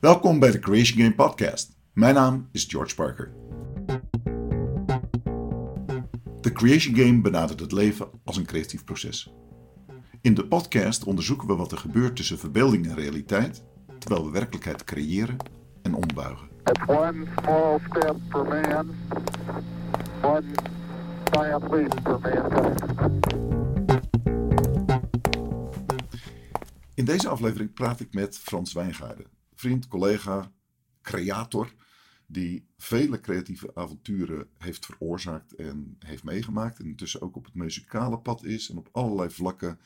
Welkom bij de Creation Game Podcast. Mijn naam is George Parker. De Creation Game benadert het leven als een creatief proces. In de podcast onderzoeken we wat er gebeurt tussen verbeelding en realiteit, terwijl we werkelijkheid creëren en ombuigen. It's one small step for man, one giant leap for mankind. In deze aflevering praat ik met Frans Wijngaarden, vriend, collega, creator, die vele creatieve avonturen heeft veroorzaakt en heeft meegemaakt. En intussen ook op het muzikale pad is en op allerlei vlakken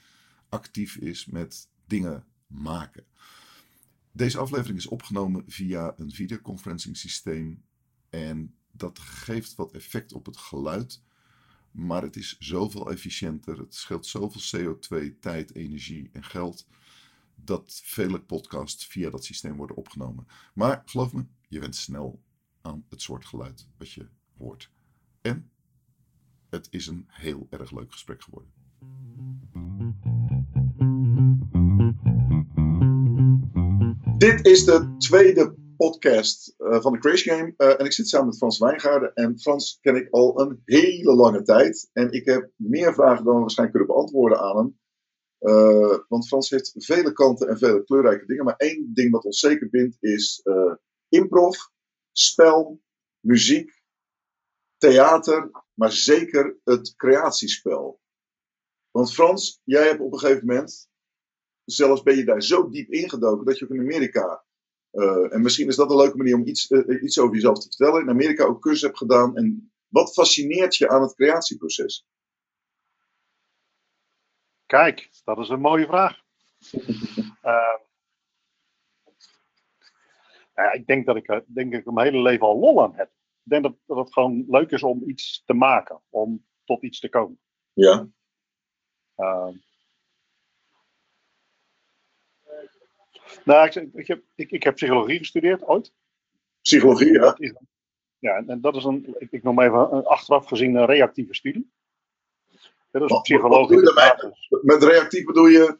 actief is met dingen maken. Deze aflevering is opgenomen via een videoconferencing systeem en dat geeft wat effect op het geluid. Maar het is zoveel efficiënter, het scheelt zoveel CO2, tijd, energie en geld dat vele podcasts via dat systeem worden opgenomen. Maar geloof me, je went snel aan het soort geluid wat je hoort. En het is een heel erg leuk gesprek geworden. Dit is de tweede podcast eh, van de Creation Game. Eh, en ik zit samen met Frans Wijngaarden. En Frans ken ik al een hele lange tijd. En ik heb meer vragen dan we waarschijnlijk kunnen beantwoorden aan hem. Uh, want Frans heeft vele kanten en vele kleurrijke dingen. Maar één ding wat ons zeker bindt is uh, improv, spel, muziek, theater, maar zeker het creatiespel. Want Frans, jij hebt op een gegeven moment, zelfs ben je daar zo diep ingedoken dat je ook in Amerika, uh, en misschien is dat een leuke manier om iets, iets over jezelf te vertellen, in Amerika ook cursus hebt gedaan. En wat fascineert je aan het creatieproces? Kijk, dat is een mooie vraag. uh, ja, ik denk dat ik, denk ik mijn hele leven al lol aan heb. Ik denk dat, dat het gewoon leuk is om iets te maken, om tot iets te komen. Ja. Uh, nou, ik, ik, heb, ik, ik heb psychologie gestudeerd ooit. Psychologie, ja. Ja, en dat is een, ik, ik noem even een achteraf gezien een reactieve studie. Dat is daarmee? Met reactief bedoel je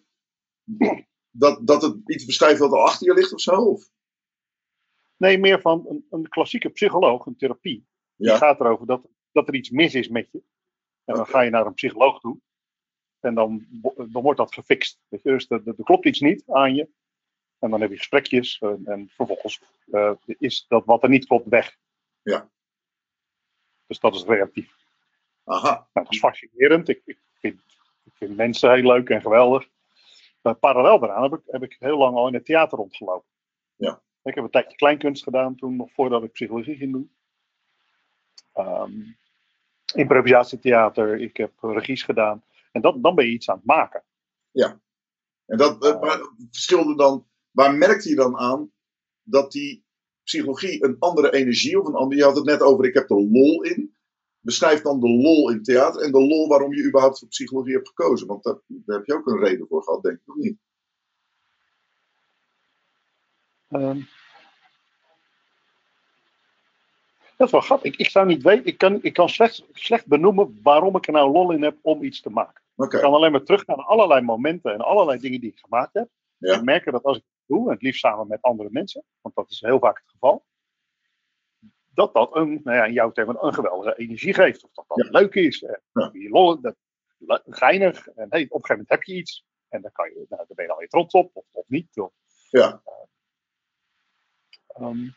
dat, dat het iets beschrijft wat al achter je ligt of zo? Of? Nee, meer van een, een klassieke psycholoog, een therapie. Die Ja. gaat erover dat, dat er iets mis is met je. En dan ga je naar een psycholoog toe. En dan, dan wordt dat gefixt. Weet je? Dus er, er er klopt iets niet aan je. En dan heb je gesprekjes. En, en vervolgens eh, is dat wat er niet klopt weg. Ja. Dus dat is reactief. Aha. Nou, dat is fascinerend. Ik, ik, vind, ik vind mensen heel leuk en geweldig. Maar parallel daaraan heb ik, heb ik heel lang al in het theater rondgelopen. Ja. Ik heb een tijdje kleinkunst gedaan toen, nog voordat ik psychologie ging doen. Ehm, improvisatietheater, ik heb regies gedaan. En dat, dan ben je iets aan het maken. En dat eh, maar verschilde dan, waar merkte je dan aan dat die psychologie een andere energie of een andere, je had het net over ik heb er lol in. Beschrijf dan de lol in theater en de lol waarom je überhaupt voor psychologie hebt gekozen. Want daar, daar heb je ook een reden voor gehad, denk ik, of niet? Ehm, dat is wel grappig. Ik, ik zou niet weten, ik kan, ik kan slecht, slecht benoemen waarom ik er nou lol in heb om iets te maken. Ik kan alleen maar teruggaan naar allerlei momenten en allerlei dingen die ik gemaakt heb. Ja. En merken dat als ik het doe, en het liefst samen met andere mensen, want dat is heel vaak het geval, dat dat een, nou ja, in jouw termen, een geweldige energie geeft. Of dat dat Ja. leuk is. En Ja. je lol, dat, geinig. En hey, op een gegeven moment heb je iets. En dan, kan je, nou, daar ben je dan weer trots op, of, of niet. Of, ja, Ehm,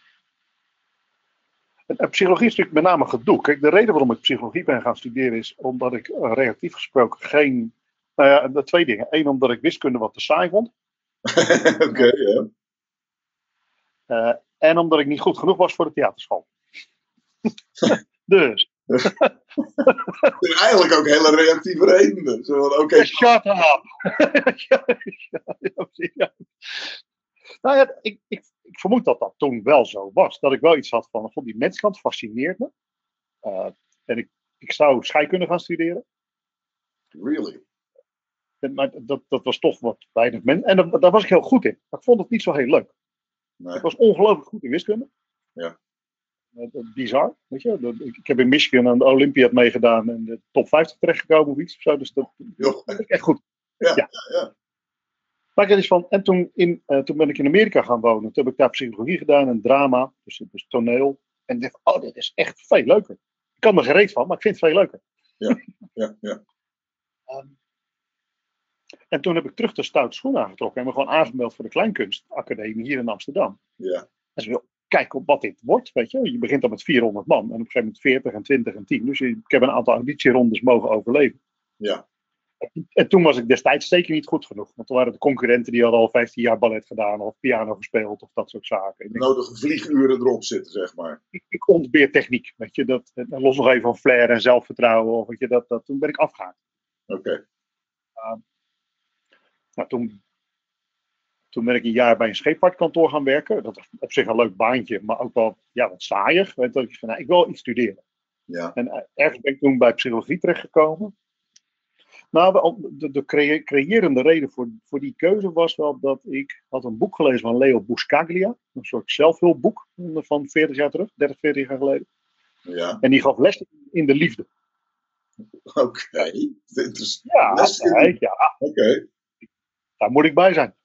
en, en psychologie is natuurlijk met name gedoe. Kijk, de reden waarom ik psychologie ben gaan studeren is omdat ik eh, reactief gesproken geen. Nou ja, de twee dingen. Eén, omdat ik wiskunde wat te saai vond. oké, ja. eh, en omdat ik niet goed genoeg was voor de theaterschool. dus. En eigenlijk ook hele reactieve redenen. Zo van, oké, Shut up! ja. Nou ja, ik, ik, ik vermoed dat dat toen wel zo was. Dat ik wel iets had van, van die menskant fascineert me. Eh, en ik, ik zou scheikunde gaan studeren. really? En, Maar dat, dat was toch wat weinig men. En daar, daar was ik heel goed in. Maar ik vond het niet zo heel leuk. Nee. Ik was ongelooflijk goed in wiskunde. Ja. Eh, bizar, weet je. Dat- ik, heb in Michigan aan de Olympiad meegedaan en de top 50 terechtgekomen of iets of zo. Dus dat, ik echt goed. Ja, Ja. ja, ja. Maar ik had iets van, en toen, in, eh, toen ben ik in Amerika gaan wonen. Toen heb ik daar psychologie gedaan en drama, dus, dus toneel. En ik dacht, oh, dit is echt veel leuker. Ik kan er gereed van, maar ik vind het veel leuker. Ja, ja. Ehm, en toen heb ik terug de stoute schoen aangetrokken en me gewoon aangemeld voor de Kleinkunstacademie hier in Amsterdam. Ja. En ze wil kijken op wat dit wordt, weet je. Je begint dan met 400 man en op een gegeven moment 40 en 20 en 10. Dus ik heb een aantal auditierondes mogen overleven. Ja. En toen was ik destijds zeker niet goed genoeg. Want toen waren de concurrenten die hadden al 15 jaar ballet gedaan of piano gespeeld of dat soort zaken. Ik, denk, Nodige vlieguren erop zitten, zeg maar. ik, ik ontbeer techniek, weet je. Dat, en los nog even van flair en zelfvertrouwen. Of, weet je, dat, dat, toen ben ik afgehaakt. Oké. Nou, toen, toen ben ik een jaar bij een scheepvaartkantoor gaan werken. Dat was op zich een leuk baantje, maar ook wel ja, wat saaier. Ik van, nou, ik wil iets studeren. Ja. En eh, ergens ben ik toen bij psychologie terechtgekomen. Nou, de, de creërende reden voor, voor die keuze was wel dat ik had een boek gelezen van Leo Buscaglia. Een soort zelfhulpboek van 40 jaar terug, 30, 40 jaar geleden. Ja. En die gaf les in de liefde. Oké. Is- Ja, Les in ja Oké. daar moet ik bij zijn.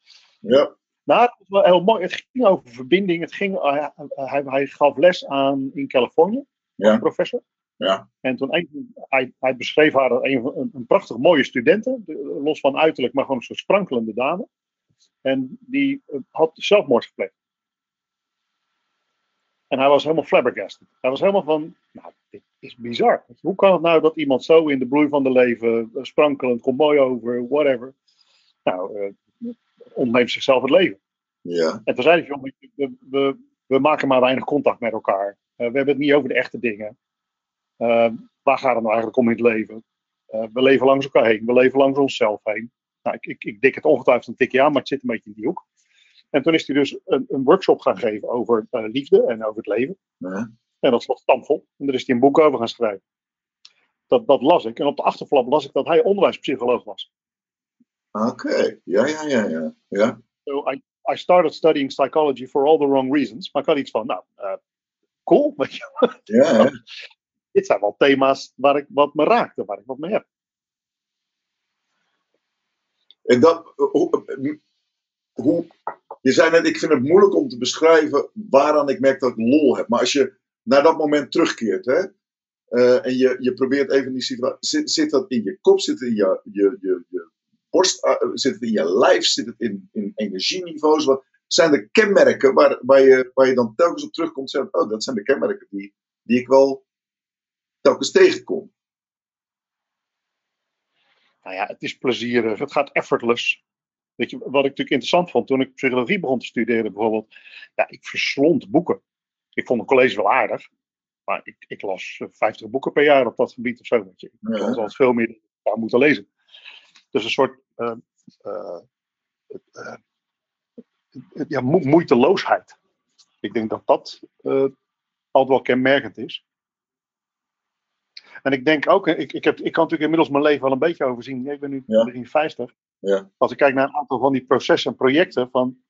Ja. Nou, het was wel heel mooi. Het ging over verbinding. Het ging, eh, hij, hij gaf les aan in Californië, Ja. een professor. Ja. En toen een, hij, hij beschreef haar als een, een, een prachtig mooie studenten, de- los van uiterlijk, maar gewoon soort sprankelende dame. En die eh, had zelfmoord gepleegd. En hij was helemaal flabbergasted. Hij was helemaal van, nou, dit is bizar. Hoe kan het nou dat iemand zo in de bloei van de leven, eh, sprankelend, komt mooi over, whatever, nou, ontneemt zichzelf het leven. Ja. En toen zei hij, joh, we, we, we maken maar weinig contact met elkaar. Eh, we hebben het niet over de echte dingen. Eh, waar gaat het nou eigenlijk om in het leven? Eh, we leven langs elkaar heen. We leven langs onszelf heen. Nou, ik, ik, ik dik het ongetwijfeld een tikje aan, maar het zit een beetje in die hoek. En toen is hij dus een, een workshop gaan geven over liefde en over het leven. Ja. En dat was stampvol. En daar is hij een boek over gaan schrijven. Dat, dat las ik. En op de achterflap las ik dat hij onderwijspsycholoog was. Oké. Ja, ja, ja, ja. Ja. So I, I started studying psychology for all the wrong reasons. Maar ik had iets van, nou, eh, cool. Ja, dit zijn wel thema's waar ik wat me raakte, waar ik wat mee heb. En dat, hoe, hoe, je zei net, ik vind het moeilijk om te beschrijven waaraan ik merk dat ik lol heb. Maar als je naar dat moment terugkeert, hè, eh, en je, je probeert even die situatie, zit, zit dat in je kop, zit het in je, je, je, je borst, eh, zit het in je lijf, zit het in, in energieniveaus? Wat zijn er kenmerken waar, waar, je, waar je dan telkens op terugkomt en zegt, oh, dat zijn de kenmerken die, die ik wel telkens tegenkom? Nou ja, het is plezierig, het gaat effortless. Weet je, wat ik natuurlijk interessant vond toen ik psychologie begon te studeren bijvoorbeeld. Ja, ik verslond boeken. Ik vond een college wel aardig. Maar ik, ik las eh, 50 boeken per jaar op dat gebied of zo. Weet je. Ik Ja. las altijd veel meer dan ik zou moeten lezen. Dus een soort eh, eh, eh, ja, mo- moeiteloosheid. Ik denk dat dat altijd wel kenmerkend is. En ik denk ook, ik, ik, heb, ik kan natuurlijk inmiddels mijn leven wel een beetje overzien. Ik ben nu Ja. begin 50. Ja. Als ik kijk naar een aantal van die processen en projecten, van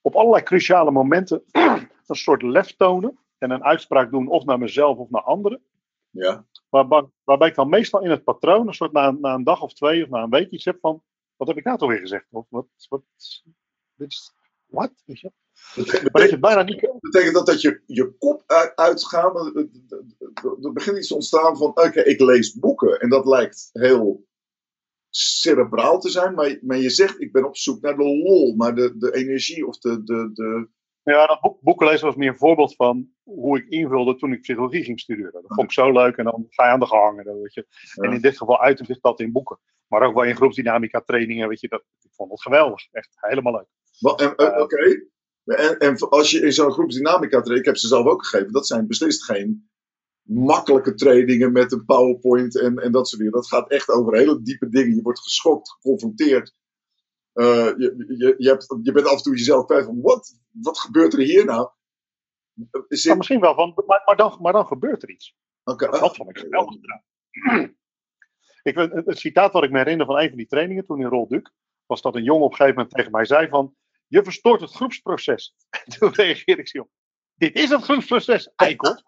op allerlei cruciale momenten een soort lef tonen en een uitspraak doen, of naar mezelf of naar anderen. Ja, Waarbij, waarbij ik dan meestal in het patroon, een soort na, na een dag of twee of na een week iets heb van, wat heb ik nou toch weer gezegd? Of wat, wat, dit is, wat? Weet je? Maar dat je het bijna niet betekent dat dat je, je kop uit, uitgaat? Er begint iets te ontstaan van, oké, ik lees boeken. En dat lijkt heel cerebraal te zijn. Maar, maar je zegt, ik ben op zoek naar de lol, naar de, de energie of de... de, de Ja, dat boek, boeken lezen was meer een voorbeeld van hoe ik invulde toen ik psychologie ging studeren. Dat vond ik zo leuk en dan ga je aan de gang dan Weet je. En in dit geval uitte zich dat in boeken. Maar ook wel in groepsdynamica trainingen, weet je, dat, ik vond het geweldig. Echt helemaal leuk. En- eh, Oké. En, en als je in zo'n groepsdynamica treedt, ik heb ze zelf ook gegeven, dat zijn beslist geen makkelijke trainingen met een PowerPoint en, en dat soort dingen. Dat gaat echt over hele diepe dingen. Je wordt geschokt, geconfronteerd. Eh, je, je, je, hebt, je bent af en toe jezelf kwijt van, wat, wat gebeurt er hier nou? Dit, misschien wel van, maar, maar, dan, maar dan gebeurt er iets. Dat vond ik geweldig gedaan. Ik, het, het citaat wat ik me herinner van een van die trainingen toen in Rolduc, was dat een jongen op een gegeven moment tegen mij zei van, je verstoort het groepsproces. En toen reageerde ik zo dit is het groepsproces, eikel.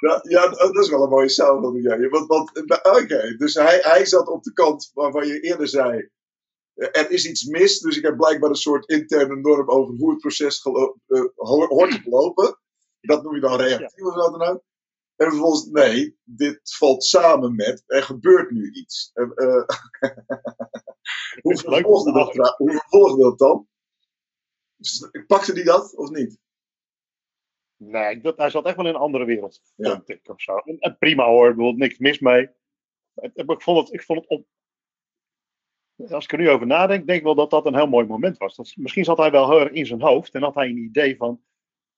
Ja, ja, dat is wel een mooie samenvatting. Ja. Want, want, eh, Oké, dus hij, hij zat op de kant waarvan je eerder zei. Er is iets mis, dus ik heb blijkbaar een soort interne norm over hoe het proces eh, ho- hoort te lopen. Dat noem je dan reactief of wat dan ook. En vervolgens, nee, dit valt samen met, er gebeurt nu iets. Eh, hoe, vervolgde dat, hoe vervolgde dat dan? Dus, Pakte die dat of niet? Nee, dat, hij zat echt wel in een andere wereld. Ja. Ik of zo. En, en prima hoor, ik bedoel, niks mis mee. Ik vond het, ik vond het op. Als ik er nu over nadenk, denk ik wel dat dat een heel mooi moment was. Dat, misschien zat hij wel heel erg in zijn hoofd en had hij een idee van.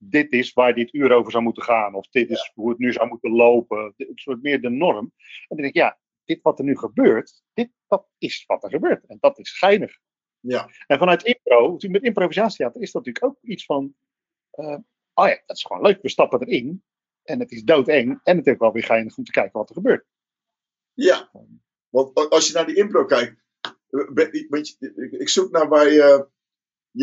Dit is waar dit uur over zou moeten gaan, of dit is hoe het nu zou moeten lopen. Een soort meer de norm. En dan denk ik, ja, dit wat er nu gebeurt, dit, dat is wat er gebeurt. En dat is geinig. Ja. En vanuit impro, met improvisatietheater, is dat natuurlijk ook iets van. eh, oh ja, dat is gewoon leuk. We stappen erin. En het is doodeng. En het is wel weer geinig om te kijken wat er gebeurt. Ja, want als je naar die impro kijkt, je- ik- zoek naar waar je,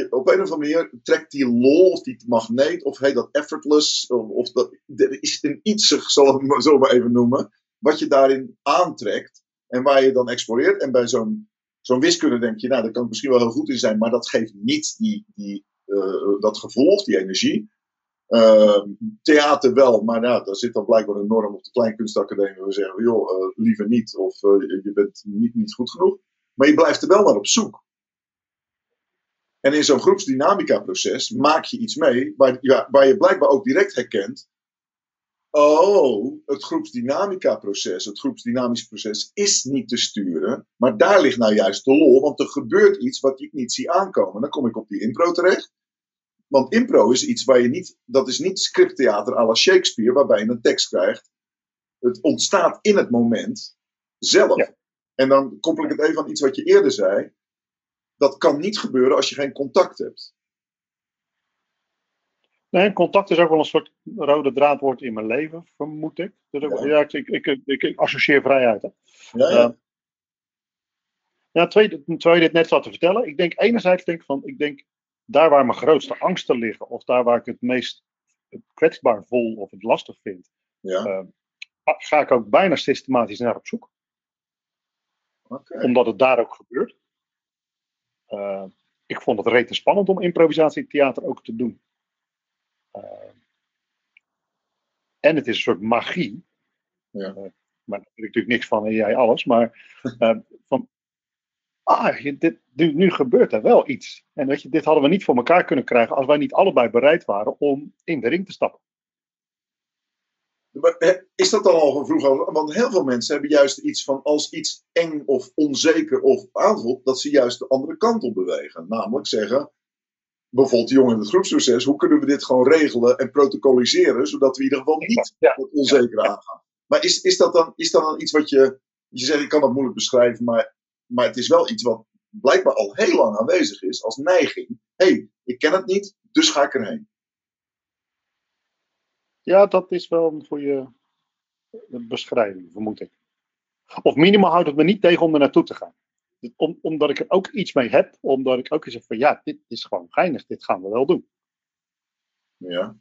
op een of andere manier trekt die lol of die magneet, of heet dat effortless, of, dat, er is een iets, zal ik maar zo maar even noemen, wat je daarin aantrekt en waar je dan exploreert. En bij zo'n zo'n wiskunde denk je, nou, daar kan ik misschien wel heel goed in zijn, maar dat geeft niet die, die, eh, dat gevoel of die energie. Uh, theater wel, maar nou, daar zit dan blijkbaar een norm op de Kleinkunstacademie. We zeggen, joh, uh, liever niet, of je bent niet, niet goed genoeg. Maar je blijft er wel naar op zoek. En in zo'n groepsdynamica-proces maak je iets mee waar, waar je blijkbaar ook direct herkent. Oh, het groepsdynamica-proces, het groepsdynamisch proces is niet te sturen. Maar daar ligt nou juist de lol, want er gebeurt iets wat ik niet zie aankomen. Dan kom ik op die impro terecht. Want impro is iets waar je niet, dat is niet scripttheater à la Shakespeare, waarbij je een tekst krijgt. Het ontstaat in het moment zelf. En dan koppel ik het even aan iets wat je eerder zei. Dat kan niet gebeuren als je geen contact hebt. Nee, contact is ook wel een soort rode draadwoord in mijn leven, vermoed ik. Dus ook, Ja. ja. ik, ik, ik, associeer vrijheid. Hè. Ja, ja. Ja. Ja, tweede, terwijl je dit net zat te vertellen, ik denk enerzijds denk ik van, ik denk daar waar mijn grootste angsten liggen, of daar waar ik het meest kwetsbaar voel of het lastig vind, ja. eh, ga- ga ik ook bijna systematisch naar op zoek. Omdat het daar ook gebeurt. Eh, ik vond het rete spannend om improvisatietheater ook te doen. Eh, en het is een soort magie. Ja. Eh, maar daar weet ik natuurlijk niks van en jij alles. Maar van, ah, dit, nu, nu gebeurt er wel iets. En weet je, dit hadden we niet voor elkaar kunnen krijgen als wij niet allebei bereid waren om in de ring te stappen. Is dat dan al vroeg over? Want heel veel mensen hebben juist iets van als iets eng of onzeker of aanvoelt, dat ze juist de andere kant op bewegen. Namelijk zeggen, bijvoorbeeld de jongen in het groepsproces, hoe kunnen we dit gewoon regelen en protocoliseren, zodat we in ieder geval niet Ja. het onzekere aangaan. Maar is, is, dat dan, is dat dan iets wat je, je zegt, ik kan dat moeilijk beschrijven, maar, maar het is wel iets wat blijkbaar al heel lang aanwezig is als neiging. Hé, hey, ik ken het niet, dus ga ik erheen. Ja, dat is wel een goede beschrijving, vermoed ik. Of minimaal houdt het me niet tegen om er naartoe te gaan. Om, omdat ik er ook iets mee heb, omdat ik ook eens zeg van ja, dit is gewoon geinig, dit gaan we wel doen. Ja,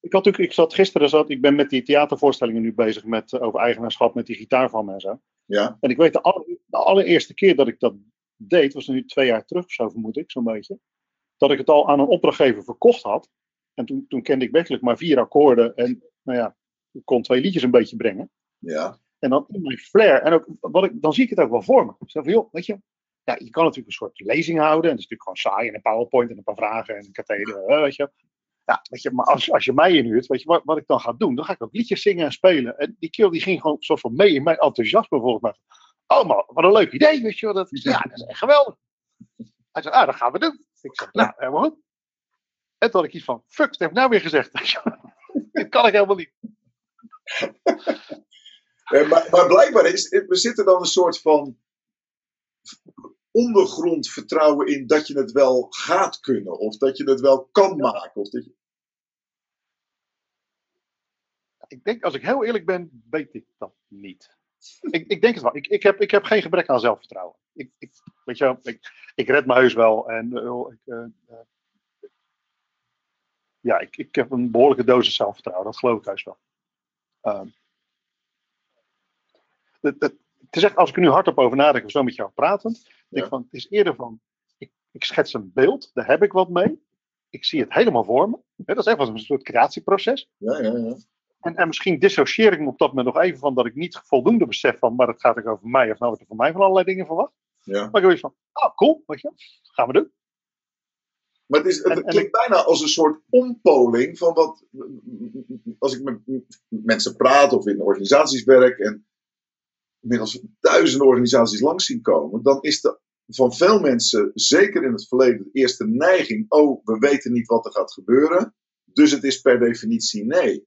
Ik, had natuurlijk, ik zat gisteren, zat, ik ben met die theatervoorstellingen nu bezig met, eh, over eigenaarschap met die gitaar van me en zo. ja, En ik weet de, aller- de allereerste keer dat ik dat deed, was nu twee jaar terug of zo vermoed ik, zo'n beetje. Dat ik het al aan een opdrachtgever verkocht had. En toen, toen kende ik werkelijk maar vier akkoorden en nou ja, ik kon twee liedjes een beetje brengen. ja, En dan in mijn flair. En ook, wat ik, dan zie ik het ook wel voor me. Ik zeg van, joh, weet je, ja, je kan natuurlijk een soort lezing houden. En dat is natuurlijk gewoon saai en een PowerPoint en een paar vragen en een katheder, hè, weet je. Ja, weet je, maar als, als je mij inhuurt, weet je, wat, wat ik dan ga doen, dan ga ik ook liedjes zingen en spelen. En die kerel die ging gewoon soort van mee in mijn enthousiasme volgens mij. Oh man, wat een leuk idee, weet je wel. Dat, ja, dat is echt geweldig. Hij zei, ah, dat gaan we doen. Ik zeg, nou, helemaal goed. En toen had ik iets van, fuck, dat heb ik nou weer gezegd. Dit kan ik helemaal niet. Maar, maar blijkbaar is, er zit er dan een soort van ondergrond vertrouwen in dat je het wel gaat kunnen. Of dat je het wel kan maken. Of dat je, Ik denk, als ik heel eerlijk ben, weet ik dat niet. Ik, ik denk het wel. Ik, ik, heb, ik heb geen gebrek aan zelfvertrouwen. Ik, ik, weet je wel, ik, ik red me heus wel. En eh, ik, eh, eh, ja, ik, ik heb een behoorlijke dosis zelfvertrouwen. Dat geloof ik heus wel. Ehm, het, het, het is echt, als ik er nu hardop over nadenk, of zo met jou pratend, denk van, het is eerder van, ik, ik schets een beeld, daar heb ik wat mee. Ik zie het helemaal voor me. Dat is echt wel een soort creatieproces. Ja, ja, ja. En, en misschien dissocieer ik me op dat moment nog even van dat ik niet voldoende besef van, maar het gaat ook over mij, of nou wordt er van mij van allerlei dingen verwacht. ja. Maar ik heb iets van, oh cool, weet je, gaan we doen. Maar het, is, het En- en- klinkt bijna als een soort ompoling van wat. Als ik met mensen praat of in organisaties werk en inmiddels duizenden organisaties langs zien komen, dan is de van veel mensen, zeker in het verleden, de eerste neiging: oh, we weten niet wat er gaat gebeuren, dus het is per definitie nee.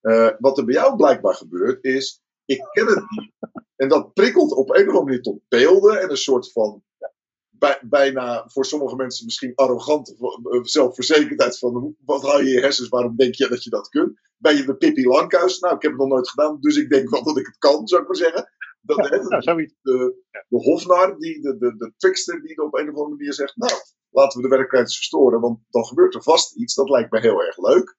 Eh, wat er bij jou blijkbaar gebeurt, is: ik ken het niet. En dat prikkelt op een of andere manier tot beelden en een soort van bij- bijna voor sommige mensen misschien arrogante eh, zelfverzekerdheid van wat hou je je hersens, waarom denk je dat je dat kunt? Ben je de Pippi Langkous? Nou, ik heb het nog nooit gedaan, dus ik denk wel dat ik het kan, zou ik maar zeggen. Dat, hè, Nou, zoiets. de, de hofnar, die, de, de, de trickster die op een of andere manier zegt, nou, laten we de werkelijkheid verstoren, want dan gebeurt er vast iets, dat lijkt me heel erg leuk.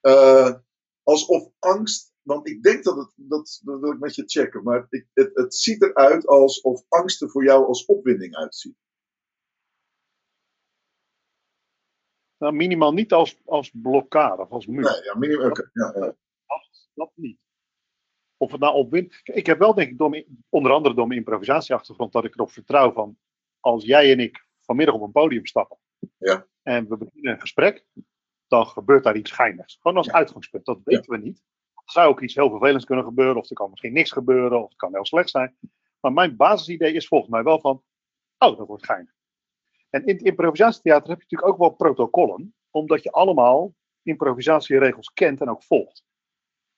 Eh, alsof angst, want ik denk dat het, dat, dat wil ik met je checken, maar ik, het, het ziet eruit alsof angst er voor jou als opwinding uitziet. Nou, minimaal niet als, als blokkade of als muur. Nee, ja, minimum, oké, ja, ja. Dat, dat niet. Of het nou opwint. Kijk, Ik heb wel, denk ik, door onder andere door mijn improvisatieachtergrond, dat ik erop vertrouw van. Als jij en ik vanmiddag op een podium stappen. Ja. En we beginnen een gesprek. Dan gebeurt daar iets geinigs. Gewoon als Ja. uitgangspunt. Dat weten we niet. Zou ook iets heel vervelends kunnen gebeuren. Of er kan misschien niks gebeuren. Of het kan heel slecht zijn. Maar mijn basisidee is volgens mij wel van. Oh, dat wordt geinig. En in het improvisatietheater heb je natuurlijk ook wel protocollen. Omdat je allemaal improvisatieregels kent en ook volgt.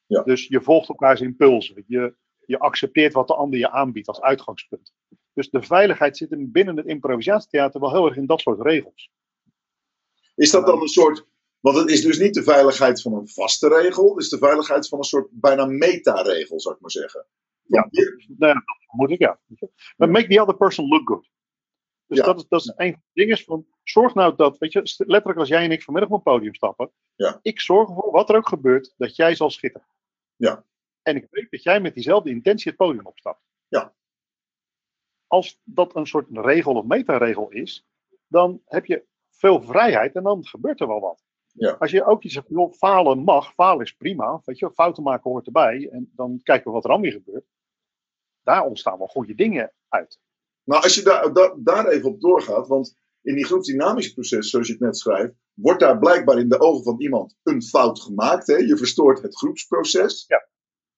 Ja. Dus je volgt elkaars impulsen. Je, je accepteert wat de ander je aanbiedt als uitgangspunt. Dus de veiligheid zit binnen het improvisatietheater wel heel erg in dat soort regels. Is dat dan een soort, want het is dus niet de veiligheid van een vaste regel, het is de veiligheid van een soort bijna meta-regel, zou ik maar zeggen. Ja. Nou ja, dat vermoed ik, ja. Maar make the other person look good. Dus Ja. dat, is, dat is een van de dingen van, zorg nou dat, weet je, letterlijk als jij en ik vanmiddag op een podium stappen, Ja. ik zorg ervoor, wat er ook gebeurt, dat jij zal schitteren. Ja. En ik weet dat jij met diezelfde intentie het podium opstapt. Ja. Als dat een soort regel of metaregel is, dan heb je veel vrijheid en dan gebeurt er wel wat. Ja. Als je ook iets zegt, joh, falen mag, falen is prima, weet je, fouten maken hoort erbij, en dan kijken we wat er dan weer gebeurt. Daar ontstaan wel goede dingen uit. Nou, als je daar, da- daar even op doorgaat, want in die groepsdynamische proces, zoals je het net schrijft, wordt daar blijkbaar in de ogen van iemand een fout gemaakt. Hè? Je verstoort het groepsproces. Ja.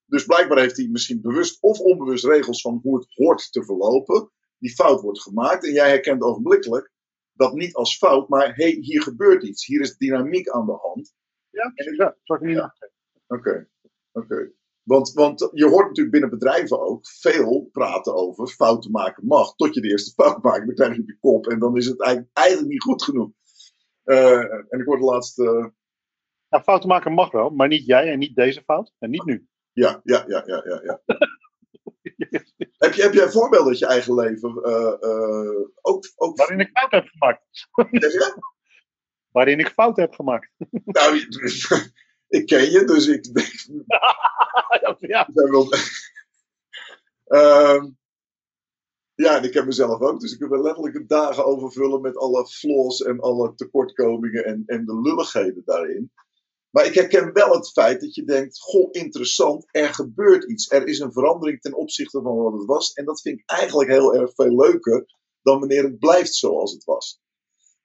Dus blijkbaar heeft hij misschien bewust of onbewust regels van hoe het hoort te verlopen. Die fout wordt gemaakt en jij herkent ogenblikkelijk dat niet als fout, maar hé, hey, hier gebeurt iets. Hier is dynamiek aan de hand. Ja, zou ik niet Ja. Oké, oké. Want, want je hoort natuurlijk binnen bedrijven ook veel praten over fouten maken mag. Tot je de eerste fout maakt, dan krijg je op je kop en dan is het eigenlijk, eigenlijk niet goed genoeg. Eh, en ik hoorde laatst, eh, Ja, fouten maken mag wel, maar niet jij en niet deze fout en niet nu. ja, ja, ja, ja, ja. ja. heb, je, heb jij voorbeelden uit je eigen leven? eh, eh, ook, ook Waarin ik fout heb gemaakt. Waarin ik fout heb gemaakt. Nou, ik ken je, dus ik denk, ja, wil- Ehm, ja, en ik heb mezelf ook. Dus ik heb er letterlijk dagen overvullen met alle flaws en alle tekortkomingen en, en de lulligheden daarin. Maar ik herken wel het feit dat je denkt: Goh, interessant, er gebeurt iets. Er is een verandering ten opzichte van wat het was. En dat vind ik eigenlijk heel erg veel leuker dan wanneer het blijft zoals het was.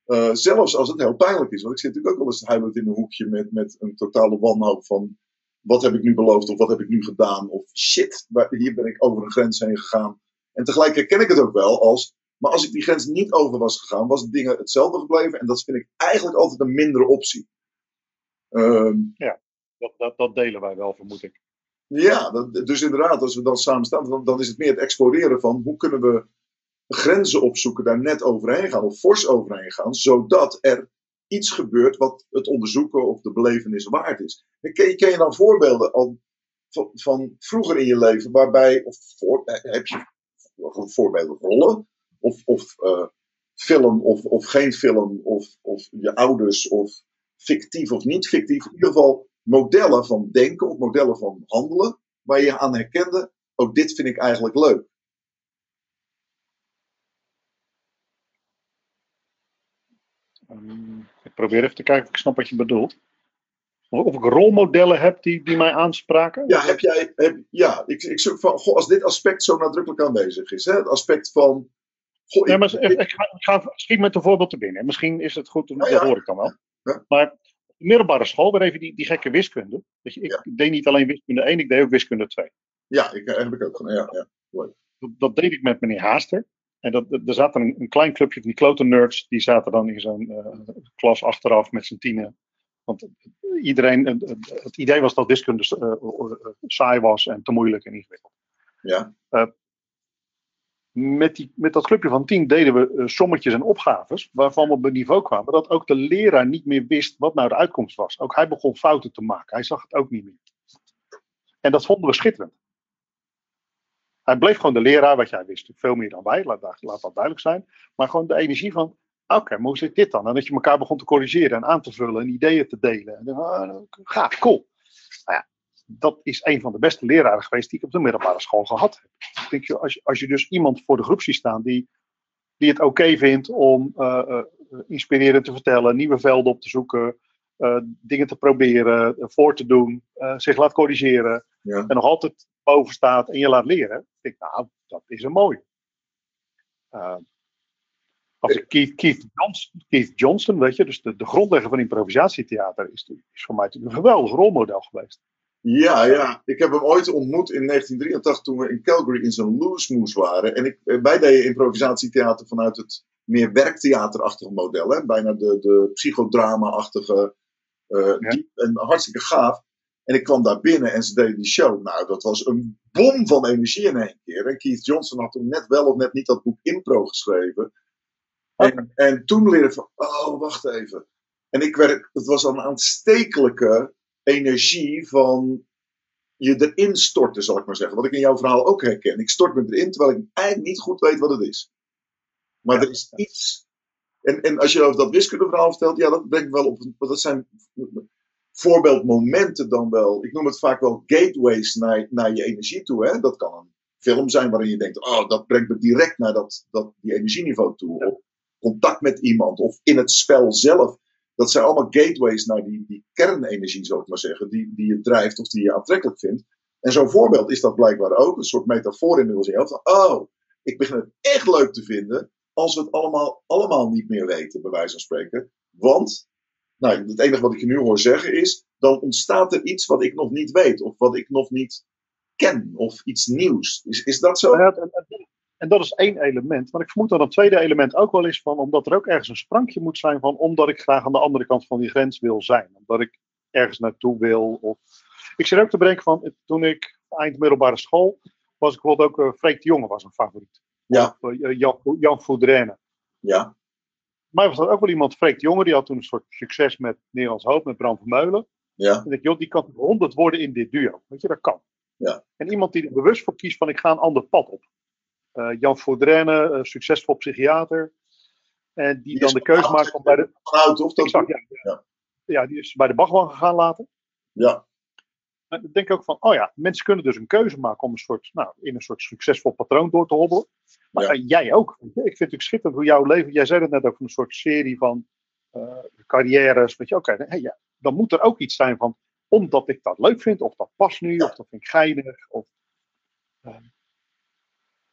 Eh, zelfs als het heel pijnlijk is. Want ik zit natuurlijk ook wel eens huilend in een hoekje met, met een totale wanhoop van wat heb ik nu beloofd of wat heb ik nu gedaan of shit, waar- hier ben ik over een grens heen gegaan. En tegelijk herken ik het ook wel als, maar als ik die grens niet over was gegaan, was dingen hetzelfde gebleven en dat vind ik eigenlijk altijd een mindere optie. Ehm, dat, dat, dat delen wij wel, vermoed ik. ja, dat, dus inderdaad, als we dan samen staan, dan, dan is het meer het exploreren van hoe kunnen we grenzen opzoeken, daar net overheen gaan of fors overheen gaan, zodat er iets gebeurt wat het onderzoeken of de belevenis waard is. En Ken je, ken je dan voorbeelden al van, van vroeger in je leven waarbij, of voor, eh, heb je voorbeelden rollen, of, of eh, film of, of geen film, of, of je ouders, of fictief of niet fictief, in ieder geval modellen van denken of modellen van handelen, waar je aan herkende, ook dit vind ik eigenlijk leuk. Ehm, ik probeer even te kijken of ik snap wat je bedoelt. Of ik rolmodellen heb die, die mij aanspraken? Ja, heb jij, heb, ja ik, ik zoek van, goh, als dit aspect zo nadrukkelijk aanwezig is, hè, het aspect van. Goh, maar ik, ik, ga, ik schiet met een voorbeeld te binnen. Misschien is het goed, nou dat hoor ik dan wel. Ja. Maar op de middelbare school, weer even die, die gekke wiskunde. Ik Ja. deed niet alleen wiskunde 1, ik deed ook wiskunde 2. ja, ik, heb ik ook gedaan. Ja, ja. Dat, dat deed ik met meneer Haaster. En dat, er zat een, een klein clubje van die klote nerds, die zaten dan in zo'n eh, klas achteraf met z'n tienen. Want iedereen, het, idee was dat wiskunde eh, eh, saai was en te moeilijk en ingewikkeld. Ja. Met, met dat clubje van tien deden we eh, sommetjes en opgaves, waarvan we op een niveau kwamen dat ook de leraar niet meer wist wat nou de uitkomst was. Ook hij begon fouten te maken. Hij zag het ook niet meer. En dat vonden we schitterend. Hij bleef gewoon de leraar, wat jij wist, veel meer dan wij, laat, dat- laat dat duidelijk zijn. Maar gewoon de energie van, oké, maar hoe zit dit dan? En dat je elkaar begon te corrigeren en aan te vullen en ideeën te delen. En, dan, ah, gaaf, cool. Nou ja, dat is een van de beste leraren geweest die ik op de middelbare school gehad heb. Ik denk, joh, als, je, als je dus iemand voor de groep ziet staan die, die het oké vindt om eh, inspirerend te vertellen, nieuwe velden op te zoeken, eh, dingen te proberen, voor te doen, zich laat corrigeren Ja. en nog altijd boven staat en je laat leren, denk ik, nou, dat is een mooie. Eh, als ik Keith, Keith, Johnston, Keith Johnston, weet je, dus de, de grondlegger van improvisatietheater, is, is voor mij natuurlijk een geweldig rolmodel geweest. Ja, ja. Ik heb hem ooit ontmoet in 1983 toen we in Calgary in zijn loose waren. En ik, eh, wij deden improvisatietheater vanuit het meer werktheaterachtige model. Hè? Bijna de, de psychodrama-achtige. eh, Ja. diep en hartstikke gaaf. En ik kwam daar binnen en ze deden die show. Nou, dat was een bom van energie in één keer. En Keith Johnson had toen net wel of net niet dat boek Impro geschreven. En, en toen leerde ik van, oh, wacht even. En ik werd, het was een aanstekelijke energie van je erin storten, zal ik maar zeggen. Wat ik in jouw verhaal ook herken. Ik stort me erin, terwijl ik eigenlijk niet goed weet wat het is. Maar er is iets. En, en als je over dat wiskundeverhaal vertelt, ja, dat brengt wel op. Dat zijn voorbeeldmomenten dan wel. Ik noem het vaak wel gateways naar, naar je energie toe. Hè? Dat kan een film zijn waarin je denkt: oh, dat brengt me direct naar dat, dat, die energieniveau toe. Of contact met iemand, of in het spel zelf. Dat zijn allemaal gateways naar die, die kernenergie, zou ik maar zeggen, die, die je drijft of die je aantrekkelijk vindt. En zo'n voorbeeld is dat blijkbaar ook, een soort metafoor inmiddels in Oh, ik begin het echt leuk te vinden als we het allemaal, allemaal niet meer weten, bij wijze van spreken. Want, nou, het enige wat ik je nu hoor zeggen is, dan ontstaat er iets wat ik nog niet weet, of wat ik nog niet ken, of iets nieuws. Is, is dat zo? Ja, en, dat is één element. Maar ik vermoed dat het tweede element ook wel is van, omdat er ook ergens een sprankje moet zijn van, omdat ik graag aan de andere kant van die grens wil zijn. Omdat ik ergens naartoe wil. Of... Ik zit ook te bedenken van, toen ik eind middelbare school, was ik bijvoorbeeld ook, uh, Freek de Jonge was een favoriet. Ja. Of, uh, Jan, Jan Foudrenne. Ja. Maar was er ook wel iemand, Freek de Jonge, die had toen een soort succes met Nederlands Hoop, met Bram van Meulen. Ja. En ik, joh, die kan honderd worden in dit duo. Weet je, dat kan. Ja. En iemand die er bewust voor kiest van ik ga een ander pad op. Uh, Jan Foudrenne, uh, succesvol psychiater. En die, Die dan de keuze maakt om bij de. Of dat? Exact, ja, ja. Die is bij de Bachman gegaan later. Ja. En dan denk ik ook van, oh ja, mensen kunnen dus een keuze maken om een soort, nou, in een soort succesvol patroon door te hobbelen. Maar Ja. uh, jij ook. Ik vind het natuurlijk schitterend hoe jouw leven, jij zei het net ook, van een soort serie van uh, carrières. Weet je, oké, okay, hey, ja, dan moet er ook iets zijn van, omdat ik dat leuk vind, of dat past nu, Ja. of dat vind ik geinig. Of, uh,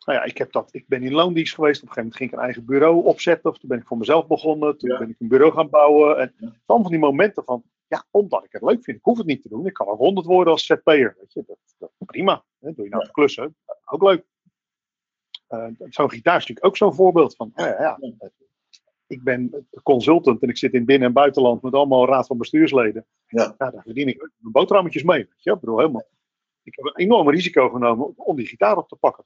nou ja, ik, heb dat, ik ben in loondienst geweest. Op een gegeven moment ging ik een eigen bureau opzetten. Of toen ben ik voor mezelf begonnen. Toen Ja. ben ik een bureau gaan bouwen. En Ja. dan van die momenten van, ja, omdat ik het leuk vind. Ik hoef het niet te doen. Ik kan ook honderd worden als ZP'er. Weet je, dat, dat prima. Hè? Doe je nou Ja. klussen, ook leuk. Uh, zo'n gitaar is natuurlijk ook zo'n voorbeeld van, ja, ja, ja. Ik ben consultant en ik zit in binnen- en buitenland met allemaal raad van bestuursleden. Ja. daar verdien ik mijn boterhammetjes mee. Weet je? Ik bedoel, helemaal. Ik heb een enorm risico genomen om die gitaar op te pakken.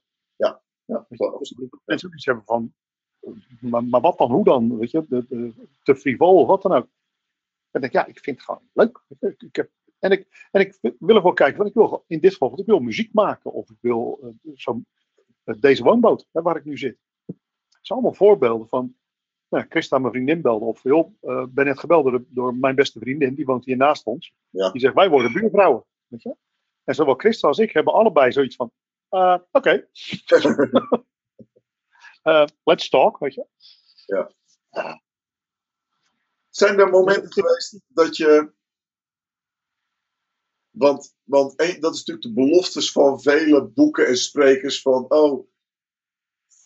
Ja. Dus mensen ook iets hebben van, maar, maar wat dan, hoe dan? Weet je, de, de, te frivol of wat dan ook. En denk ik, ja, ik vind het gewoon leuk. Ik, ik heb, en, ik, en ik wil er wel kijken, want ik wil in dit geval, ik wil muziek maken. Of ik wil uh, zo, uh, deze woonboot, hè, waar ik nu zit. Het zijn allemaal voorbeelden van, nou, Christa, mijn vriendin, belde op. Joh, uh, ben net gebeld door, door, mijn beste vriendin, die woont hier naast ons. Ja. Die zegt, wij worden buurvrouwen. Weet je? En zowel Christa als ik hebben allebei zoiets van, uh, oké. Okay. uh, let's talk, weet je. Ja. Zijn er momenten geweest dat je. Want, want dat is natuurlijk de beloftes van vele boeken en sprekers: van oh,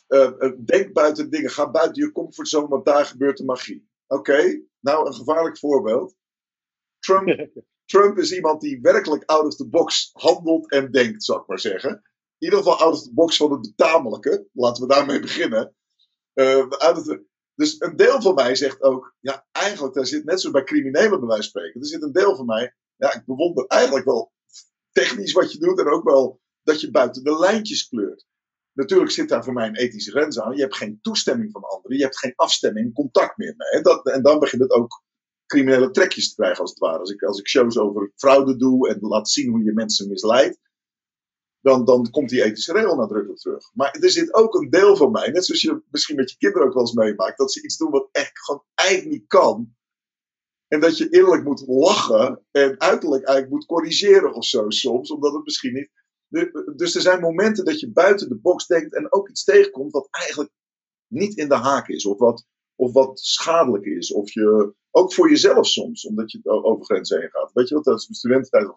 eh, eh, denk buiten dingen, ga buiten je comfortzone, want daar gebeurt de magie. Oké, nou een gevaarlijk voorbeeld. Trump, Trump is iemand die werkelijk out of the box handelt en denkt, zou ik maar zeggen. In ieder geval out of the box van het betamelijke. Laten we daarmee beginnen. The, dus een deel van mij zegt ook, ja, eigenlijk, daar zit net zoals bij criminelen bij wijze van spreken. Er zit een deel van mij, ja, ik bewonder eigenlijk wel technisch wat je doet en ook wel dat je buiten de lijntjes kleurt. Natuurlijk zit daar voor mij een ethische grens aan. Je hebt geen toestemming van anderen. Je hebt geen afstemming, contact meer mee. Dat, en dan begint het ook criminele trekjes te krijgen, als het ware. Als ik, als ik shows over fraude doe en laat zien hoe je mensen misleidt, dan, dan komt die ethische regel nadrukkelijk terug. Maar er zit ook een deel van mij, net zoals je misschien met je kinderen ook wel eens meemaakt, dat ze iets doen wat echt gewoon eigenlijk niet kan. En dat je innerlijk moet lachen en uiterlijk eigenlijk moet corrigeren of zo soms, omdat het misschien niet. Dus er zijn momenten dat je buiten de box denkt en ook iets tegenkomt wat eigenlijk niet in de haak is, of wat, of wat schadelijk is. Of je, ook voor jezelf soms, omdat je over grenzen heen gaat. Weet je wat, dat is de studententijd.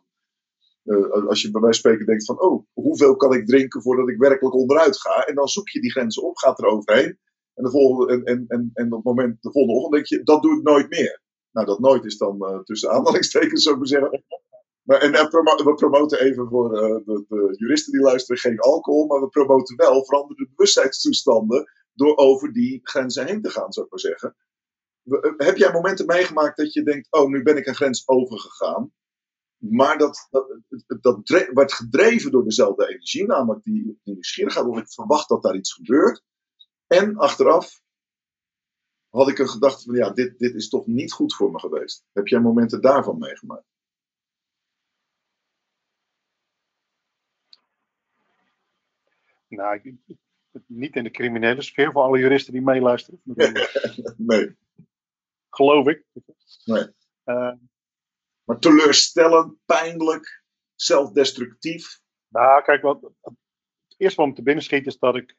Uh, als je bij mij spreken denkt van, oh, hoeveel kan ik drinken voordat ik werkelijk onderuit ga? En dan zoek je die grenzen op, gaat er overheen. En, de volgende, en, en, en, en op het moment, de volgende ochtend denk je, dat doe ik nooit meer. Nou, dat nooit is dan uh, tussen aanhalingstekens, zou ik maar zeggen. Maar, en, we promoten even voor de, de, juristen die luisteren geen alcohol, maar we promoten wel veranderde bewustzijnstoestanden door over die grenzen heen te gaan, zou ik maar zeggen. Eh, heb jij momenten meegemaakt dat je denkt, oh, nu ben ik een grens overgegaan. Maar dat, dat, dat, werd gedreven door dezelfde energie, namelijk die, die nieuwsgierigheid, of ik verwacht dat daar iets gebeurt. En achteraf had ik een gedachte van, ja, dit, dit is toch niet goed voor me geweest. Heb jij momenten daarvan meegemaakt? Nou, ik, niet in de criminele sfeer voor alle juristen die meeluisteren. nee. Geloof ik. Nee. Uh, maar teleurstellend, pijnlijk, zelfdestructief. Nou, kijk, wat, het eerste wat me te binnen schiet is dat ik,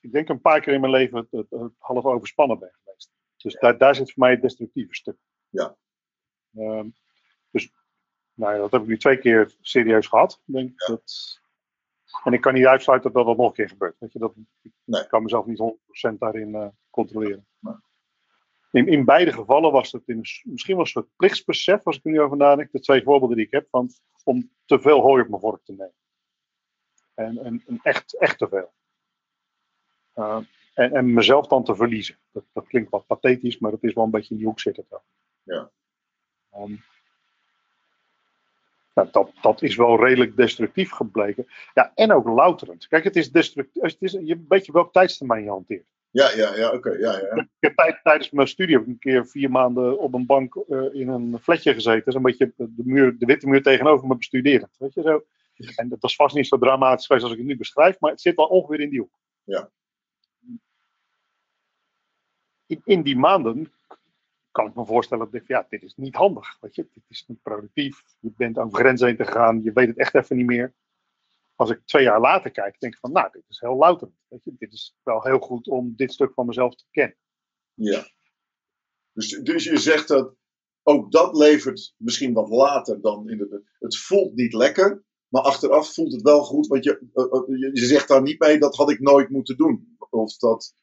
ik denk een paar keer in mijn leven het, het, het half overspannen ben geweest. Dus daar, daar zit voor mij het destructieve stuk. Ja. Uh, dus, nou ja, dat heb ik nu twee keer serieus gehad. Ik denk ja. dat en ik kan niet uitsluiten dat dat nog een keer gebeurt. Weet je, dat, Ik kan mezelf niet 100% daarin uh, controleren. In, in beide gevallen was het in, misschien wel een soort plichtsbesef, als ik er nu over nadenk. De twee voorbeelden die ik heb, van, om te veel hooi op mijn vork te nemen. En, en, en echt, echt te veel. Uh, en, en mezelf dan te verliezen. Dat, dat klinkt wat pathetisch, maar dat is wel een beetje in die hoek zitten. Ja. Um, nou, dat, dat is wel redelijk destructief gebleken. Ja, en ook louterend. Kijk, het is destructief. Het is, je weet je welk tijdstermijn je hanteert. Ja, ja, ja, oké. ja, ja. Ik heb tijd, tijdens mijn studie heb ik een keer vier maanden op een bank uh, in een flatje gezeten. Een beetje de, muur, de witte muur tegenover me bestuderend. Weet je zo. En dat was vast niet zo dramatisch geweest als ik het nu beschrijf, maar het zit wel ongeveer in die hoek. Ja. In, in die maanden kan ik me voorstellen dat ik ja, dit is niet handig. Weet je? Dit is niet productief. Je bent over grenzen heen te gaan. Je weet het echt even niet meer. Als ik twee jaar later kijk, denk ik van, nou, dit is heel louter. Weet je? Dit is wel heel goed om dit stuk van mezelf te kennen. Ja. Dus, dus je zegt dat ook dat levert misschien wat later dan in de. Het voelt niet lekker, maar achteraf voelt het wel goed. Want je, uh, uh, je zegt daar niet mee, dat had ik nooit moeten doen. Of dat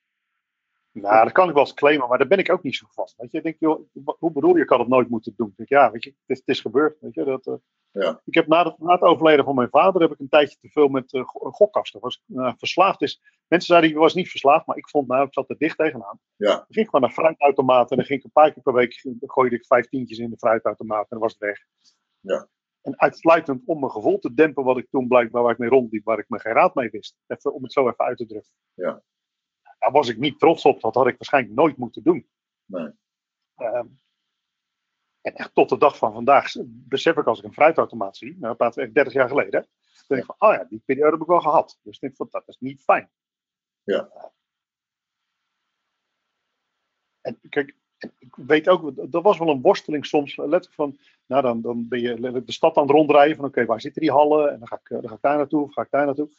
nou, dat kan ik wel eens claimen, maar daar ben ik ook niet zo van. Weet je, ik denk, joh, hoe bedoel je, ik had het nooit moeten doen? denk, ja, weet je, het is, het is gebeurd. Weet je, dat, uh, ja. Ik heb na, het, na het overlijden van mijn vader heb ik een tijdje te veel met uh, gokkasten. Was, uh, verslaafd is. Mensen zeiden, ik was niet verslaafd, maar ik vond, nou, ik zat er dicht tegenaan. Ja. Ik ging gewoon naar fruitautomaten en dan ging ik een paar keer per week, gooide ik vijf tientjes in de fruitautomaat en dan was het weg. Ja. En uitsluitend om mijn gevoel te dempen, wat ik toen blijkbaar waar ik mee rondliep, waar ik me geen raad mee wist. Even, om het zo even uit te drukken. Ja daar was ik niet trots op. Dat had ik waarschijnlijk nooit moeten doen. Nee. Uh, en echt tot de dag van vandaag besef ik als ik een fruitautomaat zie, nou praten we echt 30 jaar geleden, dan denk ik van, oh ja, die periode heb ik wel gehad. Dus ik dat is niet fijn. Ja. En kijk, ik weet ook, dat was wel een worsteling soms, letterlijk van, nou dan, dan ben je de stad aan het rondrijden van, oké, waar zitten die hallen? En dan ga, ik, dan ga ik daar naartoe, of ga ik daar naartoe?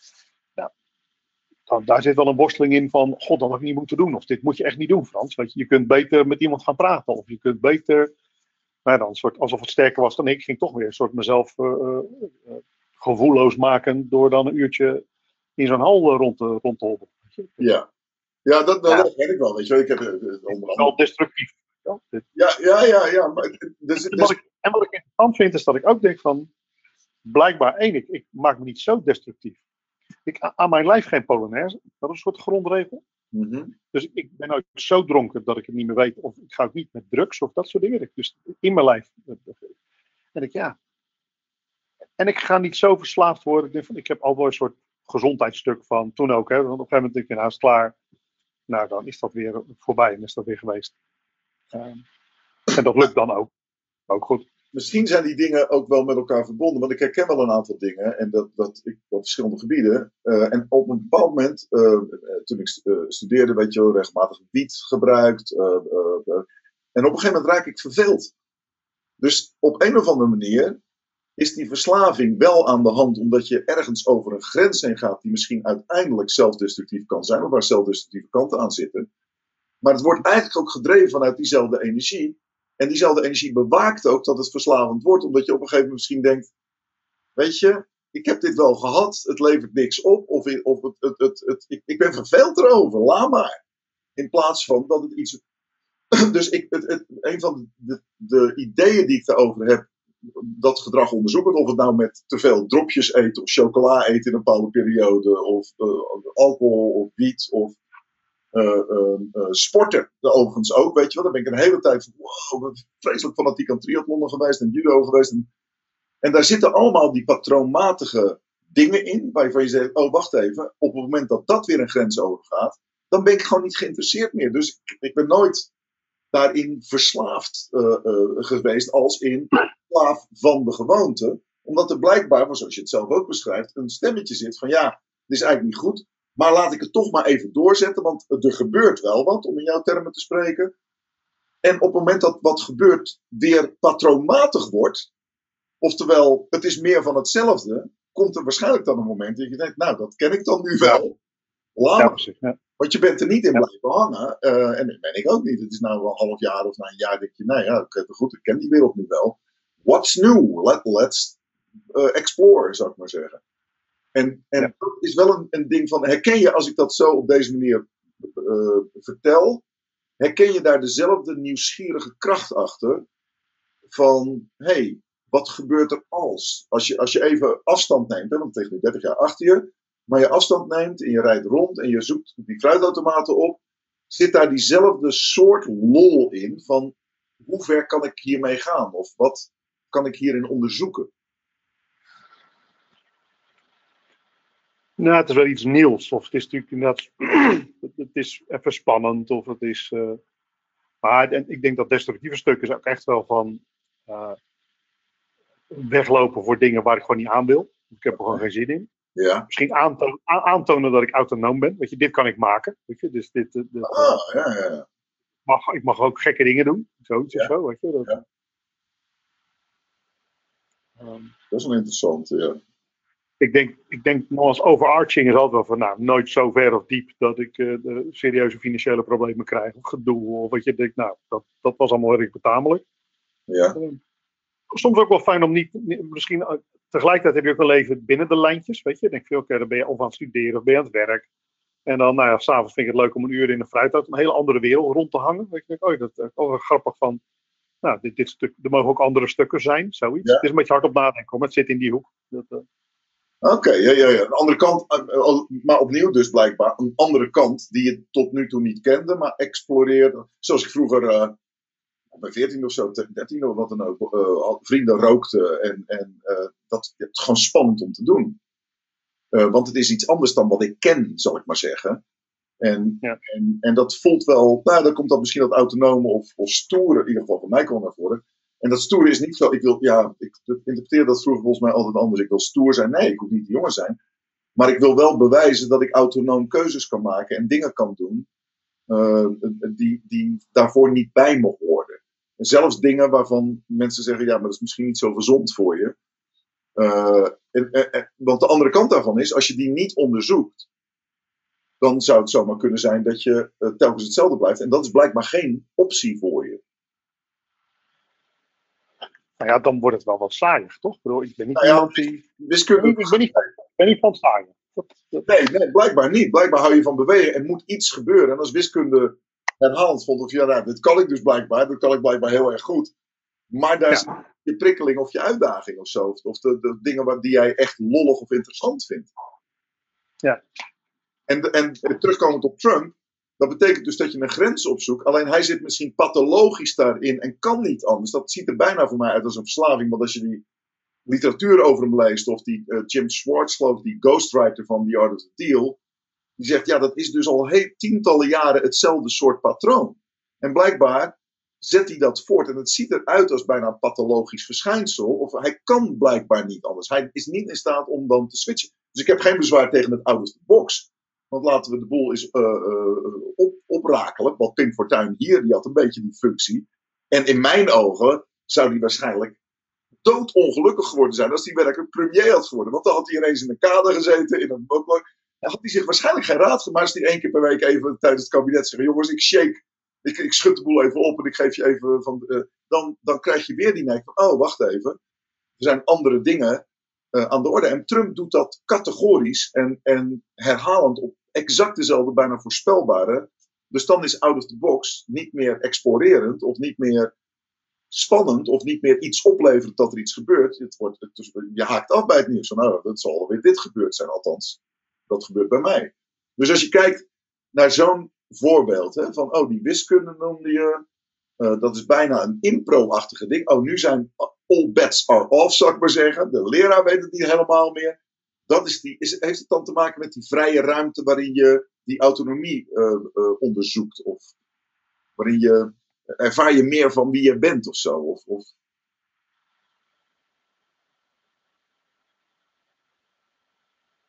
oh, daar zit wel een worsteling in van, god, dat had ik niet moeten doen. Of dit moet je echt niet doen, Frans. Weet je, je kunt beter met iemand gaan praten. Of je kunt beter, nou, dan soort, alsof het sterker was dan ik, ging toch weer een soort mezelf eh, eh, eh, gevoelloos maken door dan een uurtje in zo'n hal rond te, rond te hobbelen. Ja, ja dat, dat, Ja. dat weet ik wel. Weet je, ik heb onder Het andere. wel destructief. Ja, Ja, ja, ja, ja. Maar, dus, En dus, wat, ik, en wat ik interessant vind, is dat ik ook denk van, blijkbaar één, ik, ik maak me niet zo destructief. Ik, aan mijn lijf geen Polonaise, dat is een soort grondregel. Mhm. Dus ik ben nooit zo dronken dat ik het niet meer weet. Of ik ga ook niet met drugs of dat soort dingen. Dus in mijn lijf. En ik, ja. En ik ga niet zo verslaafd worden. Ik, denk van, ik heb al wel een soort gezondheidsstuk van toen ook. Hè, want op een gegeven moment denk ik, nou is klaar. Nou, dan is dat weer voorbij en is dat weer geweest. Ehm, en dat lukt dan ook. Ook goed. Misschien zijn die dingen ook wel met elkaar verbonden. Want ik herken wel een aantal dingen. En dat, dat ik op verschillende gebieden. Eh, en op een bepaald moment, eh, eh, toen ik st- studeerde, weet je wel, regelmatig wiet gebruikt. en op een gegeven moment raak ik verveeld. Dus op een of andere manier is die verslaving wel aan de hand, omdat je ergens over een grens heen gaat die misschien uiteindelijk zelfdestructief kan zijn, waar zelfdestructieve kanten aan zitten. Maar het wordt eigenlijk ook gedreven vanuit diezelfde energie. En diezelfde energie bewaakt ook dat het verslavend wordt, omdat je op een gegeven moment misschien denkt: Weet je, ik heb dit wel gehad, het levert niks op, of, of het, het, het, ik, ik ben verveeld erover, laat maar. In plaats van dat het iets. Dus ik, een van de, de ideeën die ik daarover heb, dat gedrag onderzoeken, of het nou met te veel dropjes eten of chocola eten in een bepaalde periode, of eh, alcohol of wiet of sporten, overigens ook, weet je wel. Daar ben ik een hele tijd van, wow, vreselijk fanatiek aan triathlonnen geweest en judo geweest. En, daar zitten allemaal die patroonmatige dingen in, waarvan je zegt, oh wacht even, op het moment dat dat weer een grens overgaat, dan ben ik gewoon niet geïnteresseerd meer. Dus ik, ik ben nooit daarin verslaafd eh, eh, geweest als in slaaf van de gewoonte. Omdat er blijkbaar, zoals je het zelf ook beschrijft, een stemmetje zit van ja, dit is eigenlijk niet goed. Maar laat ik het toch maar even doorzetten, want er gebeurt wel wat, om in jouw termen te spreken. En op het moment dat wat gebeurt weer patroonmatig wordt, oftewel het is meer van hetzelfde, komt er waarschijnlijk dan een moment dat je denkt, nou dat ken ik dan nu wel. Laat Ja, maar. precies. Ja. Want je bent er niet in Ja. blijven hangen. eh, en dat ben ik ook niet. Het is nou een half jaar of na een jaar denk je, nou ja, goed, ik ken die wereld nu wel. What's new? Let, let's eh, explore, zou ik maar zeggen. En, en Ja. dat is wel een, een ding van, herken je als ik dat zo op deze manier eh, vertel, herken je daar dezelfde nieuwsgierige kracht achter van, hé, hey, wat gebeurt er als? Als je, als je even afstand neemt, hè, want tegen nu 30 jaar achter je, maar je afstand neemt en je rijdt rond en je zoekt die fruitautomaten op, zit daar diezelfde soort lol in van hoe ver kan ik hiermee gaan? Of wat kan ik hierin onderzoeken? Nou, het is wel iets nieuws. Of het is natuurlijk inderdaad. het- is even spannend. Of het is. eh, maar en ik denk dat destructieve stuk is ook echt wel van. eh, weglopen voor dingen waar ik gewoon niet aan wil. Ik heb er gewoon geen zin in. Ja. Misschien aantonen, dat ik autonoom ben. Weet je, dit kan ik maken. Weet je, dus dit, dit, dit, Ah, ja, ja, ja. mag, ik mag ook gekke dingen doen. Zoiets Ja. of zo. Weet je, dat, Ja. Ehm, Dat is wel interessant. Ja. Ik denk, ik denk nog als overarching is altijd wel van, nou, nooit zo ver of diep dat ik eh, de serieuze financiële problemen krijg of gedoe. Of wat je denkt, nou, dat, dat was allemaal erg betamelijk. Ja. Eh, soms ook wel fijn om niet, misschien, eh, tegelijkertijd heb je ook een leven binnen de lijntjes, weet je. Ik denk veel, oké, dan ben je of aan het studeren of ben je aan het werk. En dan, nou ja, s'avonds vind ik het leuk om een uur in een fruitauto, een hele andere wereld rond te hangen. Weet je, oh, dat is ook wel grappig van, nou, dit, dit stuk, er mogen ook andere stukken zijn, zoiets. Ja. Het is een beetje hard op nadenken, maar het zit in die hoek. Dat, Oké, ja, ja, ja. De andere kant, eh, eh, maar opnieuw dus blijkbaar, een andere kant die je tot nu toe niet kende, maar exploreerde. Zoals ik vroeger, eh bij 14 of zo, 13 of wat dan ook, vrienden rookten. En, en eh, dat het is gewoon spannend om te doen. Want het is iets anders dan wat ik ken, zal ik maar zeggen. En, Ja. en, en dat voelt wel, nou, dan komt dat misschien dat autonome of, of stoere, in ieder geval voor mij kwam naar voren. En dat stoere is niet zo, ik wil, ja, ik interpreteer dat vroeger volgens mij altijd anders. Ik wil stoer zijn. Nee, ik hoef niet de jongen zijn. Maar ik wil wel bewijzen dat ik autonoom keuzes kan maken en dingen kan doen eh, die, die daarvoor niet bij me horen. En zelfs dingen waarvan mensen zeggen, ja, maar dat is misschien niet zo gezond voor je. Eh, en- want de andere kant daarvan is, als je die niet onderzoekt, dan zou het zomaar kunnen zijn dat je eh, telkens hetzelfde blijft. En dat is blijkbaar geen optie voor je. Nou ja, dan wordt het wel wat saaiig, toch? Ik, bedoel, ik ben niet Nou ja, die... Wiskunde. ben niet, ik ben niet, ik ben niet van dat- Nee, nee, blijkbaar niet. Blijkbaar hou je van bewegen. Er moet iets gebeuren. En als wiskunde herhalend vond, of ja, nou, dit kan ik dus blijkbaar. Dat kan ik blijkbaar heel erg goed. Maar daar Ja. is je prikkeling of je uitdaging of zo. Of de, de dingen waar, die jij echt lollig of interessant vindt. Ja. En, en terugkomend op Trump. Dat betekent dus dat je een grens opzoekt. Alleen hij zit misschien pathologisch daarin en kan niet anders. Dat ziet er bijna voor mij uit als een verslaving. Want als je die literatuur over hem leest, of die eh, Jim Schwartz, geloof die ghostwriter van The Art of the Deal, die zegt, ja, dat is dus al heel, tientallen jaren hetzelfde soort patroon. En blijkbaar zet hij dat voort. En het ziet eruit als bijna een pathologisch verschijnsel. Of hij kan blijkbaar niet anders. Hij is niet in staat om dan te switchen. Dus ik heb geen bezwaar tegen het out of the box. Want laten we de boel eens eh, op, oprakelen. Want Pim Fortuyn hier, die had een beetje die functie. En in mijn ogen zou die waarschijnlijk doodongelukkig geworden zijn als hij werkelijk premier had geworden. Want dan had hij ineens in een kader gezeten, in een dan had hij zich waarschijnlijk geen raad gemaakt als hij één keer per week even tijdens het kabinet zegt: jongens, ik shake, ik, schud de boel even op en ik geef je even van. eh, dan, dan krijg je weer die neiging van: oh, wacht even. Er zijn andere dingen aan de orde. En Trump doet dat categorisch en, en herhalend op exact dezelfde, bijna voorspelbare. Dus dan is out of the box niet meer explorerend of niet meer spannend of niet meer iets oplevert dat er iets gebeurt. Het wordt, je haakt af bij het nieuws. Van, nou, dat zal alweer dit gebeurd zijn, althans. Dat gebeurt bij mij. Dus als je kijkt naar zo'n voorbeeld, hè, van, oh, die wiskunde noemde je. eh, dat is bijna een impro-achtige ding. Oh, nu zijn all bets are off, zou ik maar zeggen. De leraar weet het niet helemaal meer. Dat is die, is, heeft het dan te maken met die vrije ruimte waarin je die autonomie eh, eh, onderzoekt? Of waarin je ervaar je meer van wie je bent of zo? Of, of...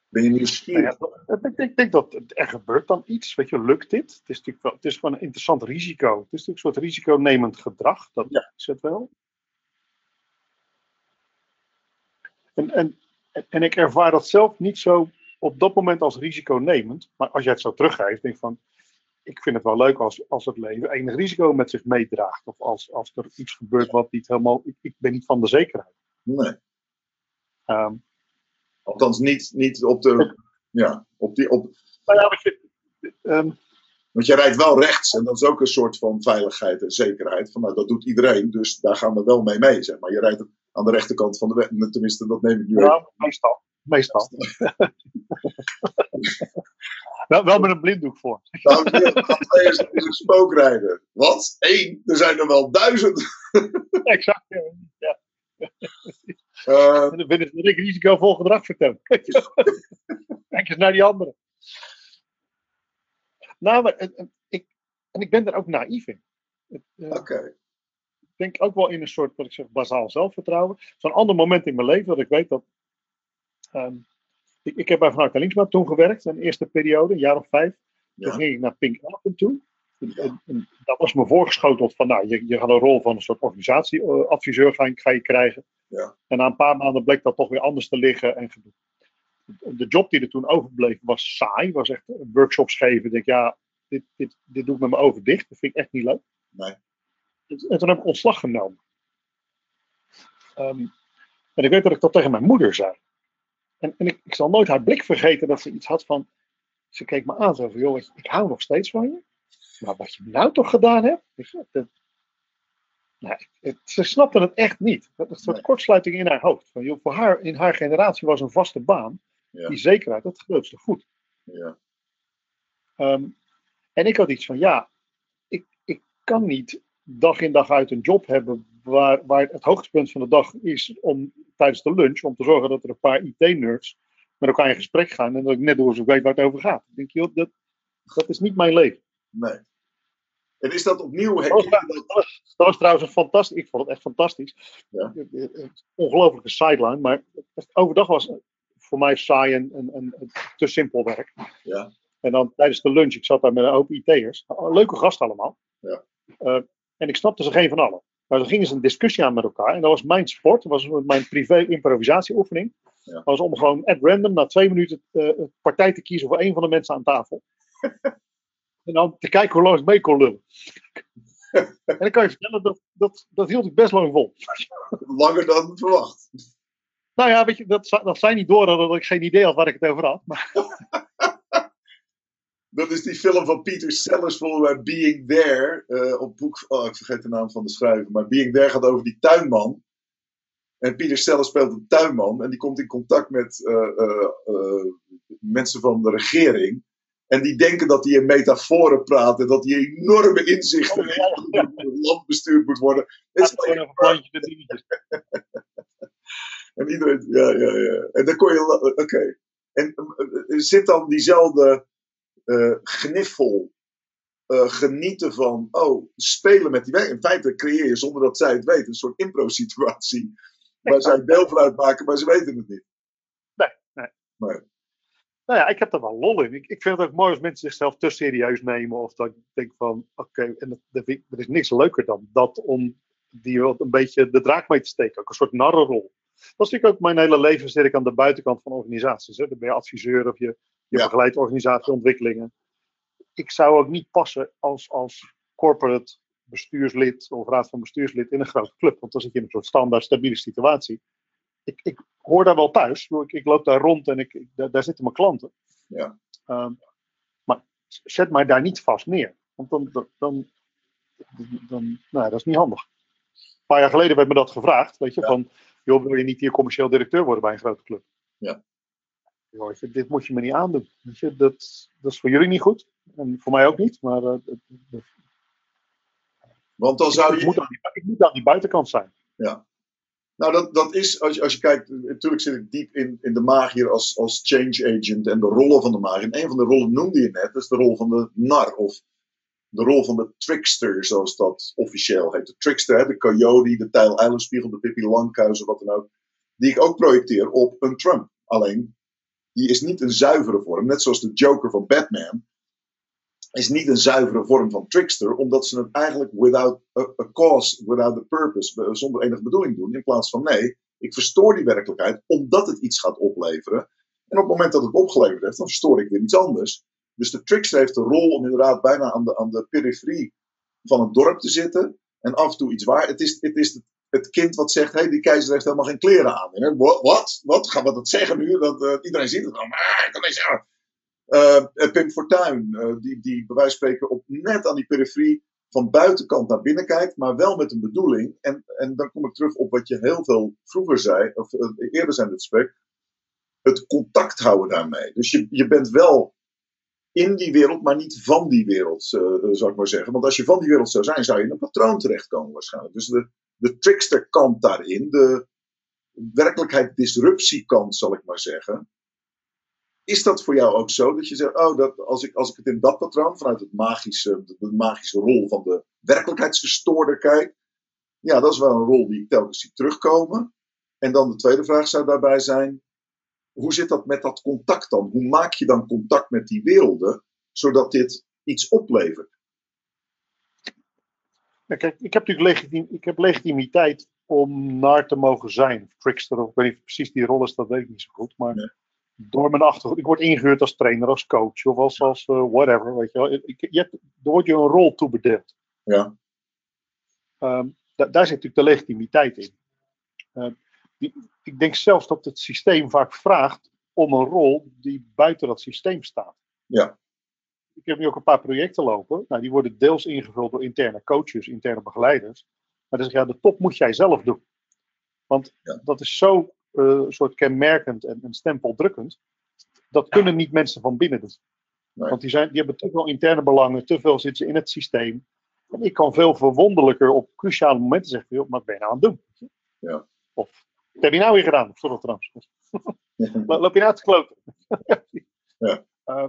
Ben je nieuwsgierig? Nou ja, ik, ik denk dat er gebeurt dan iets. Weet je, lukt dit? Het is natuurlijk wel, het is gewoon een interessant risico. Het is natuurlijk een soort risiconemend gedrag. Dat Ja. is het wel. En, en, en ik ervaar dat zelf niet zo op dat moment als risiconemend. Maar als jij het zo teruggeeft, denk ik van. Ik vind het wel leuk als, als het leven enig risico met zich meedraagt. Of als, als er iets gebeurt wat niet helemaal. Ik, ik ben niet van de zekerheid. Nee. Ehm, Althans, niet, niet op de. Ja, op die, op, nou ja, weet je, ehm, want je rijdt wel rechts en dat is ook een soort van veiligheid en zekerheid. Van, nou, dat doet iedereen, dus daar gaan we wel mee mee. Zeg maar. Je rijdt aan de rechterkant van de weg. Tenminste, dat neem ik nu even. nou, meestal. Meestal. wel, wel met een blinddoek voor. Nou, twee is, is een spookrijder. Wat? Eén? Er zijn er wel duizend. Exact. Ja. Eh, En dan dat ik risicovol gedrag vertel. Kijk eens naar die anderen. Nou, maar het- het- ik, en ik ben daar ook naïef in. Eh, Oké. Denk ook wel in een soort, wat ik zeg, bazaal zelfvertrouwen. Zo'n ander moment in mijn leven dat ik weet dat. ehm, ik, ik heb bij Vanuit Linksma toen gewerkt, een eerste periode, een jaar of vijf. Toen ging ik naar Pink Elephant toe. En- en- en dat was me voorgeschoteld van, nou, je, je gaat een rol van een soort organisatieadviseur ga, je- ga je krijgen. Ja. En na een paar maanden bleek dat toch weer anders te liggen en gedoe. De job die er toen overbleef was saai, was echt workshops geven. Ik denk, ja, dit, dit, dit doe ik met mijn ogen dicht. Dat vind ik echt niet leuk. Nee. En toen heb ik ontslag genomen. Ehm, en ik weet dat ik dat tegen mijn moeder zei. En, en ik, ik zal nooit haar blik vergeten dat ze iets had van. Ze keek me aan zo van: joh, ik hou nog steeds van je. Maar wat je nou toch gedaan hebt. Ik dat, nou, het- ze snapte het echt niet. Dat is een soort Nee. kortsluiting in haar hoofd. Van, joh, voor haar, in haar generatie was een vaste baan. Ja. Die zekerheid, dat grootste goed. Ja. Ehm, en ik had iets van, ja, ik, ik kan niet dag in dag uit een job hebben waar, waar het hoogtepunt van de dag is om tijdens de lunch, om te zorgen dat er een paar IT-nerds met elkaar in gesprek gaan en dat ik net door ze weet waar het over gaat. Ik denk, joh, dat, dat is niet mijn leven. Nee. En is dat opnieuw? Dat was, dat- dat was- dat was trouwens een fantastisch, ik vond het echt fantastisch. Ja. Ongelooflijke sideline, maar overdag was voor mij saai en, en, en te simpel werk. Ja. En dan tijdens de lunch, ik zat daar met een hoop IT'ers. Leuke gasten allemaal. Ja. Eh, en ik snapte ze geen van allen. Maar dan gingen ze een discussie aan met elkaar. En dat was mijn sport. Dat was mijn privé improvisatieoefening. Ja. Dat was om gewoon at random na twee minuten eh, partij te kiezen voor één van de mensen aan tafel. En dan te kijken hoe lang ik mee kon lullen. En dan kan je vertellen, dat, dat, dat hield ik best lang vol. Langer dan verwacht. Nou ja, weet je, dat, dat zij niet door dat ik geen idee had waar ik het over had. Maar Dat is die film van Peter Sellers, volgens mij Being There. eh, op boek, oh, ik vergeet de naam van de schrijver. Maar Being There gaat over die tuinman. En Peter Sellers speelt een tuinman. En die komt in contact met eh, eh, mensen van de regering. En die denken dat hij in metaforen praat. En dat hij enorme inzichten heeft. Hoe het land bestuurd moet worden. Het is gewoon een plantje dingetjes. En iedereen, ja, ja, ja. En dan kon je, oké. En zit dan diezelfde eh gniffel, eh, genieten van, oh, spelen met die weg. In feite creëer je zonder dat zij het weten een soort impro-situatie. Waar zij deel van uitmaken, maar ze weten het niet. Nou ja, ik heb er wel lol in. Ik, ik vind het ook mooi als mensen zichzelf te serieus nemen. Of dat ik denk van, oké, en dat, er is niks leuker dan dat om die wat een beetje de draak mee te steken. Ook een soort narrenrol. Dat zie ik ook mijn hele leven zit ik aan de buitenkant van organisaties. Hè. Dan ben je adviseur of je, je Ja. begeleidt organisatieontwikkelingen. Ik zou ook niet passen als, als corporate bestuurslid of raad van bestuurslid in een grote club. Want dan zit je in een soort standaard stabiele situatie. Ik, ik hoor daar wel thuis. Ik, ik, loop daar rond en ik, ik- daar, daar zitten mijn klanten. Ja. Ehm, maar zet mij daar niet vast neer. Want dan, dan, dan, dan nou, dat is niet handig. Een paar jaar geleden werd me dat gevraagd. Weet je, Ja. van, joh, wil je niet hier commercieel directeur worden bij een grote club? Ja. Dit moet je me niet aandoen. Weet je, dat, dat is voor jullie niet goed. En voor mij ook niet. Maar eh, Want dan zou ik, je. moet aan die, ik moet aan die buitenkant zijn. Nou, dat, dat is, als je, als je kijkt, natuurlijk zit ik diep in, in de magier als, als change agent en de rollen van de magier. En een van de rollen noemde je net, dat is de rol van de nar of de rol van de trickster, zoals dat officieel heet. De trickster, hè, de coyote, de tijl eilenspiegel, de Pippi Langkhuizen, wat dan ook. Die ik ook projecteer op een Trump. Alleen, die is niet een zuivere vorm, net zoals de Joker van Batman. Is niet een zuivere vorm van trickster, omdat ze het eigenlijk without a, cause, without a purpose, zonder enige bedoeling doen. In plaats van nee, ik verstoor die werkelijkheid omdat het iets gaat opleveren. En op het moment dat het opgeleverd heeft, dan verstoor ik weer iets anders. Dus de trickster heeft de rol om inderdaad bijna aan de, aan de periferie van het dorp te zitten. En af en toe iets waar. Het is het, is het, het kind wat zegt: hé, hey, die keizer heeft helemaal geen kleren aan. Hè, Wat? Wat? Gaan we dat zeggen nu? Dat, eh, iedereen ziet het. Maar eh, Pim Fortuyn, eh, die, die bij wijze van spreken op net aan die periferie van buitenkant naar binnen kijkt, maar wel met een bedoeling. En, en dan kom ik terug op wat je heel veel vroeger zei, of eerder zijn dit gesprek. Het contact houden daarmee. Dus je, je bent wel in die wereld, maar niet van die wereld, zou ik maar zeggen. Want als je van die wereld zou zijn, zou je in een patroon terechtkomen waarschijnlijk. Dus de, de trickster kant daarin, de werkelijkheid disruptie kant, zal ik maar zeggen. Is dat voor jou ook zo? Dat je zegt, oh, dat, als, ik, als ik het in dat patroon, vanuit het magische, de magische rol van de werkelijkheidsverstoorder kijk. Ja, dat is wel een rol die ik telkens zie terugkomen. En dan de tweede vraag zou daarbij zijn: hoe zit dat met dat contact dan? Hoe maak je dan contact met die werelden, zodat dit iets oplevert? Ja, kijk, ik heb natuurlijk ik heb legitimiteit om naar te mogen zijn. Trickster, of ik weet niet precies die rol is, dat weet ik niet zo goed. Maar Nee. door mijn achtergrond, ik word ingehuurd als trainer, als coach of als, als eh, whatever. Weet je wel. Ik, je hebt, er wordt je een rol toebedeeld. Ja, Ehm, da- daar zit natuurlijk de legitimiteit in. Eh, die, ik denk zelfs dat het systeem vaak vraagt om een rol die buiten dat systeem staat. Ja. Ik heb nu ook een paar projecten lopen. Nou, die worden deels ingevuld door interne coaches, interne begeleiders. Maar dan zeg je, ja, de top moet jij zelf doen. Want Ja. dat is zo eh, soort kenmerkend en, en stempeldrukkend. Dat kunnen niet mensen van binnen doen. Nee. Want die, zijn, die hebben te veel interne belangen, te veel zitten ze in het systeem. En ik kan veel verwonderlijker op cruciale momenten zeggen: joh, wat ben je nou aan het doen? Ja. Of wat heb je nou weer gedaan? Sorry trouwens. Lo- Loop je nou te kloten? Ja. Eh,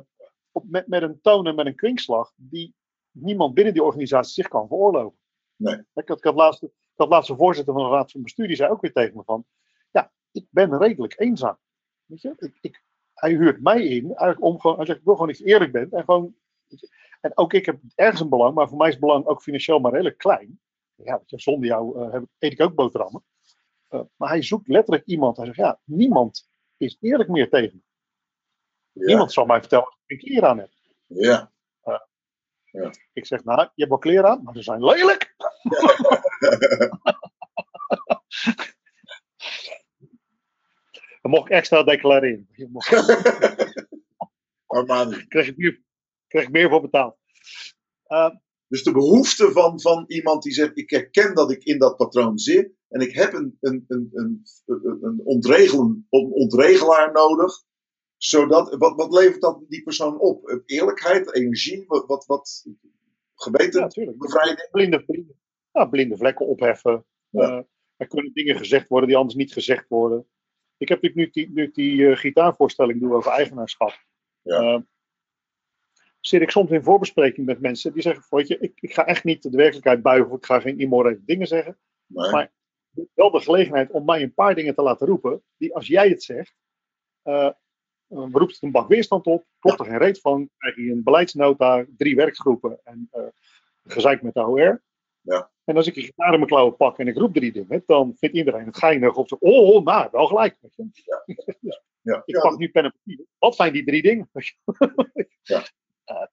op, met, met een toon en met een kwinkslag die niemand binnen die organisatie zich kan veroorloven. Nee. Ik had, ik had laatst, ik had laatst een voorzitter van de Raad van Bestuur, die zei ook weer tegen me van, ja, ik ben redelijk eenzaam. Weet je? Ik, ik, hij huurt mij in, eigenlijk om gewoon, hij zegt, ik wil gewoon dat je eerlijk bent. En, gewoon, en ook ik heb ergens een belang, maar voor mij is het belang ook financieel maar redelijk klein. Ja, je, zonder jou heb- eet ik ook boterhammen. Eh, maar hij zoekt letterlijk iemand. Hij zegt, ja, niemand is eerlijk meer tegen me. Ja, Niemand zal mij vertellen dat ik een keer aan heb. Ja. Ik zeg, nou, je hebt wel kleren aan, maar ze zijn lelijk. Dan mocht ik extra declareren. Armani. krijg ik meer, krijg ik meer voor betaald. Eh, Dus de behoefte van, van iemand die zegt: Ik herken dat ik in dat patroon zit. En ik heb een, een, een, een, een ontregelaar nodig. Zodat, wat, wat levert dat die persoon op? Eerlijkheid, energie, wat, wat, wat ja, geweten, natuurlijk. bevrijding. Blinde, blinde, ja, blinde vlekken opheffen. Ja. Eh, er kunnen dingen gezegd worden die anders niet gezegd worden. Ik heb natuurlijk nu die, nu die eh, gitaarvoorstelling doe over eigenaarschap. Ja. eh, zit ik soms in voorbespreking met mensen die zeggen: Weet je, ik, ik ga echt niet de werkelijkheid buigen, of ik ga geen immorele dingen zeggen. Nee. Maar- Wel de gelegenheid om mij een paar dingen te laten roepen, die als jij het zegt, eh, eh, roept het een bak weerstand op, klopt er geen reet van, krijg je een beleidsnota, drie werkgroepen en gezeik met de OR. Ja. En als ik een gitaar in mijn klauwen pak en ik roep drie dingen, dan vindt iedereen het geinig of zo, oh, oh, nou, wel gelijk. Weet je. Dus ja. ik Ja, pak nu pen en papier. Wat zijn die drie dingen? Je. Ja. Eh,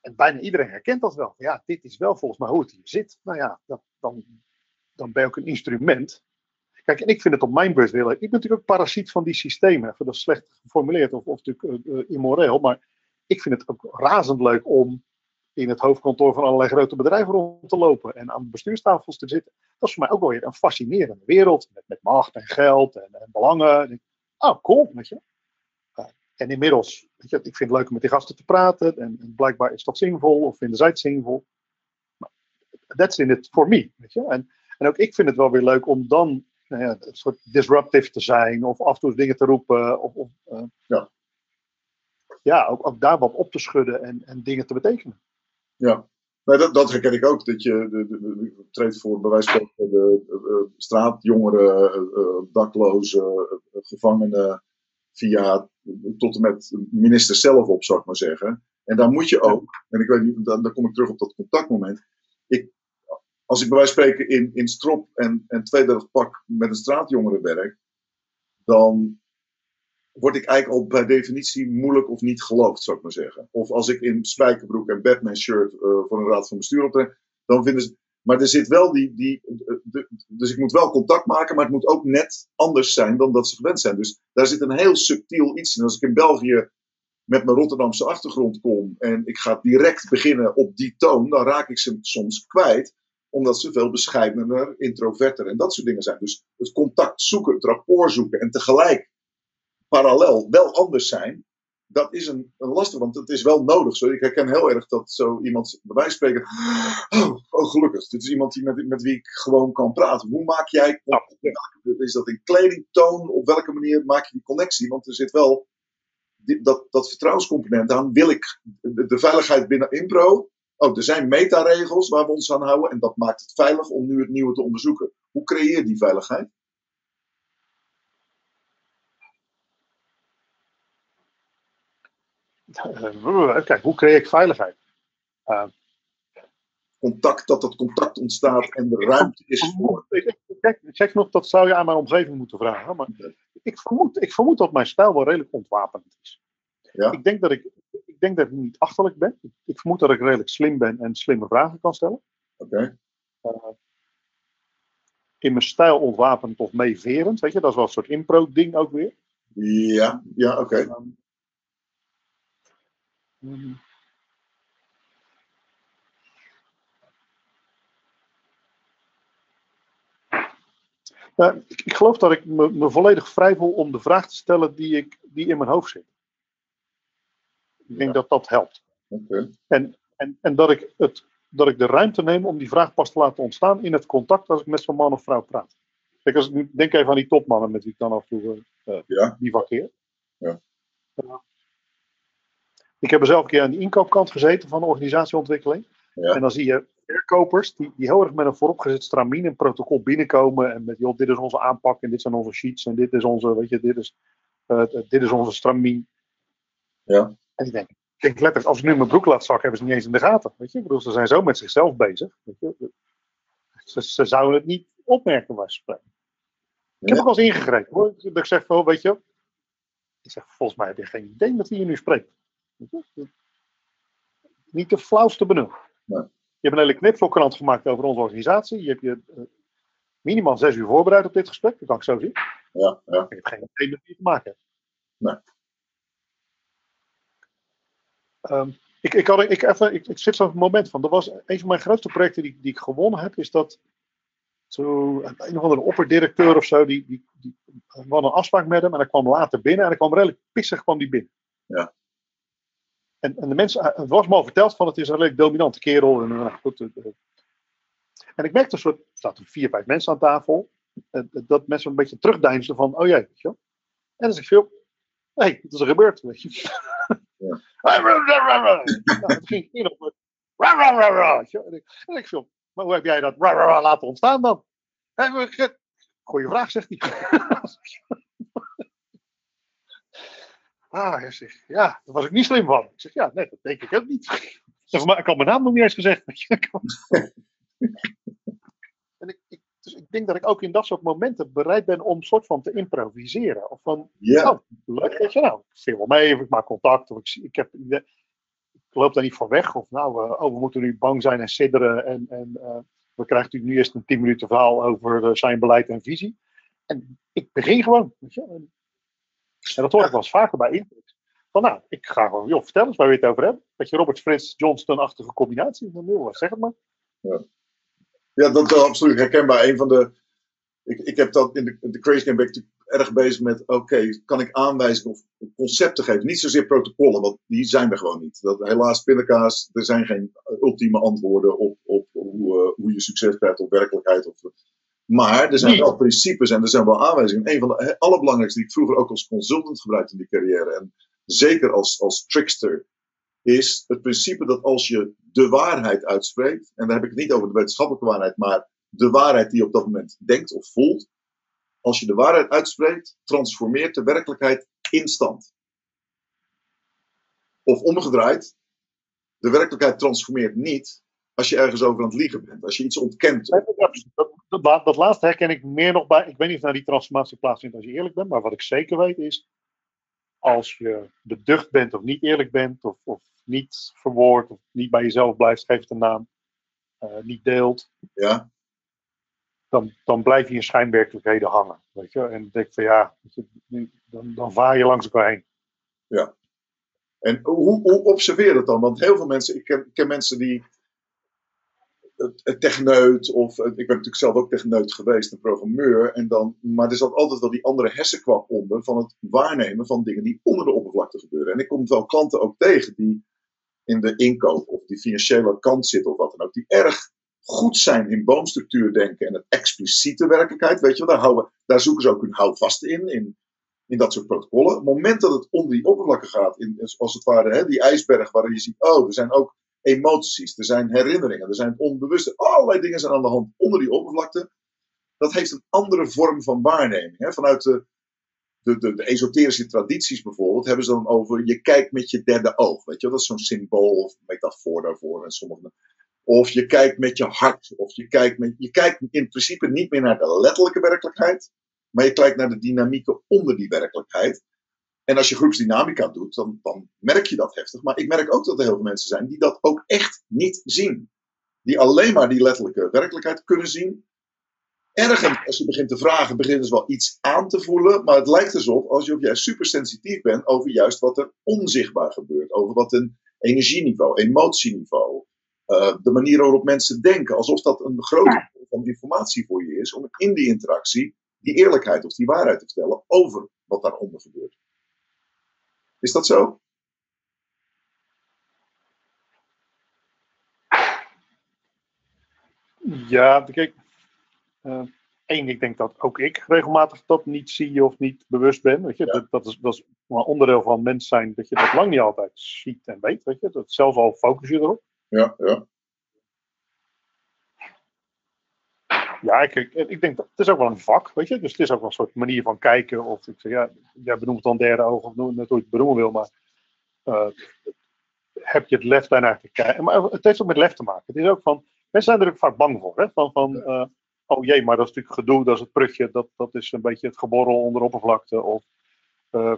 en bijna iedereen herkent dat wel. Ja, dit is wel volgens mij hoe het hier zit. Nou ja, dat, dan, dan ben je ook een instrument. Kijk, en ik vind het op mijn beurt heel. Ik ben natuurlijk ook parasiet van die systemen. Dat is slecht geformuleerd of, of natuurlijk eh, eh, immoreel. Maar ik vind het ook razend leuk om in het hoofdkantoor van allerlei grote bedrijven rond te lopen. En aan bestuurstafels te zitten. Dat is voor mij ook wel weer een fascinerende wereld. Met, met macht en geld en, en belangen. En ik- Oh, cool, weet je. Eh, en inmiddels, weet je, ik vind het leuk om met die gasten te praten. En, en blijkbaar is dat zinvol, of vinden zij het zinvol. That's in it for me, weet je. En, en ook ik vind het wel weer leuk om dan nou ja, een soort disruptive te zijn. Of af en toe dingen te roepen. Of, of, eh, Ja. ja, ook, ook daar wat op te schudden en, en dingen te betekenen. Ja, nee, dat, dat herken ik ook. Dat je de, de, treedt voor bij wijze van de, de, straatjongeren, eh, eh, daklozen, gevangenen, via tot en met minister zelf op, zou ik maar zeggen. En daar moet je ook, en ik weet niet, dan, dan kom ik terug op dat contactmoment. Als ik bij wijze van spreken in, in strop en, en tweedelig pak met een straatjongere werk, dan word ik eigenlijk al bij definitie moeilijk of niet geloofd, zou ik maar zeggen. Of als ik in spijkerbroek en Batman shirt eh, voor een raad van bestuur optred, dan vinden ze. Maar er zit wel die. die dus ik moet wel contact maken, maar het moet ook net anders zijn dan dat ze gewend zijn. Dus daar zit een heel subtiel iets in. Als ik in België met mijn Rotterdamse achtergrond kom en ik ga direct beginnen op die toon, dan raak ik ze soms kwijt omdat ze veel bescheidener, introverter en dat soort dingen zijn. Dus het contact zoeken, het rapport zoeken en tegelijk parallel wel anders zijn, dat is een, een lastig, want het is wel nodig. Zo. Ik herken heel erg dat zo iemand bij wijze van spreken, oh, oh gelukkig, dit is iemand die met, met wie ik gewoon kan praten. Hoe maak jij, is dat in kledingtoon, op welke manier maak je die connectie? Want er zit wel dat, dat vertrouwenscomponent aan. Wil ik de, de veiligheid binnen Impro? Oh, er zijn metaregels waar we ons aan houden en dat maakt het veilig om nu het nieuwe te onderzoeken. Hoe creëer je die veiligheid? Eh, kijk, hoe creëer ik veiligheid? Contact, dat dat contact ontstaat en de ruimte is voor. Zeg nog, dat zou je aan mijn omgeving moeten vragen. Maar ik vermoed, ik vermoed dat mijn stijl wel redelijk ontwapenend is. Ja. Ik, denk dat ik, ik denk dat ik niet achterlijk ben. Ik, vermoed dat ik redelijk slim ben en slimme vragen kan stellen. Oké, In mijn stijl ontwapenend of meeverend. Weet je, dat is wel een soort impro-ding ook weer. Ja, ja, oké. Ehm, ik geloof dat ik me, me volledig vrij voel om de vraag te stellen die, ik, die in mijn hoofd zit. Ik denk Ja. dat dat helpt. En, en, en dat, ik het, dat ik de ruimte neem om die vraag pas te laten ontstaan in het contact als ik met zo'n man of vrouw praat. Kijk, als ik nu denk even aan die topmannen met wie ik dan af en toe eh, Ja. bivakkeer. Ja. Ja. Ik heb er zelf een keer aan de inkoopkant gezeten van de organisatieontwikkeling. Ja. En dan zie je verkopers die, die heel erg met een vooropgezet stramien en protocol binnenkomen. En met, joh, dit is onze aanpak en dit zijn onze sheets en dit is onze, weet je, dit is, eh, dit is onze stramien. Ja. En ik denk, ik denk letterlijk, als ik nu mijn broek laat zakken, hebben ze niet eens in de gaten. Weet je? Ik bedoel, ze zijn zo met zichzelf bezig. Weet je? Ze, ze zouden het niet opmerken waar ze spreken. Ik heb ook wel eens ingegrepen hoor. Dat ik zeg van, weet je, ik zeg, volgens mij heb je geen idee met wie je nu spreekt. Niet de flauwste benul. Nee. Je hebt een hele knipselkrant gemaakt over onze organisatie. Je hebt je eh, minimaal zes uur voorbereid op dit gesprek. Dat kan ik zo zien. Ja, ja. Ik heb geen idee met wie je te maken hebt. Nee. Ehm, ik, ik, had, ik, even, ik, ik zit zo'n moment van. Dat was een van mijn grootste projecten die, die ik gewonnen heb. Is dat zo, een of andere opperdirecteur of zo. Die, die, die hadden een afspraak met hem. En hij kwam later binnen. En hij kwam redelijk pissig kwam die binnen. Ja. En, en de mensen, het was me al verteld van het is een redelijk dominante kerel. En, nou, goed, eh, eh. en ik merkte een soort, er zaten vier, vijf mensen aan tafel. eh, dat mensen een beetje terugdeinsden van, oh jee, weet je wel. En dan zeg ik veel, hé, hey, wat is er gebeurd? Weet je. En ik, veel, maar hoe heb jij dat laten ontstaan dan? We- Goeie vraag, zegt hij. Ah, hij zegt, ja, daar was ik niet slim van. Ik zeg, ja, nee, dat denk ik ook niet. Ik had mijn naam nog niet eens gezegd. weet je. en ik, ik, dus ik denk dat ik ook in dat soort momenten bereid ben om soort van te improviseren. Of van, Ja, oh, leuk, weet je nou, ik film wel mee, of ik maak contact, of ik, ik, heb, ik loop daar niet voor weg. Of nou, oh, we moeten nu bang zijn en sidderen. En, en eh, we krijgen natuurlijk nu eerst een 10 minuten verhaal over eh, zijn beleid en visie. En ik begin gewoon. Weet je? En, dat hoor ik wel eens vaker bij Index. Van nou, ik ga gewoon, joh, vertel eens waar we het over hebben. Dat je Robert Frits Johnston-achtige combinatie. Dan, joh, zeg het maar. ja dat is absoluut herkenbaar. Een van de, ik, ik heb dat in de, in de Crazy Game ben ik erg bezig met, oké, kan ik aanwijzingen of concepten geven? Niet zozeer protocollen, want die zijn er gewoon niet. Dat, helaas, pindakaas, er zijn geen ultieme antwoorden op, op hoe, eh, hoe je succes krijgt op werkelijkheid. Of, maar er zijn Nee. wel principes en er zijn wel aanwijzingen. Een van de allerbelangrijkste die ik vroeger ook als consultant gebruikte in die carrière, en zeker als, als trickster, is het principe dat als je de waarheid uitspreekt, en dan heb ik het niet over de wetenschappelijke waarheid, maar de waarheid die je op dat moment denkt of voelt, als je de waarheid uitspreekt, transformeert de werkelijkheid instant. Of omgedraaid, de werkelijkheid transformeert niet als je ergens over aan het liegen bent. Als je iets ontkent. Dat, dat laatste herken ik meer nog bij. Ik weet niet of nou die transformatie plaatsvindt als je eerlijk bent. Maar wat ik zeker weet is. Als je beducht bent of niet eerlijk bent. Of, of niet verwoord. Of niet bij jezelf blijft. Geeft een naam. eh, niet deelt. Ja, Dan, dan blijf je in schijnwerkelijkheden hangen. Weet je? En dan denk van ja. Dan, dan vaar je langs elkaar heen. En hoe, hoe observeer je dat dan? Want heel veel mensen, ik ken, ik ken mensen die techneut, of ik ben natuurlijk zelf ook techneut geweest, een programmeur, en dan, maar er zat altijd wel die andere hersenkwap onder van het waarnemen van dingen die onder de oppervlakte gebeuren. En ik kom wel klanten ook tegen die in de inkoop of die financiële kant zitten of wat dan ook, die erg goed zijn in boomstructuur denken en het expliciete werkelijkheid, weet je wel, daar, houden, daar zoeken ze ook hun houvast in, in in dat soort protocollen. Op het moment dat het onder die oppervlakte gaat, in, als het ware hè, die ijsberg waarin je ziet, oh, er zijn ook emoties, er zijn herinneringen, er zijn onbewuste, allerlei dingen zijn aan de hand onder die oppervlakte. Dat heeft een andere vorm van waarneming. Hè. Vanuit de, de, de, de esoterische tradities bijvoorbeeld hebben ze dan over, je kijkt met je derde oog. Weet je, dat is zo'n symbool of metafoor daarvoor. En sommige, of je kijkt met je hart, of je kijkt, met, je kijkt in principe niet meer naar de letterlijke werkelijkheid, maar je kijkt naar de dynamieken onder die werkelijkheid. En als je groepsdynamica doet, dan, dan merk je dat heftig. Maar ik merk ook dat er heel veel mensen zijn die dat ook echt niet zien. Die alleen maar die letterlijke werkelijkheid kunnen zien. Ergens, als je begint te vragen, beginnen ze wel iets aan te voelen. Maar het lijkt alsof, als je of jij supersensitief bent over juist wat er onzichtbaar gebeurt. Over wat een energieniveau, emotieniveau. eh, de manier waarop mensen denken. Alsof dat een grote van informatie voor je is. Om in die interactie die eerlijkheid of die waarheid te vertellen over wat daaronder gebeurt. Is dat zo? Ja, kijk. Eén, ik denk dat ook ik regelmatig dat niet zie of niet bewust ben. Weet je? Ja. Dat, dat, is, dat is maar onderdeel van mens zijn, dat je dat lang niet altijd ziet en weet. Weet je? Dat zelf al focus je erop. Ja, ja. Ja, ik, ik, ik denk dat het is ook wel een vak, weet je. Dus het is ook wel een soort manier van kijken. Of ik zeg, ja, jij benoemt dan derde oog of het hoe je het benoemen wil, maar eh, heb je het lef daarnaar te kijken? Maar het heeft ook met lef te maken. Het is ook van, mensen zijn er ook vaak bang voor, hè. Van, van eh, oh jee, maar dat is natuurlijk gedoe, dat is het prutje, dat, dat is een beetje het geborrel onder de oppervlakte. Of, eh,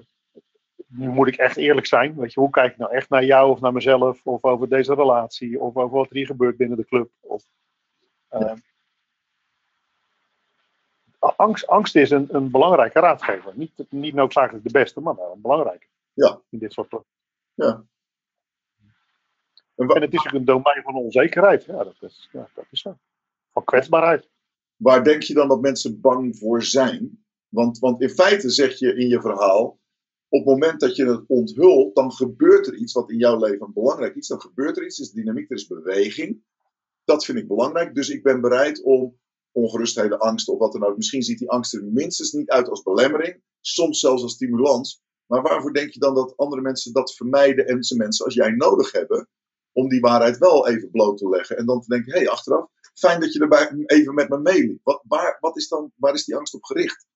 nu moet ik echt eerlijk zijn. Weet je, hoe kijk ik nou echt naar jou of naar mezelf? Of over deze relatie? Of over wat er hier gebeurt binnen de club? Of, eh, angst, angst is een, een belangrijke raadgever. Niet, niet noodzakelijk de beste, maar wel een belangrijke. Ja. In dit soort. Ja. En het is ook een domein van onzekerheid. Ja, dat is, ja, dat is zo. Van kwetsbaarheid. waar denk je dan dat mensen bang voor zijn? Want, want in feite zeg je in je verhaal, op het moment dat je het onthult, dan gebeurt er iets wat in jouw leven belangrijk is. Dan gebeurt er iets, er is dynamiek, er is beweging. Dat vind ik belangrijk. Dus ik ben bereid om ongerustheden, angst of wat dan ook. Misschien ziet die angst er minstens niet uit als belemmering, soms zelfs als stimulans. Maar waarvoor denk je dan dat andere mensen dat vermijden en ze mensen als jij nodig hebben om die waarheid wel even bloot te leggen? En dan te denken, hé, hey, achteraf, fijn dat je erbij even met me meeliep. Wat, waar, wat is dan, waar is die angst op gericht?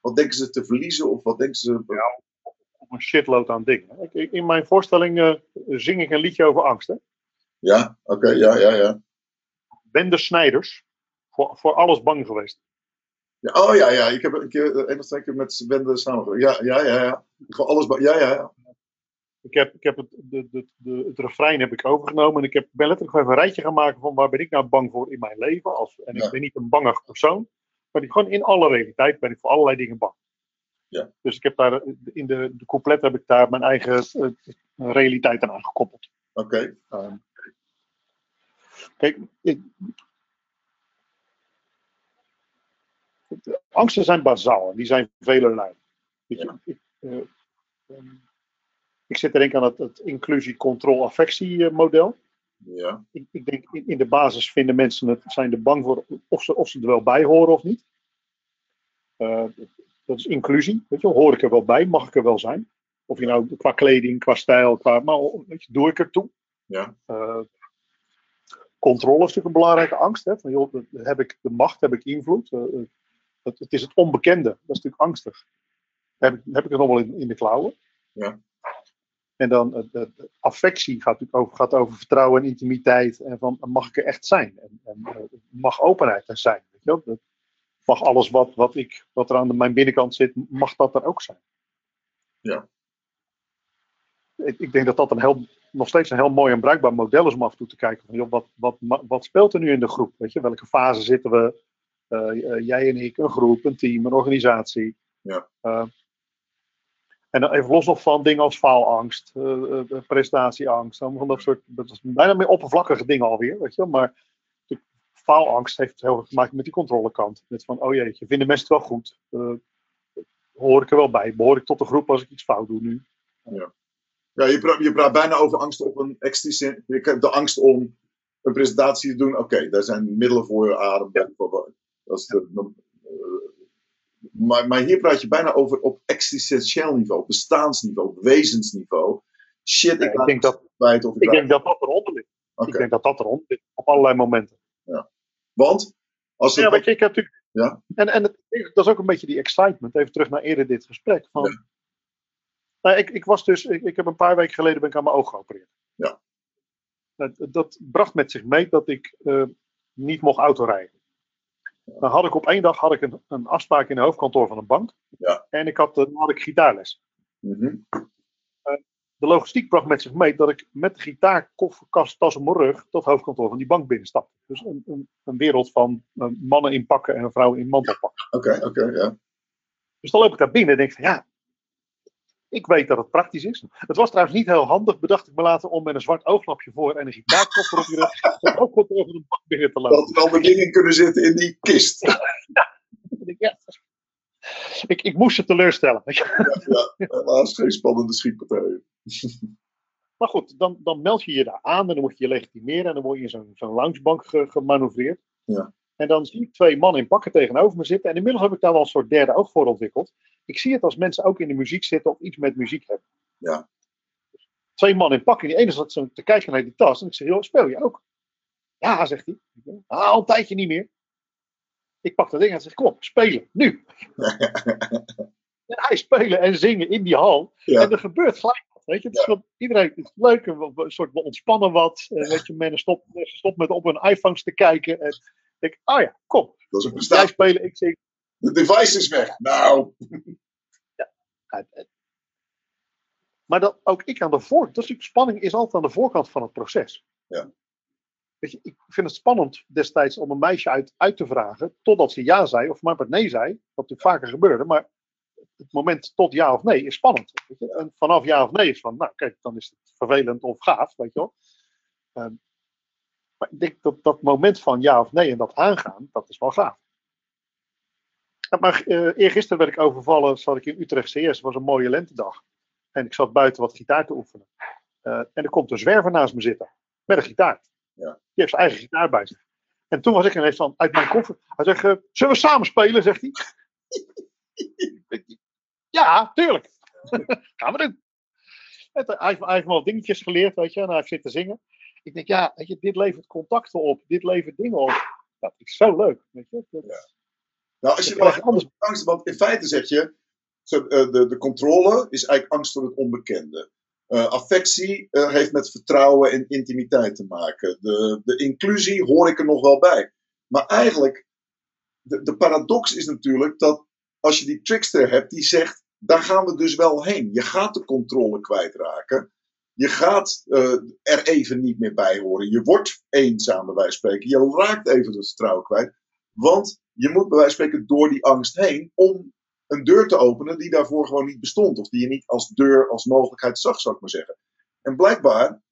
Wat denken ze te verliezen of wat denken ze... Op een shitload aan dingen. In mijn voorstelling eh, zing ik een liedje over angst. Hè? Ja, oké, ja, ja, ja. Wende Snijders. Voor, voor alles bang geweest. ja. Oh ja, ja, ik heb een keer, eh, één of twee keer met Wende samengewerkt. Ja, ja, ja, ja. Gewoon alles, ba- ja, ja, ja. Ik heb, ik heb het, de, de, de, het refrein heb ik overgenomen. En ik heb, ben letterlijk even een rijtje gaan maken van waar ben ik nou bang voor in mijn leven. Als, en Ja. ik ben niet een bangig persoon. Maar ik, gewoon in alle realiteit ben ik voor allerlei dingen bang. Ja. Dus ik heb daar, eh, in de, de couplet heb ik daar mijn eigen eh, realiteit aan gekoppeld. Oké, Ehm, kijk, ik, de angsten zijn bazaal en die zijn velerlei. Je, ik, eh, ehm, ik zit te denken aan het, het inclusie-control-affectie-model. ja, Ik, ik denk in, in de basis vinden mensen het, zijn er bang voor of ze, of ze er wel bij horen of niet. Eh, dat is inclusie. Weet je, hoor ik er wel bij? Mag ik er wel zijn? Of je nou qua kleding, qua stijl, qua. Maar weet je, doe ik er toe? ja, Eh, controle is natuurlijk een belangrijke angst. Hè? Van, joh, heb ik de macht, heb ik invloed? Eh, het, is het onbekende. Dat is natuurlijk angstig. Heb ik, heb ik het nog wel in, in de klauwen? Ja. En dan eh, de, de affectie gaat natuurlijk over, gaat over vertrouwen en intimiteit. En van mag ik er echt zijn? En, en eh, mag openheid er zijn? Weet je wel? Dat mag alles wat, wat, ik, wat er aan de- mijn binnenkant zit, mag dat er ook zijn? Ja. Ik, ik denk dat dat een heel, nog steeds een heel mooi en bruikbaar model is om af en toe te kijken. Van, joh, wat, wat, wat speelt er nu in de groep? Weet je? Welke fase zitten we? Eh, eh, jij en ik, een groep, een team, een organisatie. Ja. Eh, en dan even los nog van dingen als faalangst, prestatieangst, van dat soort, dat is bijna meer oppervlakkige dingen alweer, weet je wel. Maar de faalangst heeft heel veel te maken met die controlekant. Met van, oh jeetje, vinden mensen het wel goed? Hoor ik er wel bij? Behoor ik tot de groep als ik iets fout doe nu? Ja, je praat, je praat bijna over angst op een extrinsiek. Je de angst om een presentatie te doen. Oké, daar zijn middelen voor, adem. bijvoorbeeld. De, eh, maar, maar hier praat je bijna over op existentieel niveau, bestaansniveau, wezensniveau. Shit, ik, Ja, denk dat- kwijt of ik, denk dat dat eronder ligt. Ik denk dat dat eronder ligt, op allerlei momenten. Want als het Ja, ik heb natuurlijk. Ja. En, en het, dat is ook een beetje die excitement. Even terug naar eerder dit gesprek. Van, Ja. nou, ik, ik was dus. Ik, ik heb een paar weken geleden ben ik aan mijn oog geopereerd. Ja. Dat, dat bracht met zich mee dat ik eh, niet mocht autorijden. Dan had ik op één dag had ik een, een afspraak in het hoofdkantoor van een bank. Ja. En ik had, eh, dan had ik gitaarles. Mhm. De logistiek bracht met zich mee dat ik met de gitaar, kofferkast, tas op mijn rug dat hoofdkantoor van die bank binnenstapte. Dus een, een, een wereld van eh, mannen in pakken en vrouwen in mantelpakken. Oké, oké, ja. Dus dan loop ik daar binnen en denk van ja, ik weet dat het praktisch is. Het was trouwens niet heel handig, bedacht ik me later om met een zwart ooglapje voor en een gitaarkoffer op je rug het hoofdkantoor van de bank binnen te lopen. Dat er allemaal dingen kunnen zitten in die kist. Ja, ik, ik moest ze teleurstellen. je. Helaas geen spannende schietpartijen. Maar goed, dan, dan meld je je daar aan en dan moet je je legitimeren en dan word je in zo'n zo'n loungebank ge, gemanoeuvreerd. Ja. En dan zie ik twee mannen in pakken tegenover me zitten. En inmiddels heb ik daar wel een soort derde oog voor ontwikkeld. Ik zie het als mensen ook in de muziek zitten of iets met muziek hebben. Ja. Twee mannen in pakken. Die ene zat zo te kijken naar die tas. En ik zeg, joh, speel je ook? Ja, zegt hij. Ah, al een tijdje niet meer. Ik pak dat ding en zeg, kom op, spelen, nu. en hij spelen en zingen in die hal. Ja. En er gebeurt gelijk wat. Weet je? Het is wat- iedereen het is leuk, een, een soort we ontspannen wat. Eh, weet je, stopt, mensen stopt met op hun iPhones te kijken. En denk, oh ja, kom. Dat is een Jij prestatie. spelen, ik zing. De device is weg. Nou, Ja, het- Maar dat ook ik aan de voorkant, natuurlijk, spanning is altijd aan de voorkant van het proces. Ja. Weet je, ik vind het spannend destijds om een meisje uit, uit te vragen, totdat ze ja zei, of maar wat nee zei, wat natuurlijk vaker gebeurde. Maar het moment tot ja of nee is spannend. Weet je? En vanaf ja of nee is van, nou kijk, dan is het vervelend of gaaf, weet je wel. Ehm, maar ik denk dat dat moment van ja of nee en dat aangaan, dat is wel gaaf. Maar eh eergisteren werd ik overvallen, zat ik in Utrecht CS, het was een mooie lentedag. En ik zat buiten wat gitaar te oefenen. Eh, en er komt een zwerver naast me zitten, met een gitaar. Ja. Die heeft zijn eigen gitaar bij zich. En toen was ik ineens van, uit mijn koffer. Hij zegt, eh, zullen we samen spelen, zegt hij. ja, tuurlijk. Gaan we doen. Hij, heeft, hij heeft me wat dingetjes geleerd, weet je, en hij heeft zitten zingen. Ik denk, ja, weet je, dit levert contacten op, dit levert dingen op. Dat is zo leuk, weet je. Dat, Nou, als je dan anders. angst, want in feite zeg je, eh, de, de controle is eigenlijk angst voor het onbekende. Eh, affectie eh, heeft met vertrouwen en intimiteit te maken. De, de inclusie hoor ik er nog wel bij. Maar eigenlijk, de, de paradox is natuurlijk dat als je die trickster hebt die zegt, daar gaan we dus wel heen. Je gaat de controle kwijtraken. Je gaat eh, er even niet meer bij horen. Je wordt eenzaam bij wijze van spreken. Je raakt even het vertrouwen kwijt. Want je moet bij wijze van spreken door die angst heen om een deur te openen die daarvoor gewoon niet bestond. Of die je niet als deur, als mogelijkheid zag, zou ik maar zeggen. En blijkbaar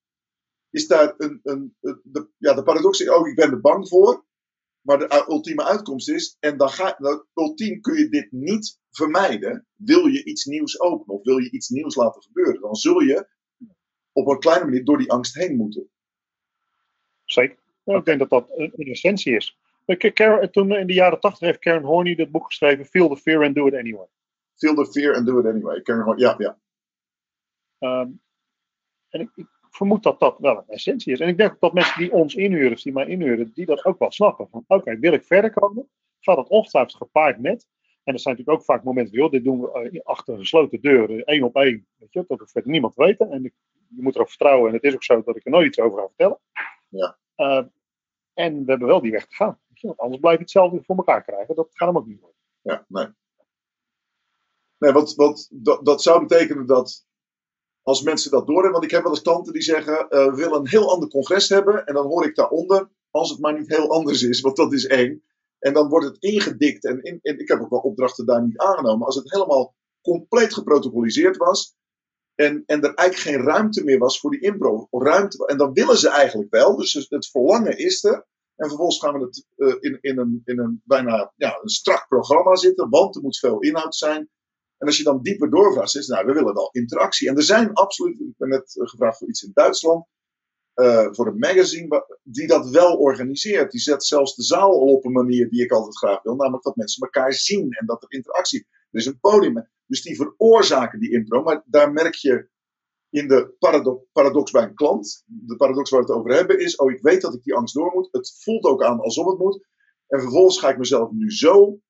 is daar een, een, de, ja, de paradox is, oh, ik ben er bang voor. Maar de ultieme uitkomst is, en dan ga, ultiem kun je dit niet vermijden. Wil je iets nieuws openen of wil je iets nieuws laten gebeuren, dan zul je op een kleine manier door die angst heen moeten. Zeker. Ik denk dat dat een, essentie is. Karen- toen in de jaren tachtig heeft Karen Horney dat boek geschreven, Feel the Fear and Do It Anyway. Feel the fear and do it anyway. Er gewoon, ja, ja. Ehm, en ik, ik vermoed dat dat wel een essentie is. En ik denk dat mensen die ons inhuren, die mij inhuren, die dat ook wel snappen. Van oké, wil ik verder komen? Gaat dat ongetwijfeld gepaard met? En er zijn natuurlijk ook vaak momenten, joh, dit doen we eh, achter gesloten deuren, één op één. Weet je, dat hoeft verder niemand te weten. En ik, je moet erop vertrouwen. En het is ook zo dat ik er nooit iets over ga vertellen. Ja. Eh, en we hebben wel die weg te gaan. Weet je, want anders blijf je hetzelfde voor elkaar krijgen. Dat gaat hem ook niet worden. Ja, nee. Nee, want, want dat, dat zou betekenen dat als mensen dat doorhebben, want ik heb wel eens klanten die zeggen, eh, we willen een heel ander congres hebben, en dan hoor ik daaronder, als het maar niet heel anders is, want dat is één. En dan wordt het ingedikt, en, in, ik heb ook wel opdrachten daar niet aangenomen, als het helemaal compleet geprotocoliseerd was, en, en er eigenlijk geen ruimte meer was voor die impro. Ruimte, en dan willen ze eigenlijk wel, dus het- het verlangen is er. En vervolgens gaan we het eh, in, in, een, in een bijna ja, een strak programma zitten, want er moet veel inhoud zijn. En als je dan dieper doorvraagt, is nou, we willen wel interactie. En er zijn absoluut, ik ben net eh, gevraagd voor iets in Duitsland, eh, voor een magazine, die dat wel organiseert. Die zet zelfs de zaal al op een manier die ik altijd graag wil, namelijk dat mensen elkaar zien en dat er interactie. Er is een podium. Dus die veroorzaken die impro, maar daar merk je in de parado- paradox bij een klant. De paradox waar we het over hebben is, oh ik weet dat ik die angst door moet. Het voelt ook aan alsof het moet. En vervolgens ga ik mezelf nu zo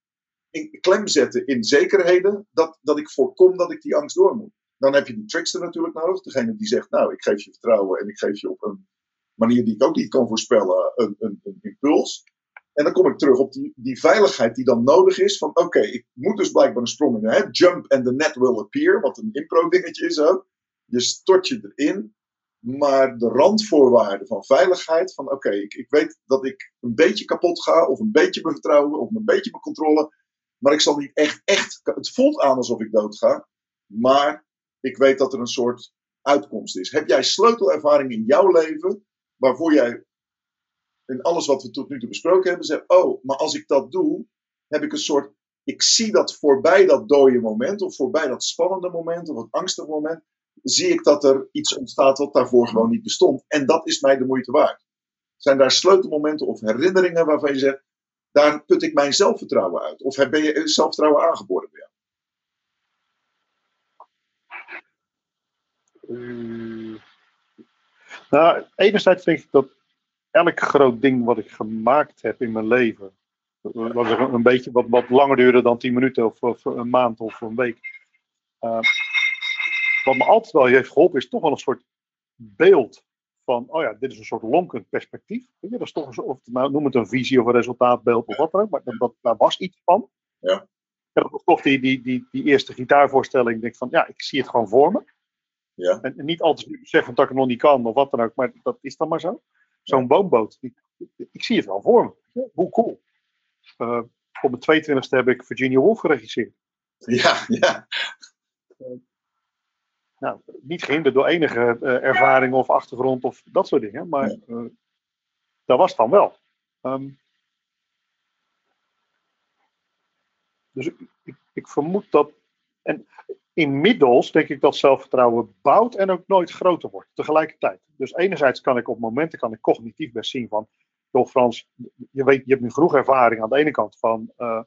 in klem zetten in zekerheden dat, dat ik voorkom dat ik die angst door moet. Dan heb je die trickster natuurlijk nodig. Degene die zegt, nou ik geef je vertrouwen en ik geef je op een manier die ik ook niet kan voorspellen een, een, impuls. En dan kom ik terug op die, die veiligheid die dan nodig is. Van oké, ik moet dus blijkbaar een sprong in. Hè? Jump and the net will appear. Wat een impro dingetje is ook. Je stort je erin. Maar de randvoorwaarden van veiligheid. Van oké, ik, ik weet dat ik een beetje kapot ga. Of een beetje mijn vertrouwen. Of een beetje mijn controle. Maar ik zal niet echt, echt. Het voelt aan alsof ik doodga. Maar ik weet dat er een soort uitkomst is. Heb jij sleutelervaring in jouw leven. Waarvoor jij in alles wat we tot nu toe besproken hebben, zegt: Oh, maar als ik dat doe, heb ik een soort. Ik zie dat voorbij dat dode moment, of voorbij dat spannende moment, of het angstige moment, zie ik dat er iets ontstaat wat daarvoor gewoon niet bestond. En dat is mij de moeite waard. Zijn daar sleutelmomenten of herinneringen waarvan je zegt: Daar put ik mijn zelfvertrouwen uit? Of ben je zelfvertrouwen aangeboren Eh, nou, enerzijds denk ik dat elk groot ding wat ik gemaakt heb in mijn leven, wat een, een beetje wat, wat langer duurde dan 10 minuten of, of een maand of een week, eh, wat me altijd wel heeft geholpen is toch wel een soort beeld van, oh ja, dit is een soort lonkend perspectief. Weet je, dat is toch een of, nou, noem het een visie of een resultaatbeeld of wat dan ook, maar dat, dat, daar was iets van. Ja. En dat was toch die, die, die, die eerste gitaarvoorstelling, ik denk van, ja, ik zie het gewoon voor me. Ja. En, en niet altijd beseffen dat ik het nog niet kan of wat dan ook, maar dat is dan maar zo. Zo'n woonboot, ik, ik zie het wel voor me. Hoe cool. Eh, op mijn 22e heb ik Virginia Woolf geregisseerd. Ja, ja. Nou, niet gehinderd door enige eh, ervaring of achtergrond of dat soort dingen, maar eh, dat was dan wel. Ehm, dus ik, ik, ik vermoed dat. En inmiddels denk ik dat zelfvertrouwen bouwt en ook nooit groter wordt tegelijkertijd. Dus enerzijds kan ik op momenten kan ik cognitief best zien van. Joh, Frans, je, weet, je hebt nu genoeg ervaring aan de ene kant van. eh,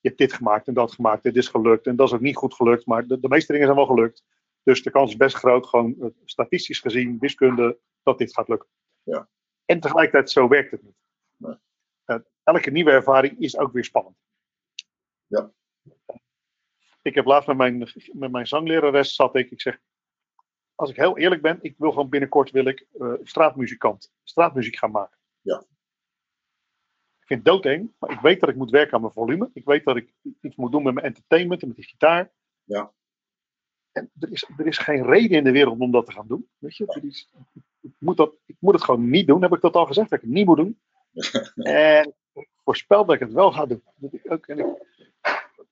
je hebt dit gemaakt en dat gemaakt, dit is gelukt en dat is ook niet goed gelukt, maar de, de meeste dingen zijn wel gelukt. Dus de kans is best groot, gewoon eh, statistisch gezien, wiskunde, dat dit gaat lukken. Ja. En tegelijkertijd, zo werkt het niet. Nee. Eh, elke nieuwe ervaring is ook weer spannend. Ja. Ik heb laatst met mijn, met mijn zanglerares zat ik, ik zeg, als ik heel eerlijk ben, ik wil gewoon binnenkort wil ik eh, straatmuzikant, straatmuziek gaan maken. Ja. Ik vind het doodeng, maar ik weet dat ik moet werken aan mijn volume. Ik weet dat ik iets moet doen met mijn entertainment en met die gitaar. Ja. En er is, er is geen reden in de wereld om dat te gaan doen. Weet je? Is, ik, moet dat, ik moet het gewoon niet doen. Heb ik dat al gezegd dat ik het niet moet doen? en ik voorspel dat ik het wel ga doen. Dat ik ook, en ik,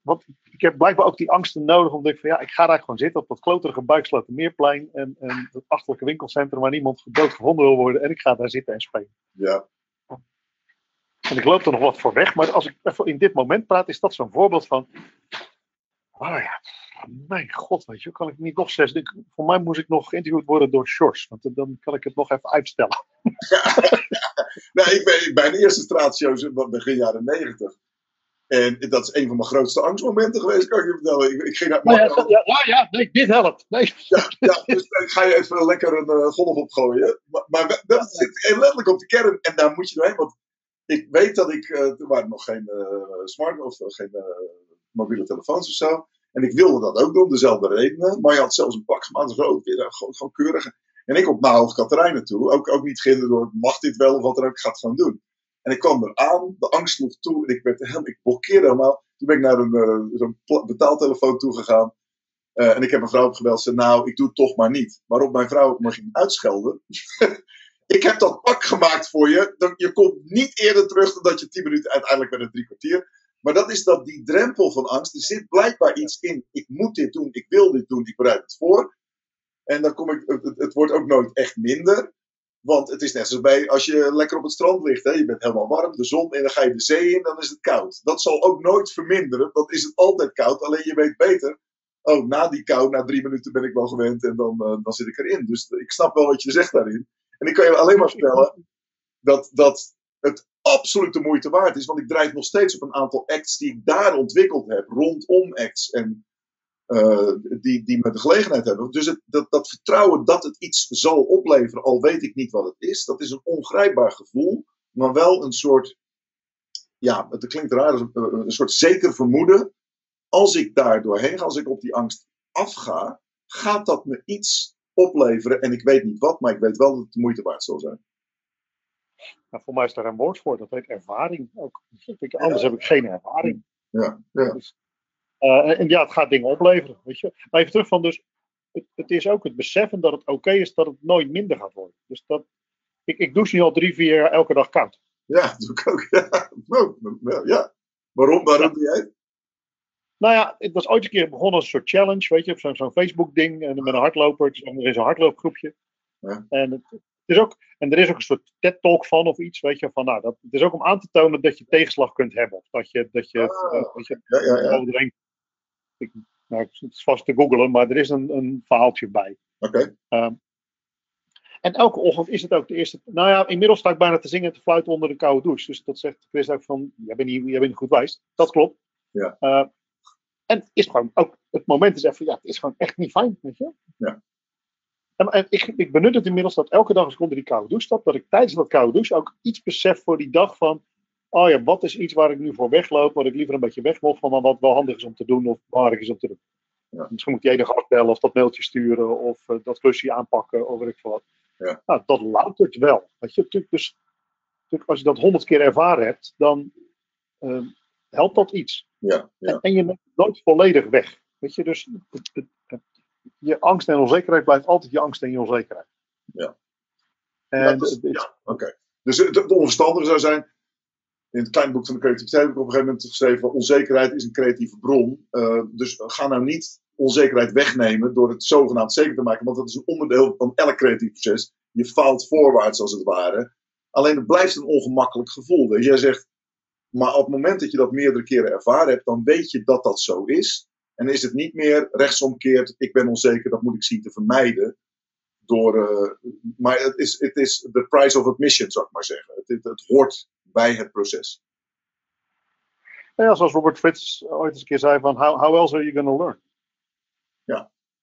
want ik heb blijkbaar ook die angsten nodig. Omdat ik van ja, ik ga daar gewoon zitten op dat kloterige Buikslotermeerplein. En, en dat achterlijke winkelcentrum waar niemand dood gevonden wil worden. En ik ga daar zitten en spelen. Ja, En ik loop er nog wat voor weg. Maar als ik even in dit moment praat, is dat zo'n voorbeeld van. Oh ja, mijn god, weet je, kan ik niet nog zes. ik- Voor mij moest ik nog geïnterviewd worden door Sjors. Want dan kan ik het nog even uitstellen. nou, ik ben bij de eerste straatshows in begin jaren negentig. En dat is een van mijn grootste angstmomenten geweest, kan ik je vertellen. Ik, ik ging naar Nou ja, ja, ja, ja, nee, dit helpt. Nee. Ja, ja, dus dan ga je even lekker een eh, golf opgooien. Maar, maar dat zit letterlijk op de kern. En daar moet je doorheen. Want ik weet dat ik. eh toen waren nog geen eh smart of eh, geen mobiele telefoons of zo. En ik wilde dat ook doen, dezelfde redenen. Maar je had zelfs een pak gemaakt, groot, weer, eh, gewoon, gewoon keurig. En ik op naar Hoog Katerijnen toe. Ook, ook niet gehinderd door, mag dit wel of wat dan ook, ik ga het gewoon doen. En ik kwam eraan, de angst sloeg toe en ik, werd helemaal, ik blokkeerde helemaal. Toen ben ik naar een eh, zo'n betaaltelefoon toegegaan. Eh, en ik heb mijn vrouw opgebeld. Ze nou, ik doe het toch maar niet. Waarop mijn vrouw me ging uitschelden. ik heb dat pak gemaakt voor je. Je komt niet eerder terug dan dat je tien minuten, uiteindelijk met een drie kwartier. Maar dat is dat die drempel van angst. Er zit blijkbaar iets in. Ik moet dit doen, ik wil dit doen, ik bereid het voor. En dan kom ik, het wordt ook nooit echt minder. Want het is net zoals bij als je lekker op het strand ligt. Hè? Je bent helemaal warm, de zon, en dan ga je de zee in, dan is het koud. Dat zal ook nooit verminderen, dan is het altijd koud. Alleen je weet beter. Oh, na die kou, na drie minuten ben ik wel gewend en dan, eh, dan zit ik erin. Dus ik snap wel wat je zegt daarin. En ik kan je alleen maar vertellen dat, dat het absoluut de moeite waard is. Want ik draai nog steeds op een aantal acts die ik daar ontwikkeld heb. Rondom acts. En eh, die, die me de gelegenheid hebben. Dus het, dat, dat vertrouwen dat het iets zal opleveren, al weet ik niet wat het is, dat is een ongrijpbaar gevoel, maar wel een soort, ja, het klinkt raar, een, een soort zeker vermoeden. Als ik daar doorheen ga, als ik op die angst afga, gaat dat me iets opleveren. En ik weet niet wat, maar ik weet wel dat het de moeite waard zal zijn. Nou, voor mij is daar een woord voor, dat heet ervaring. Ook. Ik- Anders heb ik geen ervaring. Ja, ja. Eh, en ja, het gaat dingen opleveren. Weet je. Maar even terug van dus. Het, het is ook het beseffen dat het oké is dat het nooit minder gaat worden. Dus dat, ik, ik douche nu al drie, vier jaar elke dag koud. ja dat doe ik ook. Ja. Nou, ja. Waarom, waarom doe jij het? Nou ja, het was ooit een keer begonnen als een soort challenge, weet je, op zo'n zo'n Facebook-ding en met een hardloper. Ook- Er is een hardloopgroepje. Ja. En, het, het is ook, en er is ook een soort TED-talk van of iets, weet je, van nou, dat, het is ook om aan te tonen dat je tegenslag kunt hebben. Of dat je, dat je, Ah. eh, weet je, Ja, ja, ja. Ik, nou, het is vast te googlen, maar er is een, een verhaaltje bij. Oké. Ehm, en elke ochtend is het ook de eerste. Nou ja, inmiddels sta ik bijna te zingen en te fluiten onder de koude douche. Dus dat zegt Chris ook van: jij bent niet, jij bent goed wijs. Dat klopt. Ja. Eh, en het is gewoon ook, het moment is even, ja, het is gewoon echt niet fijn, weet je. Ja. En, en ik, ik benut het inmiddels dat elke dag als ik onder die koude douche stap, dat ik tijdens dat koude douche ook iets besef voor die dag van, oh ja, wat is iets waar ik nu voor wegloop, wat ik liever een beetje weg wil van, maar wat wel handig is om te doen of belangrijk is om te doen. Ja. Misschien moet je enige afbellen of dat mailtje sturen of eh, dat klusje aanpakken of weet ik wat. Ja. Nou, dat loutert wel. Weet je, natuurlijk, dus, natuurlijk, als je dat honderd keer ervaren hebt, dan eh, helpt dat iets. Ja, ja. En, en je neemt nooit volledig weg. Weet je, dus het, het- het- je angst en onzekerheid blijft altijd je angst en je onzekerheid. Ja. En Ja, het is- ja, oké. Dus het, het onverstandige zou zijn. In het kleine boek van de creativiteit heb ik op een gegeven moment geschreven: onzekerheid is een creatieve bron. Eh, dus ga nou niet onzekerheid wegnemen door het zogenaamd zeker te maken, want dat is een onderdeel van elk creatief proces. Je faalt voorwaarts als het ware. Alleen het blijft een ongemakkelijk gevoel. Dus jij zegt, maar op het moment dat je dat meerdere keren ervaren hebt, dan weet je dat dat zo is. En is het niet meer rechtsomkeerd, ik ben onzeker, dat moet ik zien te vermijden. Door, eh, maar het is, het is the price of admission, zou ik maar zeggen. Het, het hoort bij het proces. ja, zoals Robert Fritz ooit eens een keer zei van, how, how else are you going to learn?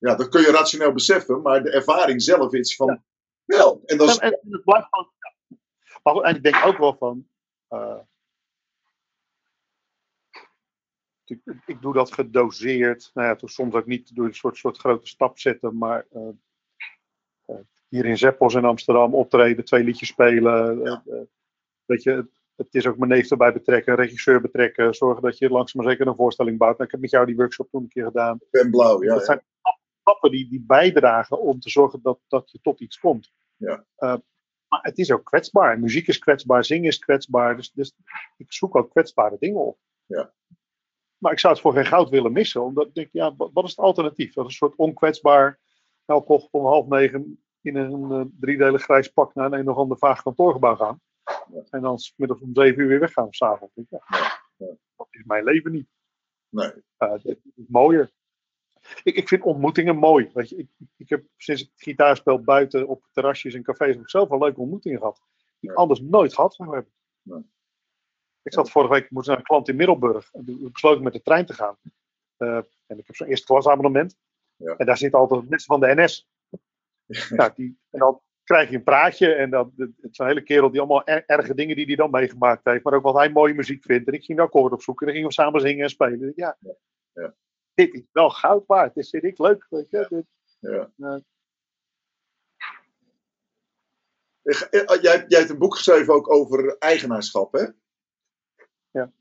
Ja, dat kun je rationeel beseffen, maar de ervaring zelf is van, wel. En dat is, En, en het blijft ja. Maar goed, en ik denk ook wel van. eh, ik, ik doe dat gedoseerd. Nou ja, toch soms ook niet door een soort, soort grote stap zetten, maar eh, eh, hier in Zeppos in Amsterdam optreden, twee liedjes spelen. Ja. weet je, het, is ook mijn neef erbij betrekken, regisseur betrekken, zorgen dat je langzaam maar zeker een voorstelling bouwt. Nou, ik heb met jou die workshop toen een keer gedaan. ik ben blauw, ja. dat zijn stappen die, die bijdragen om te zorgen dat, dat je tot iets komt. Ja. Eh, maar het is ook kwetsbaar. Muziek is kwetsbaar, zingen is kwetsbaar. Dus, dus ik zoek ook kwetsbare dingen op. Ja. Maar ik zou het voor geen goud willen missen. Omdat ik denk, ja, wat, is het alternatief? Dat is een soort onkwetsbaar Elkocht om half negen in een eh, driedelig grijs pak naar een, een of ander vaag kantoorgebouw gaan. En dan 's middags om zeven uur weer weggaan s'avonds. Ja, ja. Dat is mijn leven niet. Nee. Uh, dit is mooier. Ik, ik vind ontmoetingen mooi. Weet je, ik, ik heb sinds ik gitaar speel buiten op terrasjes en cafés ik zelf wel leuke ontmoetingen gehad. Die ik Ja. anders nooit gehad zou hebben. Nee. Ik zat vorige week, moest naar een klant in Middelburg. En toen besloot ik met de trein te gaan. Uh, en ik heb zo'n eerste klas abonnement. Ja. En daar zitten altijd mensen van de NS. Ja, die, en dan krijg je een praatje. En dan, het is een hele kerel die allemaal er- erge dingen die hij dan meegemaakt heeft. Maar ook wat hij mooie muziek vindt. En ik ging de akkoord opzoeken. En dan gingen we samen zingen en spelen. Ja, Ja. dit is wel goud waard. Dit vind ik leuk. Weet je? Dit- Ja. eh, Jij, jij hebt een boek geschreven ook over eigenaarschap, hè? Ja.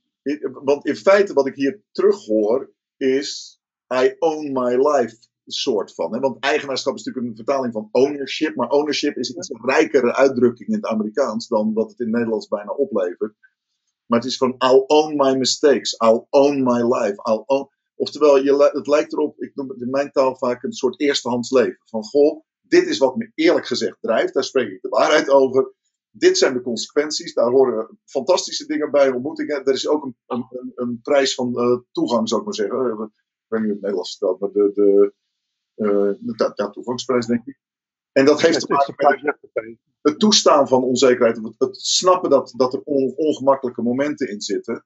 Want in feite wat ik hier terug hoor is I own my life soort van. Hè? Want eigenaarschap is natuurlijk een vertaling van ownership. Maar ownership is een iets rijkere uitdrukking in het Amerikaans dan wat het in het Nederlands bijna oplevert. Maar het is van I'll own my mistakes. I'll own my life. I'll own... Oftewel, je, het lijkt erop, ik noem het in mijn taal vaak een soort eerstehands leven. Van goh, dit is wat me eerlijk gezegd drijft. Daar spreek ik de waarheid over. Dit zijn de consequenties. Daar horen fantastische dingen bij, ontmoetingen. Er is ook een, een, een, een prijs van eh, toegang, zou ik maar zeggen. Eh, Ik weet niet hoe het Nederlands vertelt, maar de, de, eh, de, ja, denk ik. En dat heeft te maken met het toestaan van onzekerheid, het, snappen dat, dat er on- ongemakkelijke momenten in zitten,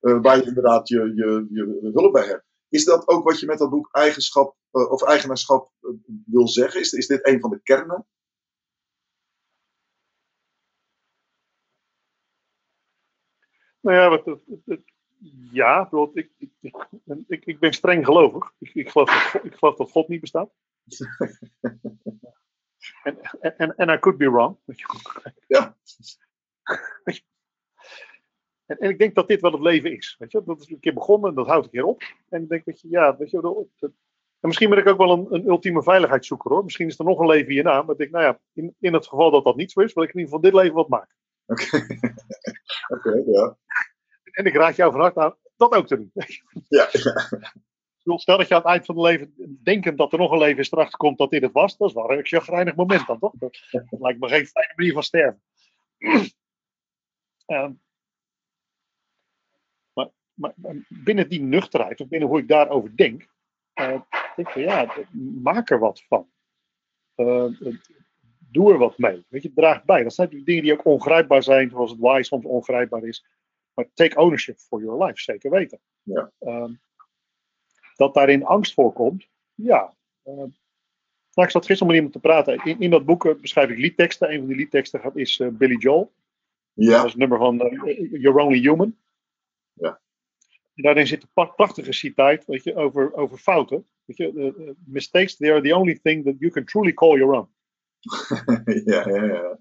eh, waar je inderdaad je, je, je hulp bij hebt. Is dat ook wat je met dat boek eigenschap eh, of eigenaarschap wil zeggen? Is, is dit een van de kernen? Nou ja, wat, het- het- ja bedoel, ik, ik, ik, ben streng gelovig. Ik, ik, geloof dat God, ik geloof dat God niet bestaat. En, en, en en I could be wrong. Ja. En, en ik denk dat dit wel het leven is. Weet je? Dat is een keer begonnen, dat houdt een keer op. En ik denk dat je, ja, weet je, dat- en misschien ben ik ook wel een, een ultieme veiligheidszoeker hoor. Misschien is er nog een leven hierna. Maar ik denk, nou ja, in, in het geval dat dat niet zo is, wil ik in ieder geval dit leven wat maken. Oké, Oké, ja. En ik raad jou van harte aan dat ook te doen. Ja, Stel dat je aan het eind van het leven, denkend dat er nog een leven is, erachter komt dat dit het was, dat is wel een chagrijnig moment dan, toch? Dat, dat lijkt me geen fijne manier van sterven. Ehm, maar, maar, binnen die nuchterheid, of binnen hoe ik daarover denk, eh, denk ik van ja, maak er wat van. Eh, eh, doe er wat mee. Weet je, draag bij. Dat zijn natuurlijk dingen die ook ongrijpbaar zijn, zoals het why soms ongrijpbaar is. Maar take ownership for your life, zeker weten. Ja. Ehm, dat daarin angst voorkomt, ja. Uh, nou, ik zat gisteren met iemand te praten. In, in dat boek eh, beschrijf ik liedteksten. Een van die liedteksten gaat, is eh, Billy Joel. Dat ja, is het nummer van eh, You're Only Human. Ja. En daarin zit een prachtige citaat weet je, over, over fouten. Weet je, mistakes, they are the only thing that you can truly call your own. ja, ja, ja.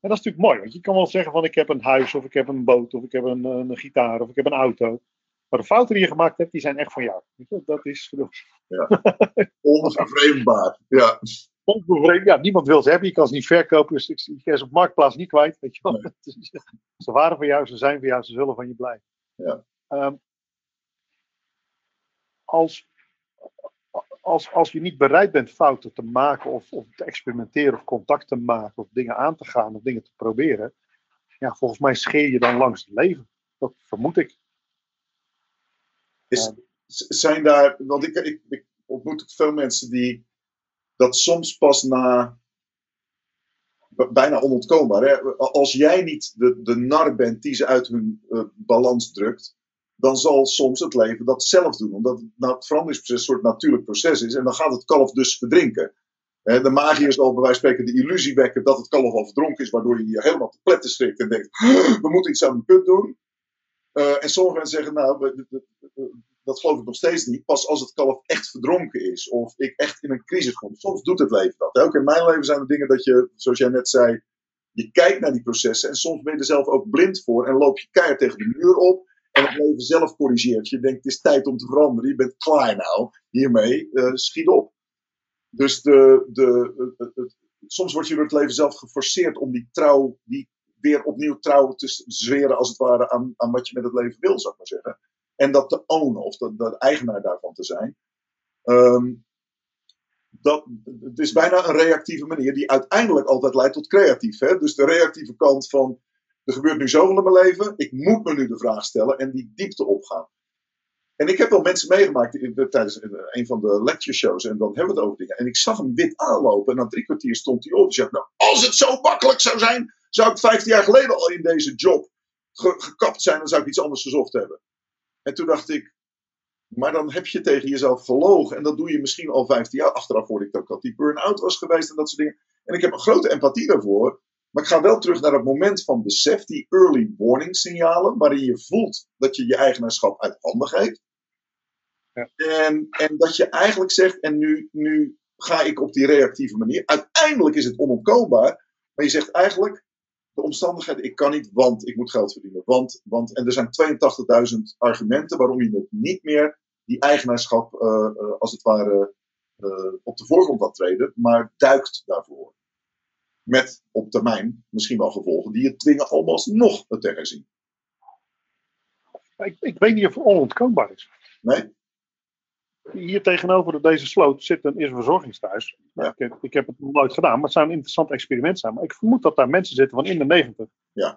En dat is natuurlijk mooi, want je kan wel zeggen van ik heb een huis, of ik heb een boot, of ik heb een, een gitaar, of ik heb een auto. Maar de fouten die je gemaakt hebt, die zijn echt van jou. Dat is genoeg. Onvervreemdbaar. Ja. Onbevreemd. Ja, niemand wil ze hebben. Je kan ze niet verkopen. Dus ik- je kan ze op marktplaats niet kwijt. Weet je wel. Nee. Is- Ze waren van jou, ze zijn van jou, ze zullen van je blijven. Ja. Ehm, als, als, als je niet bereid bent fouten te maken of, of te experimenteren of contact te maken of dingen aan te gaan of dingen te proberen, ja, volgens mij scheer je dan langs het leven. Dat vermoed ik. Is, zijn daar, want ik, ik, ontmoet veel mensen die dat soms pas na, bijna onontkoombaar, hè? als jij niet de, de nar bent die ze uit hun eh, balans drukt, dan zal soms het leven dat zelf doen. Omdat het, veranderingsproces een soort natuurlijk proces is en dan gaat het kalf dus verdrinken. De magier zal bij wijze van spreken de illusie wekken dat het kalf al verdronken is, waardoor je je helemaal te pletten schrikt en denkt, we moeten iets aan de put doen. Eh, en sommige mensen zeggen, nou, dat geloof ik nog steeds niet. Pas als het kalf echt verdronken is. Of ik echt in een crisis kom. Soms doet het leven dat. Ook in mijn leven zijn er dingen dat je, zoals jij net zei. Je kijkt naar die processen. En soms ben je er zelf ook blind voor. En loop je keihard tegen de muur op. Het leven zelf corrigeert. Je denkt, het is tijd om te veranderen. Je bent klaar nou. Hiermee. eh, schiet op. Dus de, de, soms word je door het leven zelf geforceerd om die trouw. Die weer opnieuw trouw te zweren, als het ware, aan, aan wat je met het leven wil, zou ik maar zeggen. En dat te ownen, of de eigenaar daarvan te zijn. Ehm, dat, het is bijna een reactieve manier die uiteindelijk altijd leidt tot creatief. Hè? Dus de reactieve kant van, er gebeurt nu zoveel in mijn leven, ik moet me nu de vraag stellen en die diepte opgaan. En ik heb wel mensen meegemaakt tijdens een van de lecture shows en dan hebben we het over dingen. En ik zag hem wit aanlopen en na drie kwartier stond hij op en zei, nou, als het zo makkelijk zou zijn, zou ik 15 jaar geleden al in deze job ge- gekapt zijn, dan zou ik iets anders gezocht hebben. En toen dacht ik, maar dan heb je tegen jezelf gelogen. En dat doe je misschien al 15 jaar. Achteraf hoorde ik ook dat die burn-out was geweest en dat soort dingen. En ik heb een grote empathie daarvoor. Maar ik ga wel terug naar het moment van besef, die early warning signalen, waarin je voelt dat je je eigenaarschap uit handen geeft. Ja. En, en dat je eigenlijk zegt, en nu, nu ga ik op die reactieve manier. Uiteindelijk is het onontkoombaar, maar je zegt eigenlijk, de omstandigheden, ik kan niet, want ik moet geld verdienen. Want, want, en er zijn 82.000 argumenten waarom je het niet meer, die eigenaarschap, eh, eh, als het ware, eh, op de voorgrond laat treden, maar duikt daarvoor. Met op termijn misschien wel gevolgen die je dwingen om alsnog het te herzien. Ik, ik weet niet of het onontkoombaar is. Nee? Hier tegenover deze sloot zit een, is een verzorgingstehuis. Ja. Ik, heb, ik heb het nog nooit gedaan, maar het zou een interessant experiment zijn. Maar ik vermoed dat daar mensen zitten van in de negentig. Ja.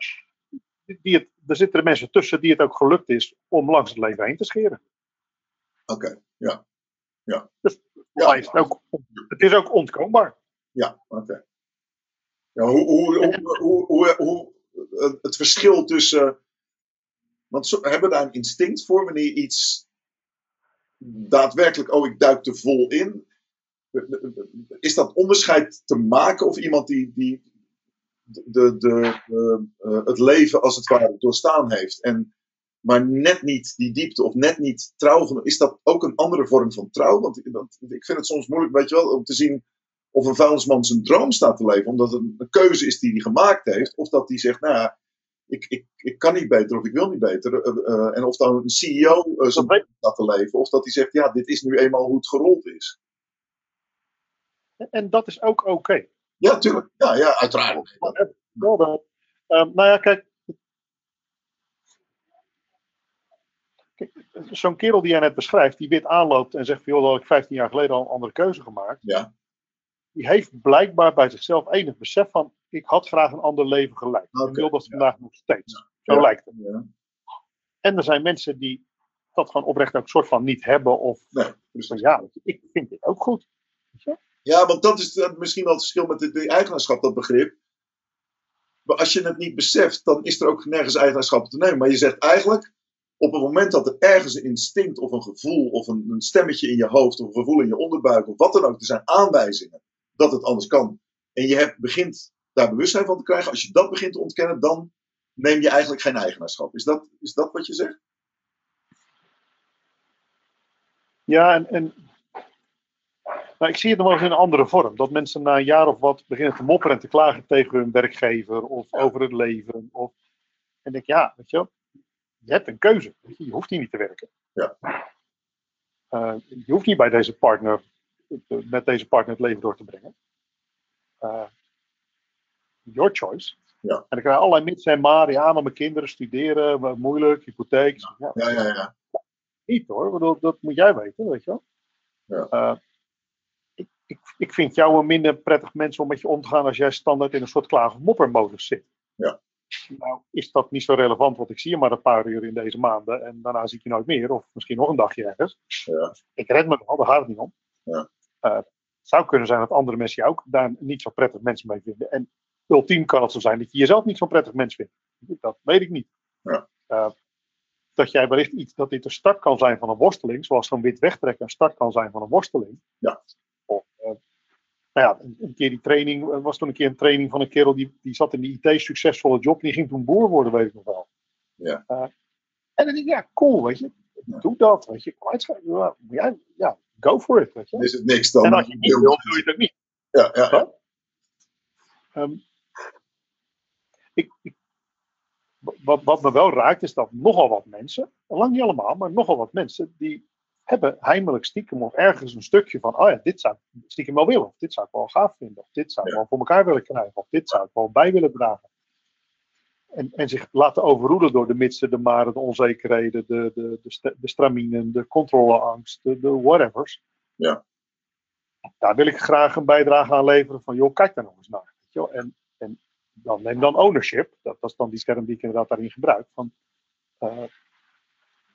Die, het, er zitten er mensen tussen die het ook gelukt is om langs het leven heen te scheren. Oké, ja. Dus Ja. Is het, ook, het is ook ontkoombaar. Ja, oké. Ja, hoe, hoe, hoe, hoe, hoe, eh, het verschil tussen. Want zo, hebben daar een instinct voor wanneer iets daadwerkelijk, oh, ik duik er vol in. Is dat onderscheid te maken of iemand die, die de, de, eh, het leven als het ware doorstaan heeft en maar net niet die diepte of net niet trouw is dat ook een andere vorm van trouw? Want, want ik vind het soms moeilijk, weet je wel, om te zien of een vuilnisman zijn droom staat te leven, omdat het een, keuze is die hij gemaakt heeft, of dat hij zegt, nou ja, ik, ik, ik kan niet beter of ik wil niet beter. eh, eh, en of dan een CEO eh, zijn droom staat te leven, of dat hij zegt, ja, dit is nu eenmaal hoe het gerold is. En dat is ook oké. Ja, tuurlijk. Ja, ja uiteraard. Wel. Ehm, nou ja, kijk. Kijk, Zo'n kerel die jij net beschrijft, die wit aanloopt en zegt: van, joh, dat had ik 15 jaar geleden al een andere keuze gemaakt. Ja. Die heeft blijkbaar bij zichzelf enig besef van: ik had graag een ander leven geleid. En wil dat ja. vandaag nog steeds. Zo lijkt het. Ja. En er zijn mensen die dat gewoon oprecht ook een soort van niet hebben. Of Nee, dus van ja, ik vind dit ook goed. Ja, want dat is misschien wel het verschil met de, de eigenaarschap, dat begrip. Maar als je het niet beseft, dan is er ook nergens eigenaarschap te nemen. Maar je zegt eigenlijk, op het moment dat er ergens een instinct of een gevoel of een, een stemmetje in je hoofd of een gevoel in je onderbuik of wat dan ook, er zijn aanwijzingen dat het anders kan. En je hebt, begint daar bewustzijn van te krijgen. Als je dat begint te ontkennen, dan neem je eigenlijk geen eigenaarschap. Is dat, is dat wat je zegt? Ja, en, en nou, ik zie het nog wel eens in een andere vorm. Dat mensen na een jaar of wat beginnen te mopperen en te klagen tegen hun werkgever of over het leven. Of, en denk, ja, weet je wel, je hebt een keuze. Je, je hoeft hier niet te werken. Ja. Eh, je hoeft niet bij deze partner, met deze partner het leven door te brengen. Eh, your choice. Ja. En dan krijg je allerlei mits en maar. Ja, maar mijn kinderen studeren, moeilijk, hypotheek. Ja, Ja, ja, ja. niet hoor. Bedoel, dat moet jij weten, weet je wel. Ja. Eh, ik, ik, ik vind jou een minder prettig mens om met je om te gaan als jij standaard in een soort klagen-moppermodus zit. Ja. Nou, is dat niet zo relevant, want ik zie je maar een paar uur in deze maanden en daarna zie ik je nooit meer, of misschien nog een dagje ergens. Ja. Ik red me wel, daar gaat het niet om. Ja. Eh, het zou kunnen zijn dat andere mensen jou ook daar niet zo prettig mensen mee vinden. En ultiem kan het zo zijn dat je jezelf niet zo'n prettig mens vindt. Dat weet ik niet. Ja. Eh, dat jij wellicht iets, dat dit een start kan zijn van een worsteling, zoals zo'n wit wegtrekken een start kan zijn van een worsteling. Ja. Of, eh, nou ja, een, een keer die training, er was toen een keer een training van een kerel die, die zat in de IT, succesvolle job, die ging toen boer worden, weet ik nog wel. Ja. Eh, en dan denk ik, ja, cool, weet je, doe dat, weet je, ja, ja, go for it, weet je. Is het niks dan. en als je niet wil, doe je het ook niet. Ja, ja, ja. Ehm, ik, ik, wat, wat me wel raakt is dat nogal wat mensen, lang niet allemaal, maar nogal wat mensen, die hebben heimelijk stiekem of ergens een stukje van, oh ja, dit zou ik stiekem wel willen, of dit zou ik wel gaaf vinden, of dit zou ik Ja. wel voor elkaar willen krijgen, of dit zou ik wel bij willen dragen. En, en zich laten overroelen door de mitsen, de maren, de onzekerheden, de, de, de, de straminen, de controleangst, de, de whatevers. Ja. Daar wil ik graag een bijdrage aan leveren van, joh, kijk daar nog eens naar. Weet je wel. En, en dan neem dan ownership. Dat, dat is dan die term die ik inderdaad daarin gebruik. Van, eh,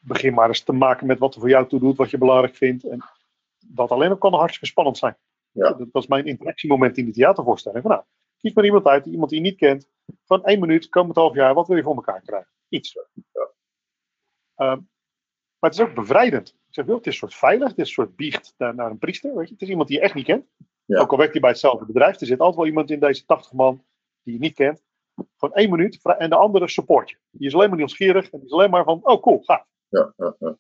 begin maar eens te maken met wat er voor jou toe doet, wat je belangrijk vindt. En dat alleen al kan hartstikke spannend zijn. Ja. Dat was mijn interactiemoment in die theatervoorstelling. Van, nou, kies maar iemand uit, iemand die je niet kent. Van één minuut, komend half jaar, wat wil je voor elkaar krijgen? Iets. Ehm, maar het is ook bevrijdend. Ik zeg, joh, het is een soort veilig, het is een soort biecht naar, naar een priester. Weet je? Het is iemand die je echt niet kent. Ja. Ook al werkt hij bij hetzelfde bedrijf, er zit altijd wel iemand in deze 80 man die je niet kent. Gewoon één minuut en de andere support je. Die is alleen maar nieuwsgierig en die is alleen maar van, oh cool, gaaf. Ja, ja, ja.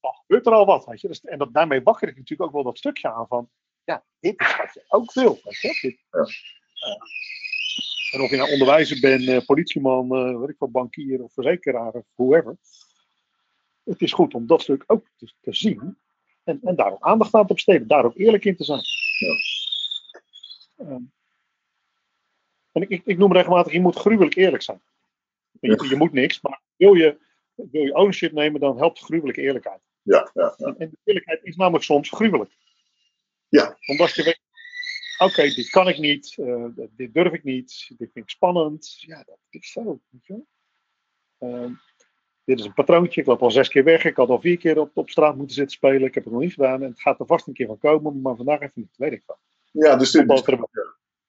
Dan gebeurt er al wat. Weet je? Dus, en dat, daarmee wakker ik natuurlijk ook wel dat stukje aan van, ja, dit is wat je ook wil. Weet je? Dit, Ja. eh, en of je nou onderwijzer bent, eh, politieman, eh weet ik wat, bankier of verzekeraar of whoever. Het is goed om dat stuk ook te, te zien. En, en daar ook aandacht aan te besteden. Daar ook eerlijk in te zijn. Ja. Ehm, en ik, ik, ik noem regelmatig, je moet gruwelijk eerlijk zijn. Je, je moet niks, maar wil je, wil je ownership nemen, dan helpt gruwelijke eerlijkheid. ja, ja, ja. En, en de eerlijkheid is namelijk soms gruwelijk. Ja. Omdat je weet, oké, dit kan ik niet, eh, dit durf ik niet, dit vind ik spannend. Ja, dat is zo. Weet je wel. Ehm, dit is een patroontje, ik loop al zes keer weg, ik had al vier keer op, op straat moeten zitten spelen, ik heb het nog niet gedaan en het gaat er vast een keer van komen, maar vandaag even niet, weet ik wel. Ja, dus, dit-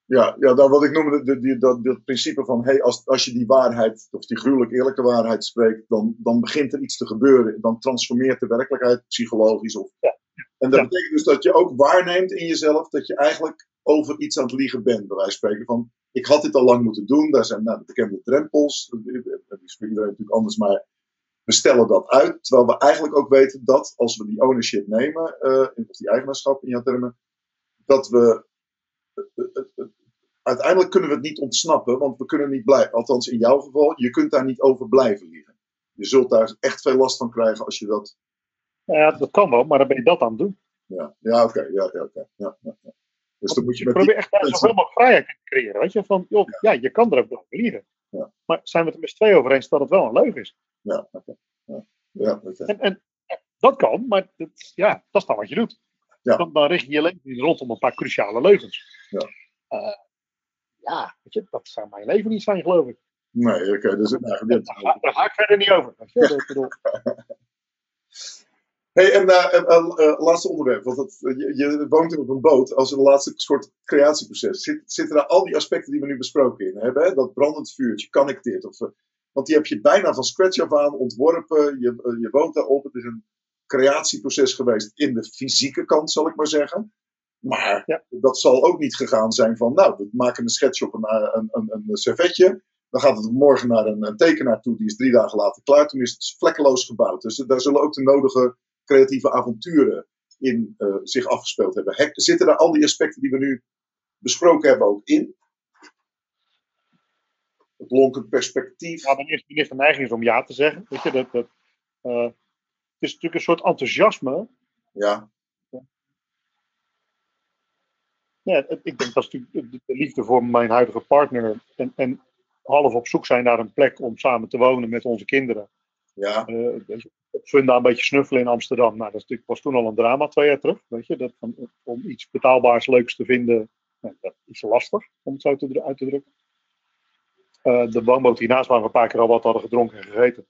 ja, ja dan wat ik noemde, de, die, dat, dat principe van, hey, als, als je die waarheid, of die gruwelijk eerlijke waarheid spreekt, dan, dan begint er iets te gebeuren. Dan transformeert de werkelijkheid psychologisch. Of, Ja. En dat Ja. betekent dus dat je ook waarneemt in jezelf dat je eigenlijk over iets aan het liegen bent. Bij wijze van spreken van, ik had dit al lang moeten doen. Daar zijn nou, de bekende drempels. Dat is voor iedereen natuurlijk anders, maar we stellen dat uit. Terwijl we eigenlijk ook weten dat als we die ownership nemen, eh, of die eigenaarschap in jouw termen, dat we eh, eh, uiteindelijk kunnen we het niet ontsnappen, want we kunnen niet blijven. Althans, in jouw geval, je kunt daar niet over blijven liegen. Je zult daar echt veel last van krijgen als je dat. Nou ja, dat kan wel, maar dan ben je dat aan het doen. Ja, ja oké. ja, ja, oké. ja, ja, ja. Dus dan moet je met die, Probeer echt mensen- zoveel mogelijk vrijheid te creëren. Weet je, van, joh, ja, je kan er ook door liegen. Ja. Maar zijn we het er met z'n tweeën over eens dat het wel een leugen is? ja, oké. ja, ja. En, en dat kan, maar dat, ja, dat is dan wat je doet. Ja. Dan, dan richt je je leven niet rondom een paar cruciale leugens. Ja. Eh, ja, weet je, dat zou mijn leven niet zijn, geloof ik. Nee, oké. dus, nou, Daar, daar ga ik verder niet over. Weet je? Ik bedoel, Hey, en eh, laatste onderwerp. Want eh, je, je woont op een boot als een laatste soort creatieproces. Zit, zitten daar al die aspecten die we nu besproken in hebben? Hè? Dat brandend vuurtje, kan ik dit? Of, want die heb je bijna van scratch af aan ontworpen. Je, je woont daarop. Het is een creatieproces geweest in de fysieke kant, zal ik maar zeggen. Maar Ja. dat zal ook niet gegaan zijn van, nou, we maken een sketch op een, een, een, een servetje. Dan gaat het morgen naar een, een tekenaar toe, die is drie dagen later klaar. Toen is het vlekkeloos gebouwd. Dus daar zullen ook de nodige creatieve avonturen in eh, zich afgespeeld hebben. Zitten daar al die aspecten die we nu besproken hebben ook in? het lonkend perspectief. Ja, mijn eerste, eerste neiging is om ja te zeggen. Weet je, dat, dat, eh, het is natuurlijk een soort enthousiasme. Ja, Ja, het- ik denk dat is natuurlijk de, de liefde voor mijn huidige partner. En, en half op zoek zijn naar een plek om samen te wonen met onze kinderen. ja, Eh, op Funda een beetje snuffelen in Amsterdam. Nou, dat is natuurlijk, was toen al een drama twee jaar terug. Weet je, dat, van, om iets betaalbaars, leuks te vinden, nou, dat is lastig, om het zo te, uit te drukken. Eh, de woonboot hiernaast waar we een paar keer al wat hadden gedronken en gegeten.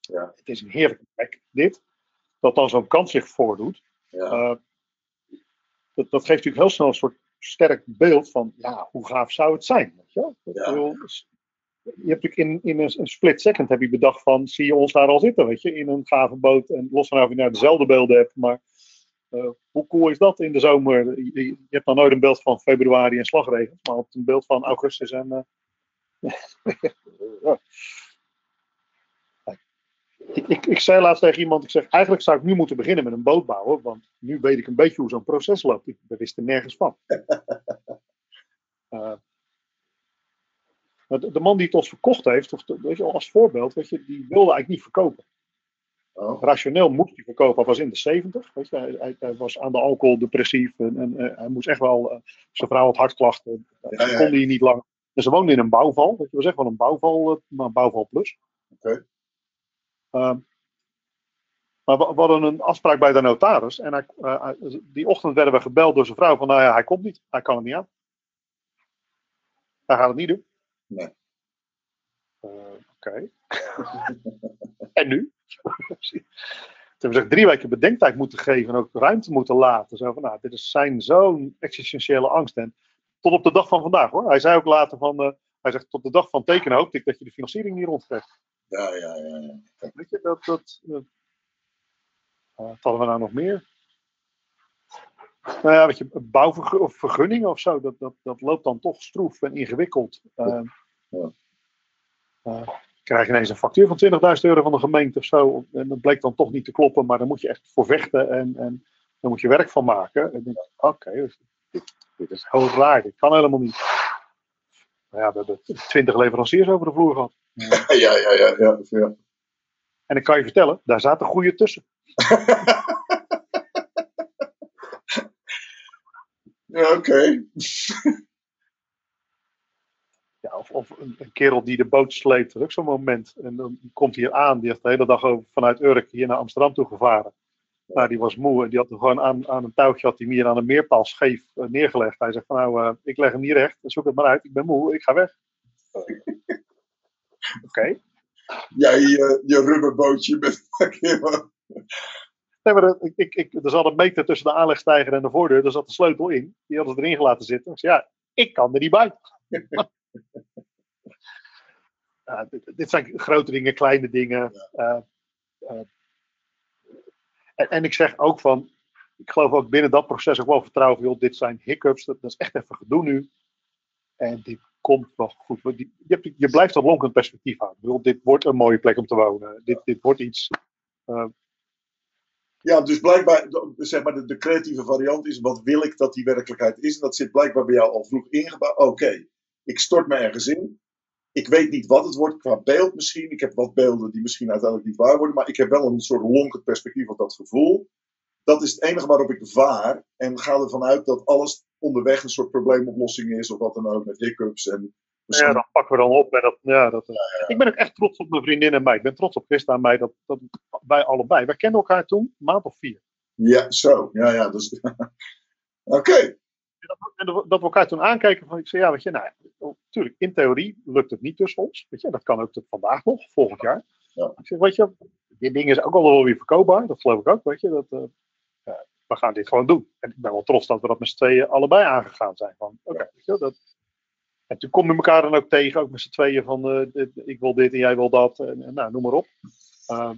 Ja. Het is een heerlijke plek, dit. Dat dan zo'n kans zich voordoet. ja, Eh, dat, dat geeft natuurlijk heel snel een soort sterk beeld van, ja, hoe gaaf zou het zijn? Weet je, Ja. Je hebt natuurlijk in, in een, een split second heb je bedacht van, zie je ons daar al zitten, weet je, in een gave boot. En los van of je nou dezelfde beelden hebt, maar eh, hoe cool is dat in de zomer? Je, hebt dan nooit een beeld van februari en slagregens, maar op een beeld van augustus en... eh. Ik, ik, zei laatst tegen iemand, ik zeg, eigenlijk zou ik nu moeten beginnen met een boot bouwen, want nu weet ik een beetje hoe zo'n proces loopt. Ik wist er nergens van. Eh, de, de man die het ons verkocht heeft, of de- weet je, als voorbeeld, weet je, die wilde eigenlijk niet verkopen. oh, Rationeel moest hij verkopen, hij was in de 70. Weet je, hij, hij, hij was aan de alcohol, depressief en, en eh, hij moest echt wel, eh, zijn vrouw had hartklachten, dat Ja, ja. kon hij niet lang. Dus ze woonde in een bouwval, weet je, was echt wel een bouwval, eh, maar een bouwval plus. Oké. Ehm, maar we, we hadden een afspraak bij de notaris. En hij- die ochtend werden we gebeld door zijn vrouw van, nou ja, hij komt niet. Hij kan het niet aan. Hij gaat het niet doen. Nee. Eh, Oké. en nu? Toen hebben we zich drie weken bedenktijd moeten geven en ook ruimte moeten laten. Zo van, nou, dit is zijn zo'n existentiële angst. En tot op de dag van vandaag hoor. Hij zei ook later van, eh, hij zegt, tot de dag van tekenen hoopte ik dat je de financiering niet rondkrijgt. ja, ja, ja, ja. Weet je, dat. dat eh, wat hadden we nou nog meer? Nou ja, weet je, bouwvergunningen of zo, dat, dat, dat loopt dan toch stroef en ingewikkeld. Eh, Ja. eh, krijg je ineens een factuur van 20.000 euro van de gemeente of zo. En dat bleek dan toch niet te kloppen, maar dan moet je echt voor vechten en, en dan moet je werk van maken. En ik denk, oké, dus dit, dit is heel raar, dit kan helemaal niet. Nou ja, we hebben 20 leveranciers over de vloer gehad. Ja, ja, ja, ja, ja. En ik kan je vertellen, daar zaten goede tussen. Ja, oké. Ja, of, of een, een kerel die de boot sleept, dat is ook zo'n moment. En dan komt hij hier aan, die heeft de hele dag over, vanuit Urk hier naar Amsterdam toe gevaren. Nou, die was moe en die had hem gewoon aan, aan een touwtje had hij hier aan een meerpaal scheef eh, neergelegd. Hij zegt van nou, eh, ik leg hem niet recht, zoek het maar uit, ik ben moe, ik ga weg. Oké. Jij je, je rubberbootje met. Nee, maar dat- ik, ik, er zat een meter tussen de aanlegstijger en de voordeur, daar zat de sleutel in. Die hadden ze erin gelaten zitten. Ik zei, ja, ik kan er niet bij. Dit, dit zijn grote dingen, kleine dingen. Eh, eh, en, en ik zeg ook van, ik geloof ook binnen dat proces ook wel vertrouwen van, joh, dit zijn hiccups, dat, dat is echt even gedoe nu. En dit komt wel goed. Die- Je, hebt- je blijft dat lonkend perspectief aan. Ik bedoel, dit wordt een mooie plek om te wonen. Dit, dit wordt iets. Ja, dus blijkbaar, zeg maar, de, de creatieve variant is: wat wil ik dat die werkelijkheid is? En dat zit blijkbaar bij jou al vroeg ingebouwd. Oké, ik stort me ergens in. Ik weet niet wat het wordt qua beeld misschien. Ik heb wat beelden die misschien uiteindelijk niet waar worden. Maar ik heb wel een soort lonkend perspectief op dat gevoel. Dat is het enige waarop ik vaar. En ga ervan uit dat alles onderweg een soort probleemoplossing is. Of wat dan ook, met hiccups. En misschien Ja, dat pakken we dan op. En dat, ja, dat, Ik ben ook echt trots op mijn vriendin en mij. Ik ben trots op Christa en mij. Dat, dat wij allebei. Wij kenden elkaar toen een maand of vier. Ja, zo. Ja, ja. Dus... Oké. En dat we dat we elkaar toen aankeken van, ik zei, ja, weet je, nou, natuurlijk, in theorie lukt het niet tussen ons. Weet je, dat kan ook tot vandaag nog, volgend jaar. Ja. Ik zeg, weet je, dit ding is ook al wel weer verkoopbaar, dat geloof ik ook, weet je. Dat, eh, ja, we gaan dit gewoon doen. En ik ben wel trots dat we dat met z'n tweeën allebei aangegaan zijn. Van, oké, dat... En toen kom je elkaar dan ook tegen, ook met z'n tweeën van, eh, dit- ik wil dit en jij wil dat, en, en nou, noem maar op. Eh,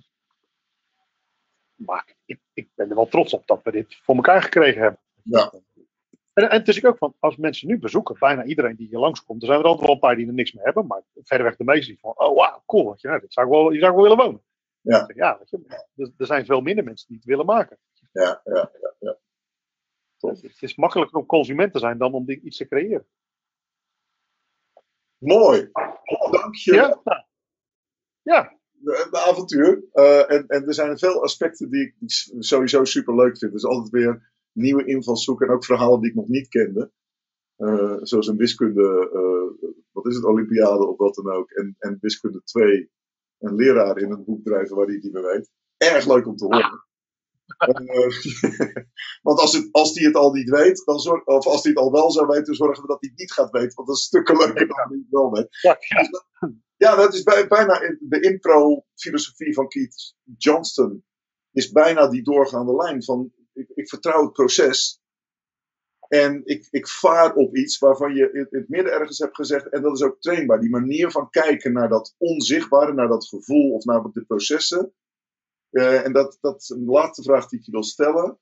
maar ik, ik ben er wel trots op dat we dit voor elkaar gekregen hebben. Ja. En, en het is ook van, als mensen nu bezoeken, bijna iedereen die hier langskomt, er zijn er altijd wel een paar die er niks mee hebben, maar verreweg de meeste die van, oh wauw, cool, weet je, nou, dit zou ik wel, hier zou ik wel willen wonen. Ja. Ja weet je, er, er zijn veel minder mensen die het willen maken. Ja, ja, ja. Het is makkelijker om consument te zijn dan om iets te creëren. Mooi. Dank je. Ja? Nou, ja, de, de avontuur. Eh, en, en er zijn veel aspecten die ik sowieso super leuk vind. Dus altijd weer nieuwe invalshoeken en ook verhalen die ik nog niet kende. Eh, zoals een wiskunde, eh, wat is het, Olympiade of wat dan ook. En, en wiskunde 2, een leraar in een boek drijven waar hij het niet meer weet. Erg leuk om te horen. Eh, want als, het, als die het al niet weet, dan zorg, of als hij het al wel zou weten, zorgen we dat hij het niet gaat weten. Want dat is stukken leuker dan hij het wel weet. ja, ja. Ja, dat is bij, bijna in- de impro-filosofie van Keith Johnston. Is bijna die doorgaande lijn van: ik, ik vertrouw het proces. En ik, ik vaar op iets waarvan je in het midden ergens hebt gezegd, en dat is ook trainbaar. Die manier van kijken naar dat onzichtbare, naar dat gevoel of naar de processen. Eh, en dat, dat is een laatste vraag die ik je wil stellen.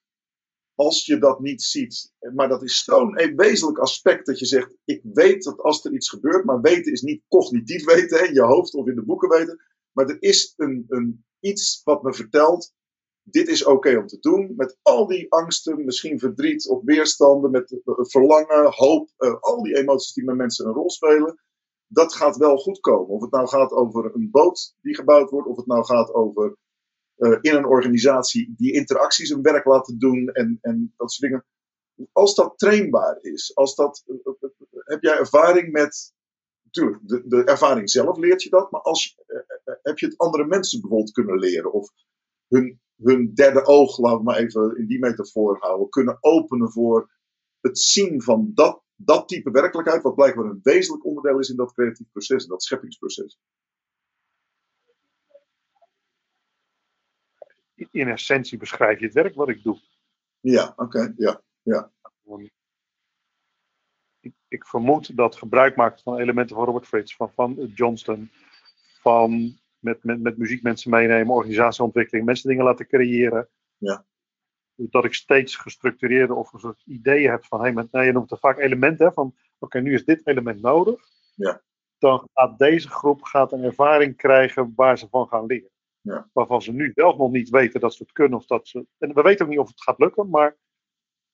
Als je dat niet ziet, maar dat is zo'n een wezenlijk aspect dat je zegt: Ik weet dat als er iets gebeurt, maar weten is niet cognitief weten, in je hoofd of in de boeken weten. Maar er is een, een, iets wat me vertelt: Dit is oké om te doen. Met al die angsten, misschien verdriet of weerstanden, met eh, verlangen, hoop, eh, al die emoties die met mensen een rol spelen. Dat gaat wel goed komen. Of het nou gaat over een boot die gebouwd wordt, of het nou gaat over eh, in een organisatie die interacties een werk laten doen en, en dat soort dingen. Als dat trainbaar is, als dat, eh, eh, eh, heb jij ervaring met. Natuurlijk, de, de ervaring zelf leert je dat, maar als, eh, eh, heb je het andere mensen bijvoorbeeld kunnen leren? Of hun, hun derde oog, laten we maar even in die metafoor houden, kunnen openen voor het zien van dat, dat type werkelijkheid, wat blijkbaar een wezenlijk onderdeel is in dat creatief proces, in dat scheppingsproces. in essentie beschrijf je het werk wat ik doe. Ja, oké, ja. Want Ik, ik vermoed dat gebruik maken van elementen van Robert Fritz, van, van Johnston, van met, met, met muziek mensen meenemen, organisatieontwikkeling, mensen dingen laten creëren. Ja. Dat ik steeds gestructureerde of een soort ideeën heb van, hey, met, nou, je noemt het vaak elementen, hè, van oké, nu is dit element nodig. Ja. Dan gaat deze groep gaat een ervaring krijgen waar ze van gaan leren. Ja. Waarvan ze nu zelf nog niet weten dat ze het kunnen of dat ze. En we weten ook niet of het gaat lukken, maar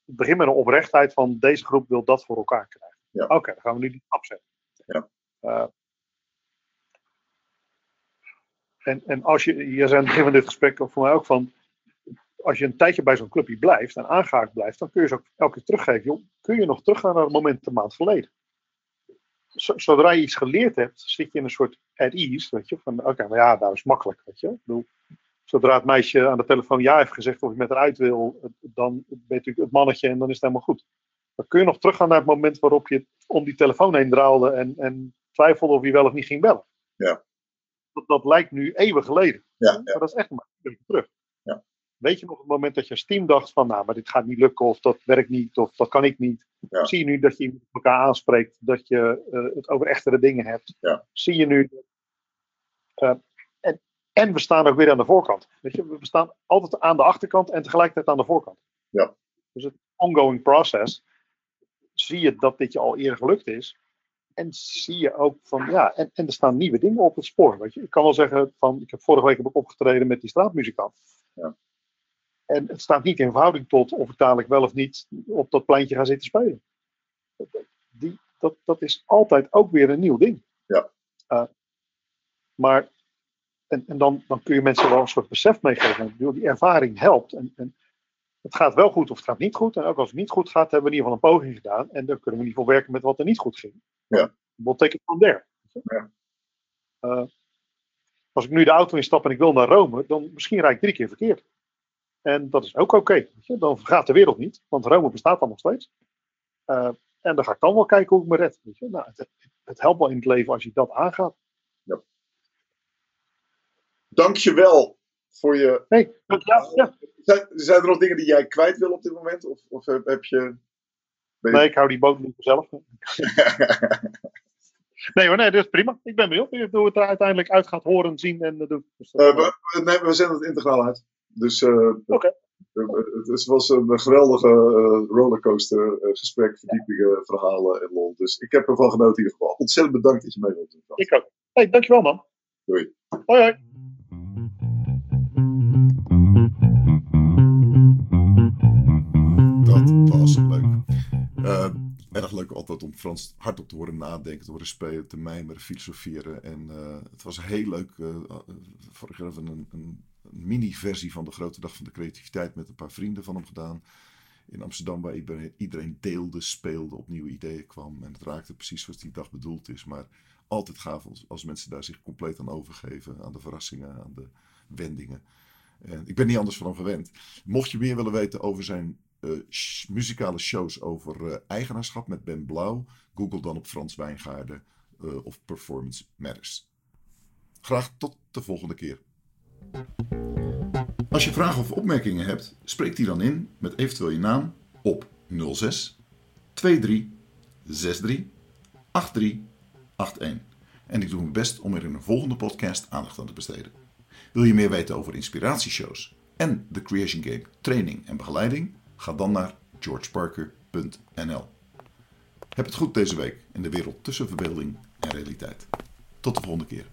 het begint met een oprechtheid van deze groep wil dat voor elkaar krijgen. Ja. Oké, dan gaan we nu die stap zetten. Ja. Eh, en, en als je, aan het begin van dit gesprek ook voor mij ook van, als je een tijdje bij zo'n clubje blijft en aangehaakt blijft, dan kun je ze ook elke keer teruggeven. Joh, kun je nog teruggaan naar het moment een maand geleden? Zo- Zodra je iets geleerd hebt, zit je in een soort at ease, weet je, van oké, maar ja, dat is makkelijk, weet je. Ik bedoel, zodra het meisje aan de telefoon ja heeft gezegd of je met haar uit wil, dan je natuurlijk het mannetje en dan is het helemaal goed. Dan kun je nog teruggaan naar het moment waarop je om die telefoon heen draalde en, en twijfelde of je wel of niet ging bellen. Ja. Dat, dat lijkt nu eeuwen geleden. Ja, Maar dat is echt maar een terug. Ja. Weet je nog het moment dat je als team dacht van, nou, maar dit gaat niet lukken, of dat werkt niet, of dat kan ik niet. Ja. Zie je nu dat je elkaar aanspreekt, dat je eh, het over echtere dingen hebt. Ja. Zie je nu. eh, en, en we staan ook weer aan de voorkant. Weet je, we staan altijd aan de achterkant en tegelijkertijd aan de voorkant. Ja. Dus het ongoing process. Zie je dat dit je al eerder gelukt is. En zie je ook van, ja, en, en er staan nieuwe dingen op het spoor. Weet je. Ik kan wel zeggen van, ik heb vorige week heb ik opgetreden met die straatmuzikant. Ja. En het staat niet in verhouding tot of ik dadelijk wel of niet op dat pleintje ga zitten spelen. Die, dat, dat is altijd ook weer een nieuw ding. Ja. Eh, maar, en, en dan, dan kun je mensen wel een soort besef meegeven. Ik bedoel, die ervaring helpt. En, en het gaat wel goed of het gaat niet goed. En ook als het niet goed gaat, hebben we in ieder geval een poging gedaan. En dan kunnen we in ieder geval werken met wat er niet goed ging. Ja. What take it from there. Ja. Eh, als ik nu de auto instap en ik wil naar Rome, dan misschien rijd ik drie keer verkeerd. En dat is ook oké. dan vergaat de wereld niet, want Rome bestaat dan nog steeds. Eh, en dan ga ik dan wel kijken hoe ik me red. Weet je. Nou, het, het helpt wel in het leven als je dat aangaat. Dankjewel voor je. Nee, ja, ja. Zijn, zijn er nog dingen die jij kwijt wil op dit moment? Of, of heb je. Nee, ik hou die boot niet zelf. Nee hoor, nee, dat is prima. Ik ben benieuwd hoe het er uiteindelijk uit gaat horen, zien en uh, doen. Dus dat- Eh, we, nee, we zenden het integraal uit. Dus eh, Oké. eh, het, was een geweldige eh, rollercoaster eh, gesprek, verdiepingen, verhalen en lol. Dus ik heb ervan genoten in ieder geval. Ontzettend bedankt dat je mee wilt doen. Ik ook. Hey, dankjewel man. Doei. Hoi hoi. Leuk. Altijd om Frans hardop te horen nadenken, te horen spelen, te mijmeren, filosoferen. En eh, het was heel leuk. Uh, vorig jaar hebben we een, een, mini-versie van de Grote Dag van de Creativiteit met een paar vrienden van hem gedaan. In Amsterdam, waar iedereen deelde, speelde, op nieuwe ideeën kwam. En het raakte precies zoals die dag bedoeld is. Maar altijd gaaf als, als mensen daar zich compleet aan overgeven. Aan de verrassingen, aan de wendingen. En ik ben niet anders van hem gewend. Mocht je meer willen weten over zijn uh, muzikale shows over uh, eigenaarschap met Ben Blauw, google dan op Frans Wijngaarden uh, of Performance Matters. Graag tot de volgende keer. Als je vragen of opmerkingen hebt, spreek die dan in met eventueel je naam op 06 23 63 83 81. En ik doe mijn best om er in een volgende podcast aandacht aan te besteden. Wil je meer weten over inspiratieshows en de Creation Game training en begeleiding? Ga dan naar georgeparker.nl. Heb het goed deze week in de wereld tussen verbeelding en realiteit. Tot de volgende keer.